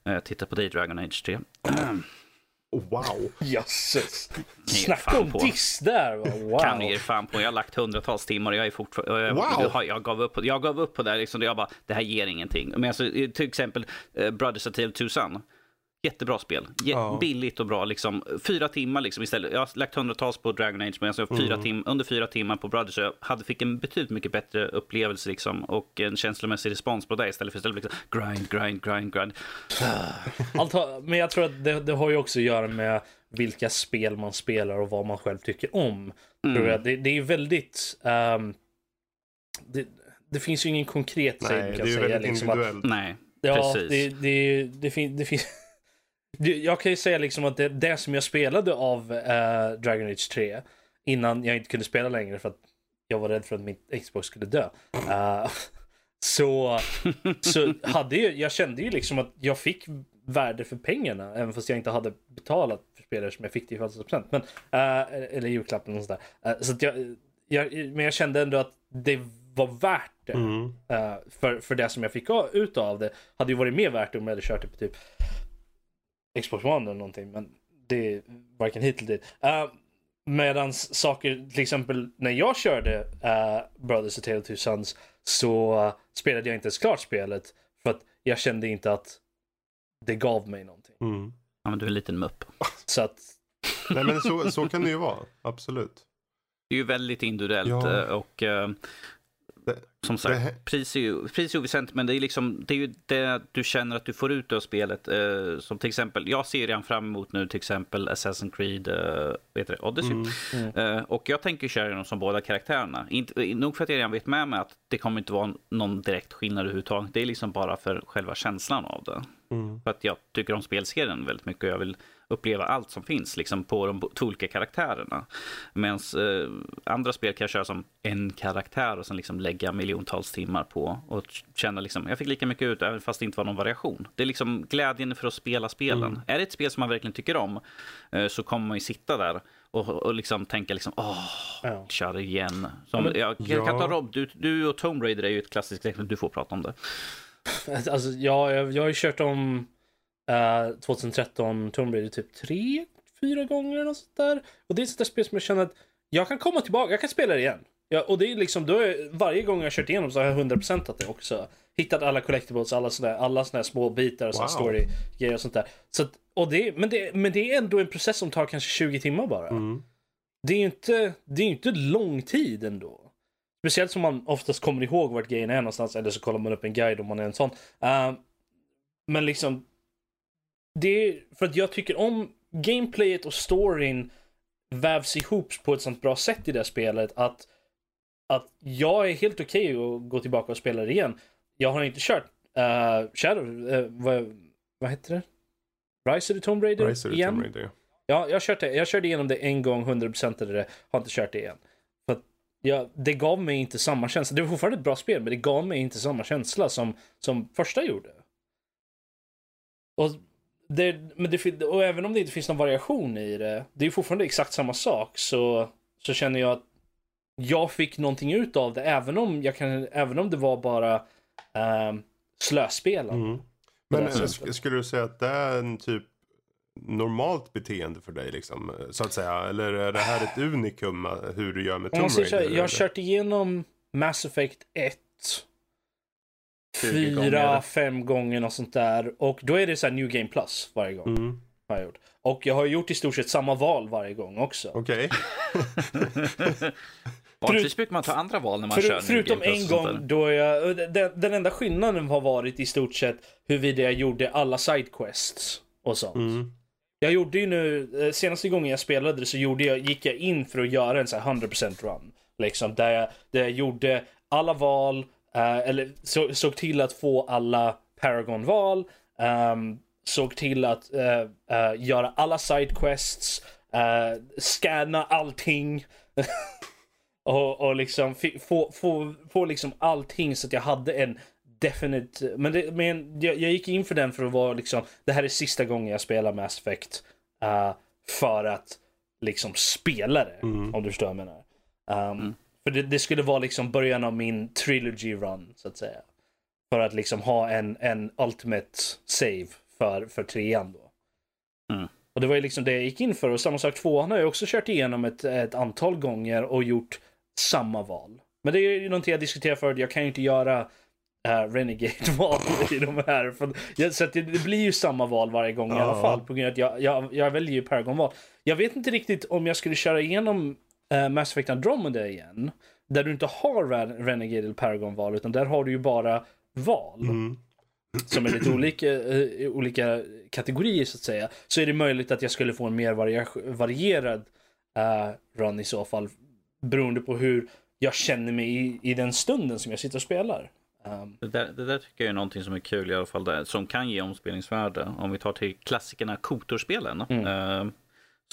S4: Eh, titta på dig Dragon Age 3.
S3: Oh, wow.
S1: Jösses. Snacka om diss där. Wow.
S4: Kan ni ge fan på. Jag har lagt hundratals timmar och jag är fortfarande...
S3: Wow.
S4: Jag, jag, gav upp, jag gav upp på det. Liksom, jag bara, det här ger ingenting. Men alltså, till exempel uh, Brothers of Tale Tucson. Jättebra spel. J
S3: Ja.
S4: Billigt och bra. Liksom. Fyra timmar liksom istället. Jag har lagt hundratals på Dragon Age, men alltså fyra tim under fyra timmar på Brothers. Så jag hade, fick en betydligt mycket bättre upplevelse liksom, och en känslomässig respons på det istället för istället liksom, grind, grind, grind, grind.
S1: Allt har, men jag tror att det, det har ju också att göra med vilka spel man spelar och vad man själv tycker om. Tror jag. Det, det är ju väldigt... ehm, det, det finns ju ingen konkret säg,
S3: Nej,
S1: kan
S3: det är ju
S1: säga.
S3: väldigt
S1: Liksom att,
S3: individuellt.
S4: Nej,
S1: ja,
S4: precis.
S1: det, det, det, fin, det finns... Det- Jag kan ju säga liksom att det, det som jag spelade av eh, Dragon Age 3 innan jag inte kunde spela längre för att jag var rädd för att min Xbox skulle dö. Eh, så, så hade ju, jag kände ju liksom att jag fick värde för pengarna även fast jag inte hade betalat för spelare som jag fick till 50%. Men, eh, eller julklappen och sådär. Så att jag, jag, men jag kände ändå att det var värt det.
S3: Mm.
S1: För, för det som jag fick ut av det hade ju varit mer värt om jag hade kört det på typ Xbox One eller någonting. Men det är varken hit eller dit. Uh, medans saker, till exempel när jag körde uh, Brothers of Tale of Two Sons så uh, spelade jag inte ens klart spelet. För att jag kände inte att det gav mig någonting.
S3: Mm.
S4: Ja, men du är en liten mupp.
S1: Så att
S3: Nej men så, så kan det ju vara, absolut.
S4: Det är ju väldigt individuellt
S3: Ja.
S4: eh, och eh,
S3: Det-
S4: som sagt,
S3: det
S4: pris är ju, pris är oväsentligt men det är, liksom, det är ju det du känner att du får ut av spelet. Eh, som till exempel, jag ser redan fram emot nu till exempel Assassin's Creed eh, heter det, Odyssey.
S3: Mm.
S4: Eh, och jag tänker köra dem som båda karaktärerna. Inte, nog för att jag redan vet med mig att det kommer inte vara någon direkt skillnad överhuvudtaget. Det är liksom bara för själva känslan av det.
S3: Mm.
S4: För att jag tycker om spelserien väldigt mycket och jag vill uppleva allt som finns liksom på de två olika karaktärerna. Medan eh, andra spel kan jag köra som en karaktär och sen liksom lägga miljontals timmar på och känna liksom, jag fick lika mycket ut även fast det inte var någon variation. Det är liksom glädjen för att spela spelen.
S3: Mm.
S4: Är det ett spel som man verkligen tycker om eh, så kommer man ju sitta där och, och liksom tänka liksom, åh,
S1: ja.
S4: kör igen. Som,
S1: men-
S4: jag, jag kan
S3: Ja.
S4: ta Rob, du, du och Tomb Raider är ju ett klassiskt exempel, du får prata om det.
S1: Alltså, ja, jag, jag har ju kört om eh, 2013 Tomb Raider typ tre, fyra gånger något sånt där. Och det är ett sånt där spel som jag känner att jag kan komma tillbaka, jag kan spela det igen. Ja, och det är liksom, då är, varje gång jag har kört igenom så har jag 100% att det också. Hittat alla collectibles, alla såna där, alla såna här små bitar och
S3: Wow.
S1: story grejer och sånt där. Så att, och det, men, det, men det är ändå en process som tar kanske 20 timmar bara.
S3: Mm.
S1: Det är ju inte, det är inte lång tid ändå. Speciellt som man oftast kommer ihåg vart grejen är någonstans eller så kollar man upp en guide om man är en sån. Uh, men liksom, det är för att jag tycker om gameplayet och storyn vävs ihop på ett sånt bra sätt i det här spelet att, att jag är helt okej att gå tillbaka och spela det igen. Jag har inte kört uh, Shadow, uh, vad, vad heter det? Rise of the Tomb Raider
S3: Rise
S1: igen?
S3: Tomb Raider.
S1: Ja, jag, det. jag körde igenom det en gång, 100% eller det. Har inte kört det igen. För jag, det gav mig inte samma känsla. Det var fortfarande ett bra spel, men det gav mig inte samma känsla som, som första gjorde. Och, det, men det, och även om det inte finns någon variation i det, det är fortfarande exakt samma sak, så, så känner jag att jag fick någonting ut av det, även om, jag kan, även om det var bara um, slöspelande.
S3: Mm. Men skulle du säga att det är en typ normalt beteende för dig liksom, så att säga? Eller är det här ett unikum eh, hur du gör med
S1: Om
S3: Tomb Raider?
S1: jag har
S3: eller?
S1: kört igenom Mass Effect 1
S4: 20
S1: fyra,
S4: gånger.
S1: fem gånger och sånt där. Och då är det så här New Game Plus varje gång.
S3: Mm,
S1: Har jag gjort. Och jag har gjort i stort sett samma val varje gång också.
S3: Okej.
S4: Vanligtvis brukar man ta andra val när man
S1: För,
S4: kör
S1: förutom
S4: Game Plus
S1: en gång då jag, den, den enda skillnaden har varit i stort sett huruvida jag gjorde alla sidequests och sånt.
S3: Mm.
S1: Jag gjorde ju nu, eh, senaste gången jag spelade det så gjorde jag, gick jag in för att göra en så här 100% run. Liksom, där jag, där jag gjorde alla val, eh, eller så, såg till att få alla Paragon-val, ehm, såg till att eh, eh, göra alla sidequests, uh, scanna allting. och, och liksom få, få, få liksom allting så att jag hade en definit... Men, det, men jag, jag gick in för den för att vara liksom, det här är sista gången jag spelar Mass Effect. för att liksom spela det, om du förstår vad jag menar. Um, För det, det skulle vara liksom början av min trilogy run, så att säga. För att liksom ha en, en ultimate save för, för trean då.
S4: Mm.
S1: Och det var ju liksom det jag gick in för. Och samma sak, tvåan har jag också kört igenom ett, ett antal gånger och gjort samma val. Men det är ju någonting jag diskuterar förut. Jag kan ju inte göra uh, Renegade-val i de här. För, jag, så det, det blir ju samma val varje gång i alla fall. På grund av att jag, jag, jag väljer ju Paragon-val. Jag vet inte riktigt om jag skulle köra igenom uh, Mass Effect Andromeda igen. Där du inte har Ren- Renegade eller Paragon-val. Utan där har du ju bara val
S3: Mm.
S1: som är lite olika, eh, olika kategorier så att säga, så är det möjligt att jag skulle få en mer varierad eh, run i så fall. Beroende på hur jag känner mig i, i den stunden som jag sitter och spelar. Um,
S4: Det där, det där tycker jag är någonting som är kul i alla fall, där, som kan ge omspelningsvärde. Om vi tar till klassikerna Kotorspelen.
S1: Mm.
S4: Eh,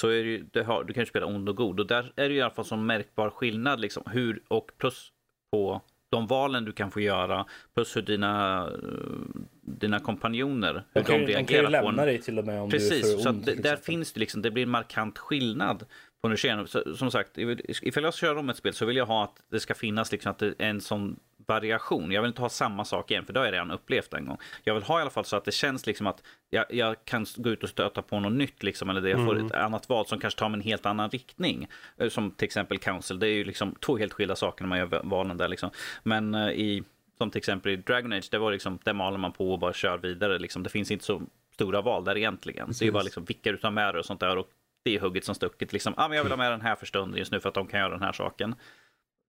S4: så är det ju, det har, du kan ju spela ond och god och där är det ju i alla fall som märkbar skillnad liksom, hur, och plus på de valen du kan få göra, plus hur dina, eh, dina kompanjoner, hur
S1: de kan,
S4: de
S1: de kan ju
S4: reagerar
S1: lämna
S4: en,
S1: dig till och med om du är
S4: Precis,
S1: för
S4: så
S1: ond.
S4: att det,
S1: till
S4: där finns det liksom, det blir en markant skillnad på. Så, Som sagt, ifall jag kör om ett spel så vill jag ha att det ska finnas liksom att det är en sån variation. Jag vill inte ha samma sak igen, för det har jag redan upplevt en gång. Jag vill ha i alla fall så att det känns liksom att jag, jag kan gå ut och stöta på något nytt, liksom, eller det jag får ett annat val som kanske tar mig en helt annan riktning. Eh, Som till exempel Council, det är ju liksom två helt skilda saker när man gör valen där. Liksom. Men eh, i, som till exempel i Dragon Age, det var liksom, där maler man på och bara kör vidare. Liksom. Det finns inte så stora val där egentligen. Det är bara liksom vilka du tar med dig och sånt där. Och det är hugget som stucket. Liksom, ah, men jag vill ha med den här för stunden just nu för att de kan göra den här saken.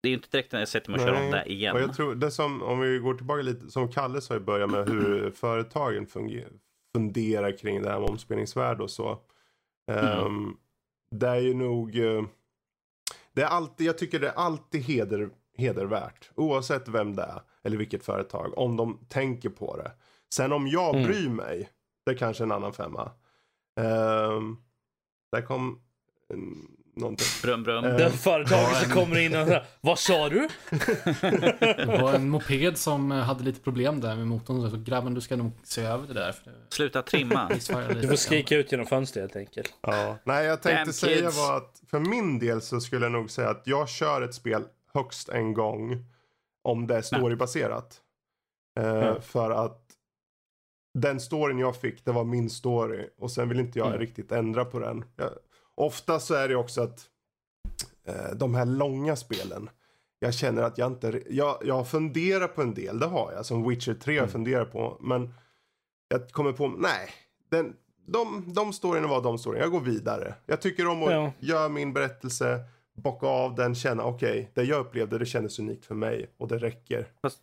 S4: Det är ju inte direkt när jag sätter mig och kör om det igen.
S3: Och jag tror det som, om vi går tillbaka lite, som Kalle sa i början med hur företagen funger, funderar kring det här med omspelningsvärde och så. Ehm, det är ju nog, eh, det är alltid, jag tycker det är alltid heder, hedervärt. Oavsett vem det är eller vilket företag. Om de tänker på det. Sen om jag
S1: Mm.
S3: bryr mig, det är kanske en annan femma. Um, där kom mm, någonting.
S4: Brum, brum.
S3: Eh,
S1: Det företaget som kommer in och säger Vad sa du?
S2: Det var en moped som eh, hade lite problem där med motorn. Så grabben, du ska nog se över det där. För det
S4: Sluta trimma.
S1: Du får skrika ut genom fönstret helt enkelt.
S3: Ja. Nej, jag tänkte
S4: Damn
S3: säga
S4: kids.
S3: var att för min del så skulle jag nog säga att jag kör ett spel högst en gång om det är storybaserat.
S1: Ja.
S3: För att den storyn jag fick, det var min story och sen vill inte jag
S1: Mm.
S3: riktigt ändra på den. Jag, ofta så är det också att eh, de här långa spelen, jag känner att jag inte, jag, jag funderar på en del, det har jag, som Witcher 3
S1: Mm.
S3: jag funderar på, men jag kommer på, nej, den, de, de storyna var de storyna, jag går vidare. Jag tycker om att
S1: Ja.
S3: göra min berättelse, bocka av den, känna okej, det jag upplevde det kändes unikt för mig och det räcker.
S4: Fast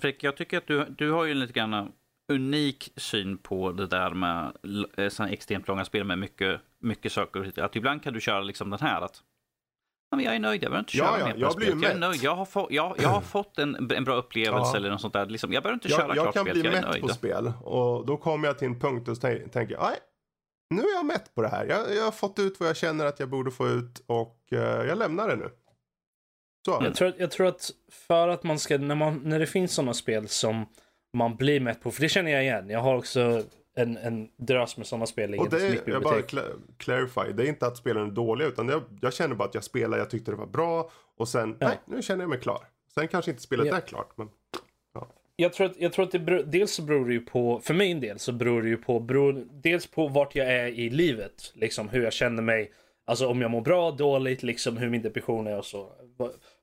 S4: Fredrik, jag tycker att du, du har ju en lite grann unik syn på det där med eh, såna extremt långa spel med mycket, mycket saker. Att ibland kan du köra liksom den här att ja, men jag är nöjd, jag behöver inte
S3: Ja,
S4: köra
S3: ja,
S4: mer på
S3: jag
S4: spelet. Jag är
S3: mätt.
S4: nöjd, jag har, få, jag, jag har fått en, en bra upplevelse
S3: Ja.
S4: eller något sånt där. Liksom, jag behöver inte köra
S3: Jag, jag
S4: klart
S3: kan
S4: spelet,
S3: bli
S4: jag är
S3: mätt
S4: nöjd.
S3: på spel och då kommer jag till en punkt och tän- tänker, nej, nu är jag mätt på det här. Jag, jag har fått ut vad jag känner att jag borde få ut och eh, jag lämnar det nu. Så.
S1: Jag tror, jag tror att för att man ska, när, man, när det finns sådana spel som man blir mätt på, för det känner jag igen. Jag har också en, en drös med sådana spel
S3: Och
S1: liggande
S3: det
S1: i mitt
S3: jag bara cla- clarify, det är inte att spelen är dåliga utan jag, jag känner bara att jag spelar, jag tyckte det var bra och sen,
S1: Ja.
S3: nej, nu känner jag mig klar. Sen kanske inte spelet
S1: Ja.
S3: är klart, men
S1: jag tror att, jag tror att det beror, dels så beror det ju på, för min del så beror det ju på, beror, dels på vart jag är i livet, liksom hur jag känner mig, alltså om jag mår bra, dåligt, liksom hur min depression är och så,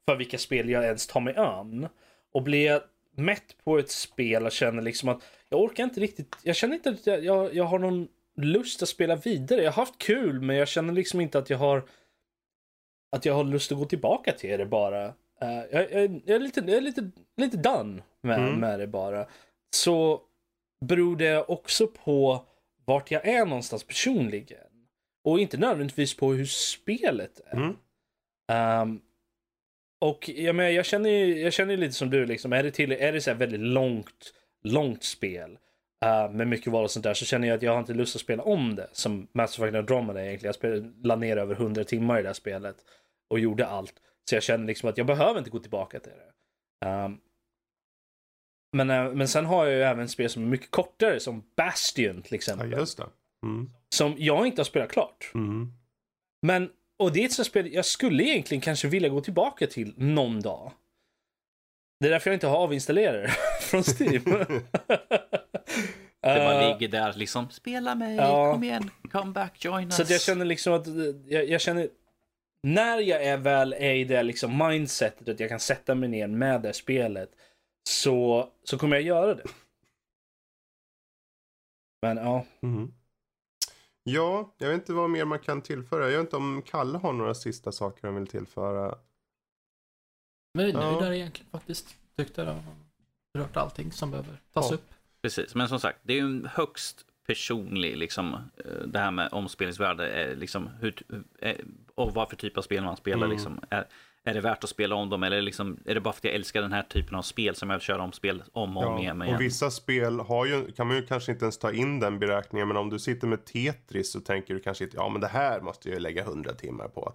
S1: för vilka spel jag ens tar mig an. Och blir jag mätt på ett spel och känner liksom att jag orkar inte riktigt, jag känner inte att jag, jag, jag har någon lust att spela vidare. Jag har haft kul, men jag känner liksom inte att jag har att jag har lust att gå tillbaka till det bara. Uh, jag, jag, jag, är lite, jag är lite, lite done med,
S3: Mm.
S1: med det bara. Så beror det också på vart jag är någonstans personligen. Och inte nödvändigtvis på hur spelet är.
S3: Mm.
S1: Ehm, och jag, menar, jag, känner, ju- jag känner ju lite som du, liksom, är det, till, är det så väldigt långt, långt spel eh, med mycket val och sånt där så känner jag att jag har inte lust att spela om det. Som Mass Effect Andromeda egentligen. Jag spelade, la ner över 100 timmar i det här spelet och gjorde allt. Så jag känner liksom att jag behöver inte gå tillbaka till det. Ehm, men, eh, men sen har jag ju även spel som är mycket kortare som Bastion till
S3: Ja,
S1: exempel.
S3: just det. Mm.
S1: Som jag inte har spelat klart.
S3: Mm.
S1: Men, och det är ett sånt spel jag skulle egentligen kanske vilja gå tillbaka till någon dag. Det är därför jag inte har avinstallerat det från Steam.
S4: Det bara
S1: Eh,
S4: ligger där liksom. Spela mig,
S1: ja.
S4: kom igen, come back, join us.
S1: Så jag känner liksom att, eh, jag, jag känner, när jag är väl är i det liksom mindsetet att jag kan sätta mig ner med det spelet, så, så kommer jag göra det. Men ja,
S3: Mm. Ja, jag vet inte vad mer man kan tillföra. Jag vet inte om Kalle har några sista saker han vill tillföra.
S2: Men vi är
S3: Ja.
S2: nöjda egentligen faktiskt. Tyckte det har berört allting som behöver tas
S3: Ja.
S2: upp.
S4: Precis, men som sagt, det är ju en högst personlig, liksom, eh, det här med omspelningsvärde, är liksom, hur, eh, och vad för typ av spel man spelar.
S3: Mm.
S4: Liksom. Är, är det värt att spela om dem eller liksom, är det bara för att jag älskar den här typen av spel som jag köra om spel om och om igen?
S3: och
S4: igen?
S3: vissa spel har ju, kan man ju kanske inte ens ta in den beräkningen. Men om du sitter med Tetris så tänker du kanske inte, ja men det här måste jag ju lägga 100 timmar på.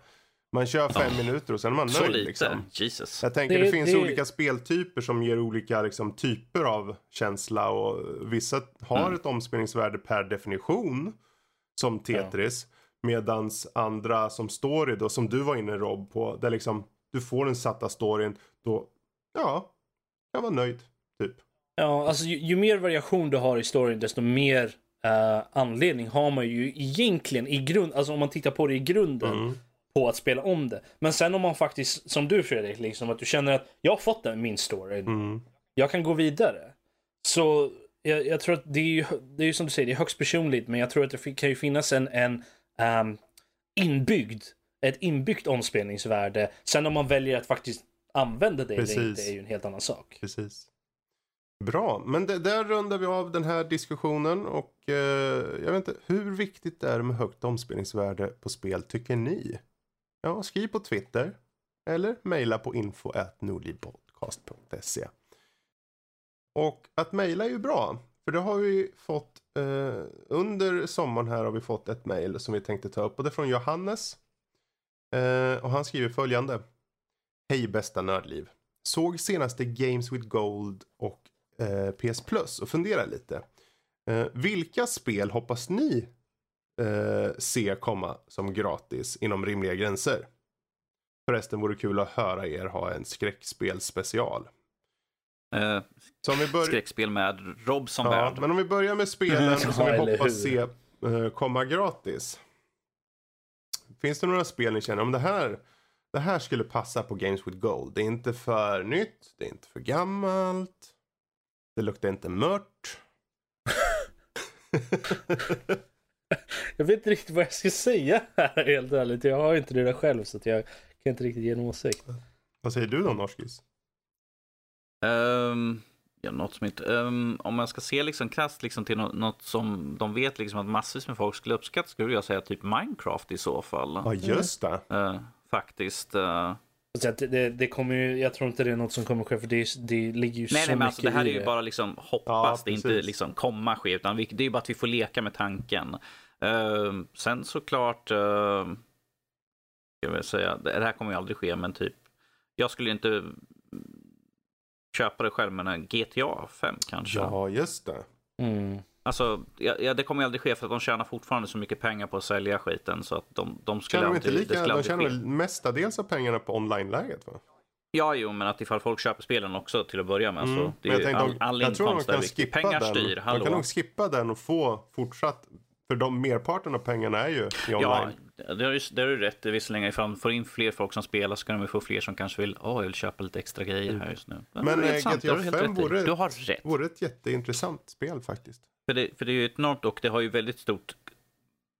S3: Man kör fem minuter och sen är man
S4: Så
S3: nöjd
S4: lite,
S3: liksom.
S4: Jesus.
S3: Jag tänker det,
S1: Det-
S3: finns
S1: det-
S3: olika speltyper som ger olika liksom, typer av känsla och vissa har
S4: Mm.
S3: ett omspelningsvärde per definition som Tetris. Medans andra som story då som du var inne Rob på där liksom du får den satta storyn då ja, kan vara nöjd typ.
S1: Ja, alltså ju, ju mer variation du har i storyn desto mer eh, anledning har man ju egentligen i grund, alltså om man tittar på det i grunden
S3: Mm.
S1: på att spela om det. Men sen om man faktiskt, som du Fredrik, liksom att du känner att jag har fått den, min story,
S3: Mm.
S1: jag kan gå vidare. Så jag, jag tror att det är ju, det är ju som du säger, det är högst personligt, men jag tror att det kan ju finnas en, en ehm, inbyggd, ett inbyggt omspelningsvärde. Sen om man väljer att faktiskt använda det eller
S3: Precis.
S1: inte är ju en helt annan sak.
S3: Precis. Bra, men det, där rundar vi av den här diskussionen och eh, jag vet inte, hur viktigt är det med högt omspelningsvärde på spel tycker ni? Ja, skriv på Twitter eller mejla på info.nordlivpodcast.se. Och att mejla är ju bra, för det har vi fått eh, under sommaren här har vi fått ett mejl som vi tänkte ta upp och det är från Johannes. Eh, och han skriver följande. Hej bästa nördliv. Såg senaste Games with Gold och eh, PS Plus och funderar lite. Eh, vilka spel hoppas ni eh, se komma som gratis inom rimliga gränser? Förresten vore det kul att höra er ha en skräckspelsspecial.
S4: Eh,
S3: Så om vi börjar...
S4: skräckspel med Rob som
S3: Ja,
S4: värd.
S3: men om vi börjar med spelen som vi hoppas se eh, komma gratis. Finns det några spel ni känner om det här? Det här skulle passa på Games with Gold. Det är inte för nytt, det är inte för gammalt. Det luktar inte mört.
S1: Jag vet inte riktigt vad jag ska säga här helt ärligt. Jag har ju inte det där själv så att jag kan inte riktigt ge en åsikt.
S3: Vad säger du då Norskis?
S4: Um, ja, något som inte, ehm, om man ska se liksom krasst liksom till något, något som de vet liksom att massvis med folk skulle uppskatta skulle jag säga typ Minecraft i så fall.
S3: Ja just det.
S4: Eh, faktiskt.
S1: att det, det, det kommer ju, jag tror inte det är något som kommer ske för det, det ligger ju
S4: nej,
S1: så
S4: nej, men
S1: mycket
S4: alltså, det här är ju bara liksom
S3: Ja,
S4: hoppas, det är inte liksom komma ske, utan vi, det är ju bara att vi får leka med tanken. Ehm, sen såklart, uh, jag vill säga, det här kommer ju aldrig ske, men typ, jag skulle inte köpa det själv, men en GTA 5 kanske.
S3: Ja just det.
S1: Mm.
S4: Alltså, ja, ja, det kommer ju aldrig ske för att de tjänar fortfarande så mycket pengar på att sälja skiten så att de, de skulle
S3: Tjänar de inte
S4: aldrig, det
S3: lika,
S4: skulle
S3: de tjänar väl mestadels av pengarna på online-läget va?
S4: Ja, jo, men att ifall folk köper spelen också till att börja med så
S3: Mm.
S4: det
S3: Men
S4: är
S3: jag
S4: ju
S3: tänkte,
S4: all,
S3: de-
S4: all
S3: jag tror de
S4: inkomst
S3: kan skippa
S4: Pengar
S3: den.
S4: styr,
S3: De
S4: hallå.
S3: kan nog skippa den och få fortsatt. För de merparten av pengarna är ju i
S4: Ja, det har du, det har du rätt i. Visserligen ifall de får in fler folk som spelar så kan de få fler som kanske vill, åh, jag vill köpa lite extra grejer här just nu.
S3: Men,
S4: det är
S3: eh,
S4: sant, det har
S3: GTA
S4: du helt
S3: 5
S4: rätt i.
S3: vore-
S4: Du har rätt.
S3: Vore ett jätteintressant spel faktiskt.
S4: För det, för det är ju ett enormt och det har ju väldigt stort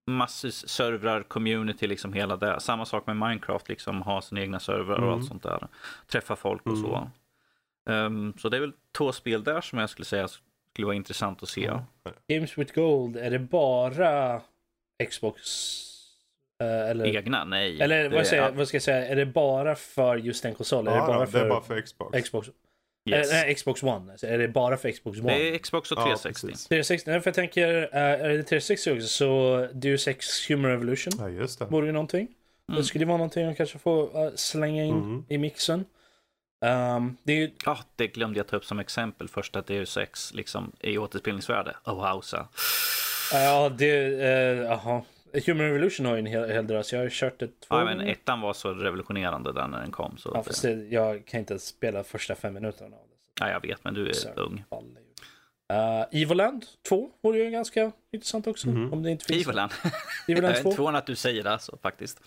S4: massvis servrar, community, liksom hela det. Samma sak med Minecraft, liksom ha sina egna servrar och
S3: Mm.
S4: allt sånt där. Träffa folk och
S3: Mm.
S4: så. Ehm, så det är väl två spel där som jag skulle säga skulle vara intressant att se.
S3: Ja.
S1: Games with Gold, är det bara Xbox? Eh, eller,
S4: Egna? Nej.
S1: eller
S4: Det
S1: vad, säger,
S4: är-
S1: jag- vad ska jag säga? Är det bara för just den konsolen? är
S3: Ja,
S1: det bara
S3: då,
S1: för,
S3: det är bara för Xbox.
S1: Xbox?
S4: yes.
S1: Eh, nej, Xbox One. Alltså, är det bara för Xbox One?
S4: Det är Xbox och
S3: Ja,
S4: 360.
S3: precis.
S1: 360, nej, för jag tänker, eh, är det 360 också så Deus Ex Human Revolution
S3: Ja, just det.
S1: vore ju någonting.
S4: Mm.
S1: Det skulle vara någonting att kanske få slänga in
S3: Mm.
S1: i mixen. Um, det är ju,
S4: Ja, det glömde jag ta upp som exempel. Första Deus Ex liksom, i återspelningsvärde. Oh, wowza.
S1: ja det, uh, jaha. Human Revolution har ju en hel, hel drös. Jag har kört det två
S4: Ja, men ettan var så revolutionerande där när den kom. Så
S1: Ja, fast det, jag kan inte spela första fem minuterna av det.
S4: ja, jag vet, men du är
S1: Så,
S4: ung.
S1: Uh, Evoland 2 vore ju ganska intressant också.
S3: Mhm.
S1: Om det inte finns.
S4: Evoland.
S1: Evoland 2.
S4: Tvåan att du säger det, alltså, faktiskt.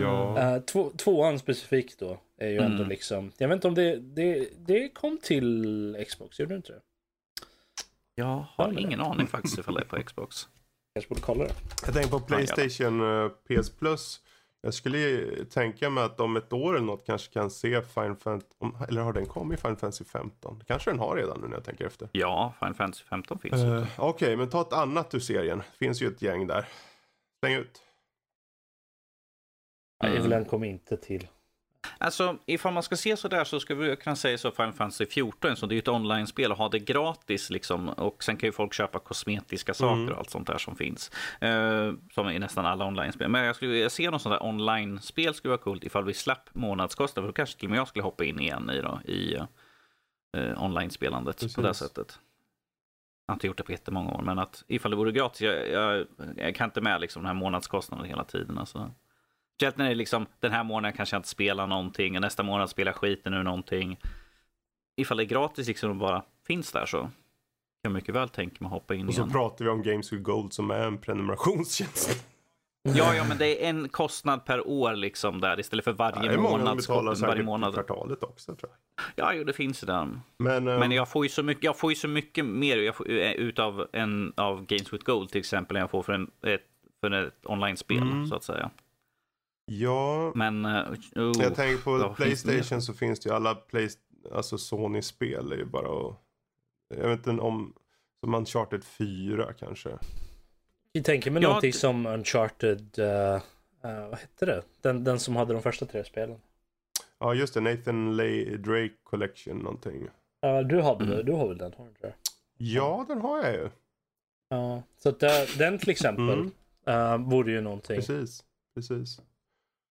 S3: Ja.
S1: Uh, två, tvåan specifikt då är ju ändå
S4: Mm.
S1: liksom. Jag vet inte om det, det, det kom till Xbox, gjorde det inte det?
S4: Jag
S1: Ja,
S4: har ingen aning faktiskt ifall det är på Xbox.
S1: Kanske borde kolla det.
S3: Jag tänker på Playstation eh, PS Plus. Jag skulle ju tänka mig att om ett år eller något kanske kan se Final Fantasy, eller har den kommit Final Fantasy 15? Kanske den har redan nu när jag tänker efter.
S4: Ja, Final Fantasy 15 finns ute.
S3: Okej, men ta ett annat ur serien. finns ju ett gäng där. Släng ut.
S1: Mm. Evoland kom inte till.
S4: Alltså, ifall man ska se så där så skulle vi kunna säga så Final Fantasy 14, så det är ju ett online-spel och ha det gratis liksom. Och sen kan ju folk köpa kosmetiska saker
S3: Mm.
S4: och allt sånt där som finns. Eh, som i nästan alla online-spel. Men jag skulle vilja se något sånt där online-spel skulle vara coolt ifall vi slapp månadskostnad. För då kanske till och med jag skulle hoppa in igen i, då, i eh, online-spelandet på det
S3: Precis.
S4: sättet. Jag har inte gjort det på jättemånga år, men att ifall det vore gratis, jag, jag, jag kan inte med liksom den här månadskostnaden hela tiden. Alltså. Speciellt när det är liksom, den här månaden kanske jag inte spelar någonting och nästa månad spelar jag skiten ur någonting. Ifall det är gratis liksom och bara finns där så kan jag mycket väl tänka mig att hoppa in
S3: Och så
S4: igen.
S3: pratar vi om Games with Gold som är en prenumerationstjänst.
S4: Ja, ja, men det är en kostnad per år liksom där istället för
S3: det
S4: varje
S3: som
S4: månad.
S3: betalar
S4: Varje månad.
S3: kvartalet också tror jag.
S4: Ja, jo, det finns ju där.
S3: Men, eh,
S4: Men jag får ju så mycket, jag får ju så mycket mer jag får, eh, utav en av Games with Gold till exempel än jag får för, en, ett, för ett online-spel
S3: Mm.
S4: så att säga.
S3: Ja,
S4: Men, uh, oh,
S3: jag tänker på? Playstation så finns det ju alla Play, alltså Sony-spel är ju bara att, jag vet inte om, som Uncharted 4 kanske.
S1: Jag tänker mig
S4: Ja,
S1: någonting
S4: det-
S1: som Uncharted, uh, uh, vad hette det? Den, den som hade de första tre spelen.
S3: Ja just det, Nathan Lay Drake Collection någonting.
S1: Ja, du, hade,
S4: Mm.
S1: du har väl den? Har du?
S3: Ja, den har jag ju.
S1: Ja, så att den till exempel
S3: Mm.
S1: uh, vore ju någonting.
S3: Precis, precis.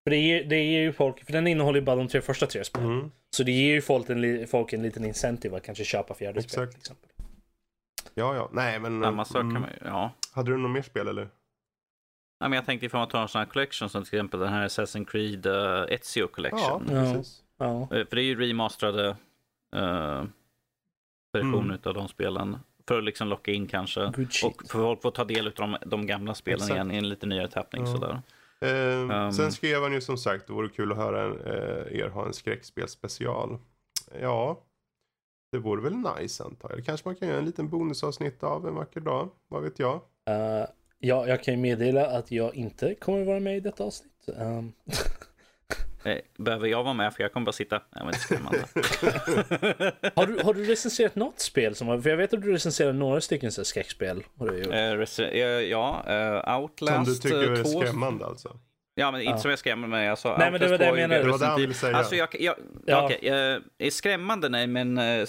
S1: För det ger, det ger ju folk, för den innehåller ju bara de tre första tre spelen.
S3: Mm.
S1: Så det ger ju folk en, folk en liten incentive att kanske köpa fjärde spel
S3: Exakt.
S1: till exempel.
S3: Ja, ja. Nej, men...
S4: Samma sak
S3: mm.
S4: kan man ju, ja.
S3: Hade du något mer spel eller?
S4: Ja, men jag tänkte ifall man tar en sån här collection som till exempel den här Assassin's Creed uh, Ezio
S3: Ja,
S4: Collection.
S3: precis.
S1: Ja.
S4: Eh, För det är ju remasterade uh, versioner
S3: Mm.
S4: av de spelen. För att liksom locka in kanske.
S1: Good.
S4: Och för folk får ta del av de, de gamla spelen
S3: Exakt.
S4: igen i en lite nyare tappning.
S3: Ja.
S4: Sådär.
S3: Eh,
S4: Um.
S3: Sen skrev han ju som sagt, det vore kul att höra en, eh, er ha en skräckspelspecial. Ja, det vore väl nice antar jag. Kanske man kan göra en liten bonusavsnitt av en vacker dag. Vad vet jag?
S1: Uh, ja, jag kan ju meddela att jag inte kommer vara med i detta avsnitt. Um,
S4: Behöver jag vara med? För jag kommer bara sitta... Det är skrämmande.
S1: har, du, har du recenserat något spel? Som, för jag vet att du recenserar några stycken så skräckspel. Har du gjort.
S4: Eh, eh, ja, eh,
S3: Som
S4: Outlast
S3: du tycker
S4: eh,
S3: är
S4: 2.
S3: skrämmande alltså?
S4: Ja, men inte
S1: Ja.
S4: som jag skrämmer mig. Alltså,
S1: Nej, men det var det jag menade.
S3: Det var det han ville säga.
S4: Alltså jag, jag,
S1: Ja.
S4: okej, eh, är skrämmande nej, men eh, eh,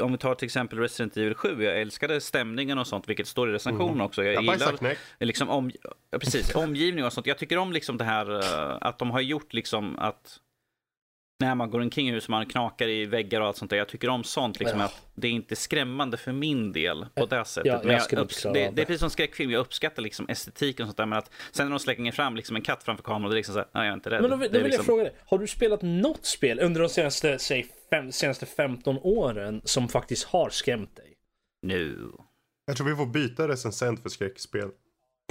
S4: om vi tar till exempel Resident Evil 7. Jag älskade stämningen och sånt, vilket står i recensionen
S3: Mm.
S4: också. Jag
S3: Jag
S4: gillar liksom om, precis, omgivning och sånt. Jag tycker om liksom det här eh, att de har gjort liksom att när man går omkring i huset, man knakar i väggar och allt sånt där. Jag tycker om sånt, liksom
S1: Ja.
S4: att det är inte skrämmande för min del på det sättet.
S1: jag
S4: Men
S1: inte
S4: upps- det, det är precis som skräckfilm, jag uppskattar liksom estetiken och sånt där, men att sen när de slänger fram liksom en katt framför kameran, och det är liksom såhär, nej jag är inte rädd.
S1: Men då, då vill
S4: liksom,
S1: jag fråga dig, har du spelat något spel under de senaste, säg, fem, senaste 15 åren som faktiskt har skrämt dig?
S4: Nu.
S3: Jag tror vi får byta recensent för skräckspel.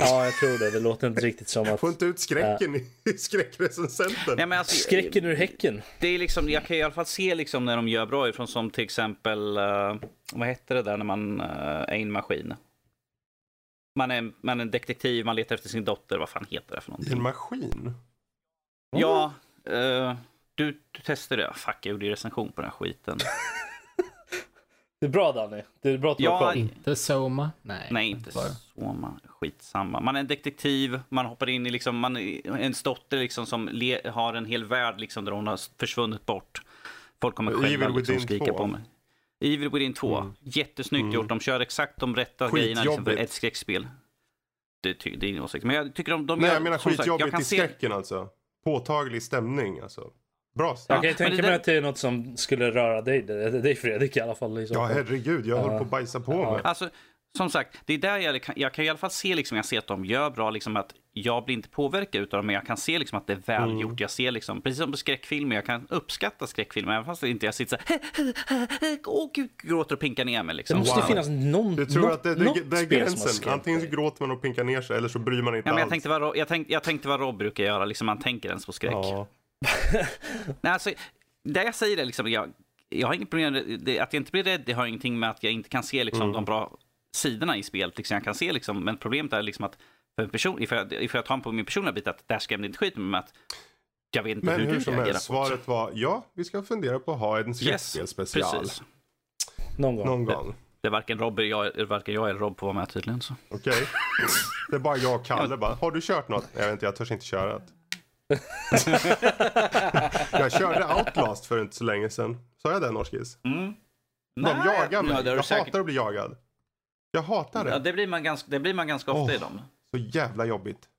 S1: Ja, jag tror det. Det låter inte riktigt som att...
S3: Får inte ut skräcken i skräckrecensenten.
S4: Nej, men alltså,
S1: Skräcken ur häcken.
S4: Det är liksom, jag kan i alla fall se liksom när de gör bra ifrån som till exempel, eh, vad hette det där när man uh, är i en maskin? Man är, man är en detektiv, man letar efter sin dotter, vad fan heter det för någonting?
S3: en maskin?
S4: Ja, eh, du, du testade det. Fuck, jag gjorde ju recension på den här skiten.
S1: Det är bra Danny. Det är bra att du
S4: Ja,
S1: har koll.
S2: Inte Soma. Nej,
S4: Nej, inte
S2: bara.
S4: så. Man, skitsamma. Man är en detektiv, man hoppar in i liksom, man är en dotter liksom som le, har en hel värld liksom där hon har försvunnit bort. Folk kommer
S3: Evil
S4: själva liksom skrika
S3: 2.
S4: på mig. Evil Within 2.
S3: Mm.
S4: Jättesnyggt
S3: Mm.
S4: gjort. De kör exakt de rätta grejerna liksom, för
S3: Skitjobbigt.
S4: ett skräckspel. Det, ty- det är din åsikt. Men jag tycker de, de
S3: Nej,
S4: gör,
S3: jag menar
S4: sagt,
S3: skitjobbigt
S4: jag kan
S3: i
S4: se,
S3: skräcken alltså. Påtaglig stämning alltså. Bra
S1: Jag kan ju tänka
S4: det
S1: mig att det är något som skulle röra dig, det- dig Fredrik i alla fall. Liksom.
S3: Ja, herregud. Jag
S1: Ja.
S3: håller på att bajsa på
S1: Ja.
S3: mig.
S4: Alltså, som sagt, det är där jag kan, jag kan i alla fall se, liksom, jag ser att de gör bra, liksom att jag blir inte påverkad utav dem, men jag kan se liksom att det är välgjort.
S3: Mm.
S4: Jag ser liksom, precis som på skräckfilmer, jag kan uppskatta skräckfilmer, även fast inte jag sitter så här, åh gud, gråter och pinkar ner mig
S1: Det
S4: liksom.
S1: måste
S3: Wow.
S1: finnas någon,
S3: Du tror
S1: något,
S3: att det, det,
S1: något
S3: det är
S1: spel som har
S3: gränsen? Antingen så gråter man och pinkar ner sig eller så bryr man inte
S4: Ja, men jag,
S3: alls.
S4: tänkte vad, Rob- jag, tänkte, jag tänkte vad Rob brukar göra, liksom man tänker ens på skräck.
S3: Ja.
S4: Nej, alltså, det jag säger är liksom, jag, jag har inget problem med det, att jag inte blir rädd, det har ingenting med att jag inte kan se liksom,
S3: Mm.
S4: de bra sidorna i spelet. Liksom, jag kan se, liksom, men problemet är liksom att för en person, ifall jag, ifall jag tar på min personliga bit, att där skrämde inte skit med att jag vet inte
S3: Men
S4: hur,
S3: hur
S4: du
S3: som helst,
S4: det.
S3: svaret var ja, vi ska fundera på att ha en
S4: Yes,
S3: skräckspelspecial
S4: precis.
S1: Någon gång.
S3: någon gång.
S4: Det är varken, Rob, jag, varken jag eller Rob på att vara med tydligen. Så.
S3: Okej? Det är bara jag och Kalle bara. Har du kört något? Jag vet inte, jag törs inte köra det. Jag körde Outlast för inte så länge sedan. Sa jag det Norskis?
S4: Mm.
S3: De
S4: Nej,
S3: jagar mig.
S4: ja,
S3: jag
S4: säkert.
S3: hatar att bli jagad. Jag hatar det.
S4: Ja, det, blir man ganska, det blir man ganska ofta
S3: Åh.
S4: i dem.
S3: Så jävla jobbigt.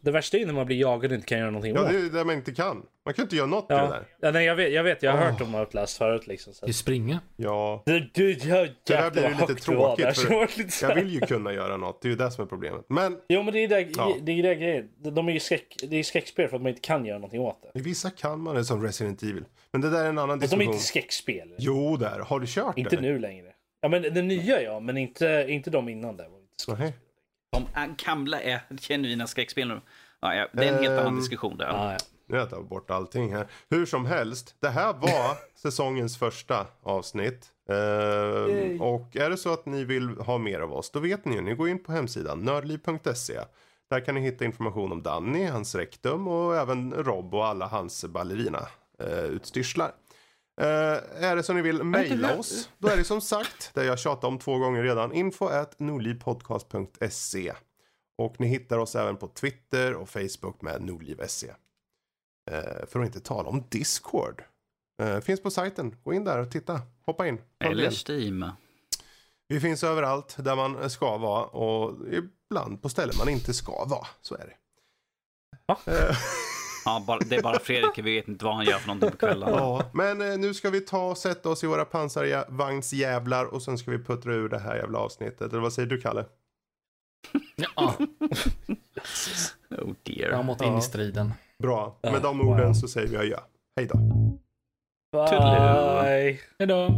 S1: Det värsta är ju när man blir jagad och inte kan göra någonting
S3: Ja,
S1: åt.
S3: det är det man inte kan. Man kan inte göra något i det
S1: Ja.
S3: där.
S1: ja, nej, jag vet, jag vet, jag har hört om Outlast förut liksom. Så.
S2: Ju springa.
S3: Ja,
S1: Du, du, jag,
S3: Det där blir ju lite tråkigt,
S1: där,
S3: för
S1: det så
S3: jag vill ju kunna göra något. Det är ju det som är problemet. Men
S1: Jo men det är det,
S3: Ja.
S1: det, är det grejen. De är ju skräck, det är skräckspel för att man inte kan göra någonting åt det.
S3: i vissa kan man det som Resident Evil. Men det där är en annan
S1: Fast de är
S3: diskussion.
S1: inte skräckspel.
S3: Jo, där. Har du kört
S1: Inte
S3: det?
S1: nu längre. Ja men den nya ja, men inte, inte de innan det. var inte skräckspel.
S3: Nej.
S4: De gamla är genuina skräckspel nu. Ja, ja, det är en helt annan
S3: Ehm,
S4: diskussion där.
S1: Ah, ja.
S3: Nu har jag tagit bort allting här. Hur som helst, det här var säsongens första avsnitt. Ehm, och är det så att ni vill ha mer av oss, då vet ni ju. Ni går in på hemsidan nördliv.se. Där kan ni hitta information om Danny, hans rektum och även Rob och alla hans ballerina eh, utstyrslar. Eh, är det så ni vill mejla oss, då är det som sagt, det jag tjatat om två gånger redan, info at nordlivpodcast.se. Och ni hittar oss även på Twitter och Facebook med nordliv.se. Eh, för att inte tala om Discord. Eh, finns på sajten. Gå in där och titta. Hoppa in.
S4: Eller. Steam.
S3: Vi finns överallt där man ska vara och ibland på ställen man inte ska vara. Så är det.
S4: Ja, bara, det är bara Fredrik, vi vet inte vad han gör för någonting på kvällarna.
S3: ja, men eh, nu ska vi ta och sätta oss i våra pansarvagnsjävlar och sen ska vi puttra ur det här jävla avsnittet. Eller vad säger du Kalle?
S2: Ja,
S4: Oh dear.
S2: framåt in
S3: Ja.
S2: i striden.
S3: Bra. Med de
S1: wow.
S3: orden så säger vi adjö. Hej då.
S1: Bye.
S2: Hejdå!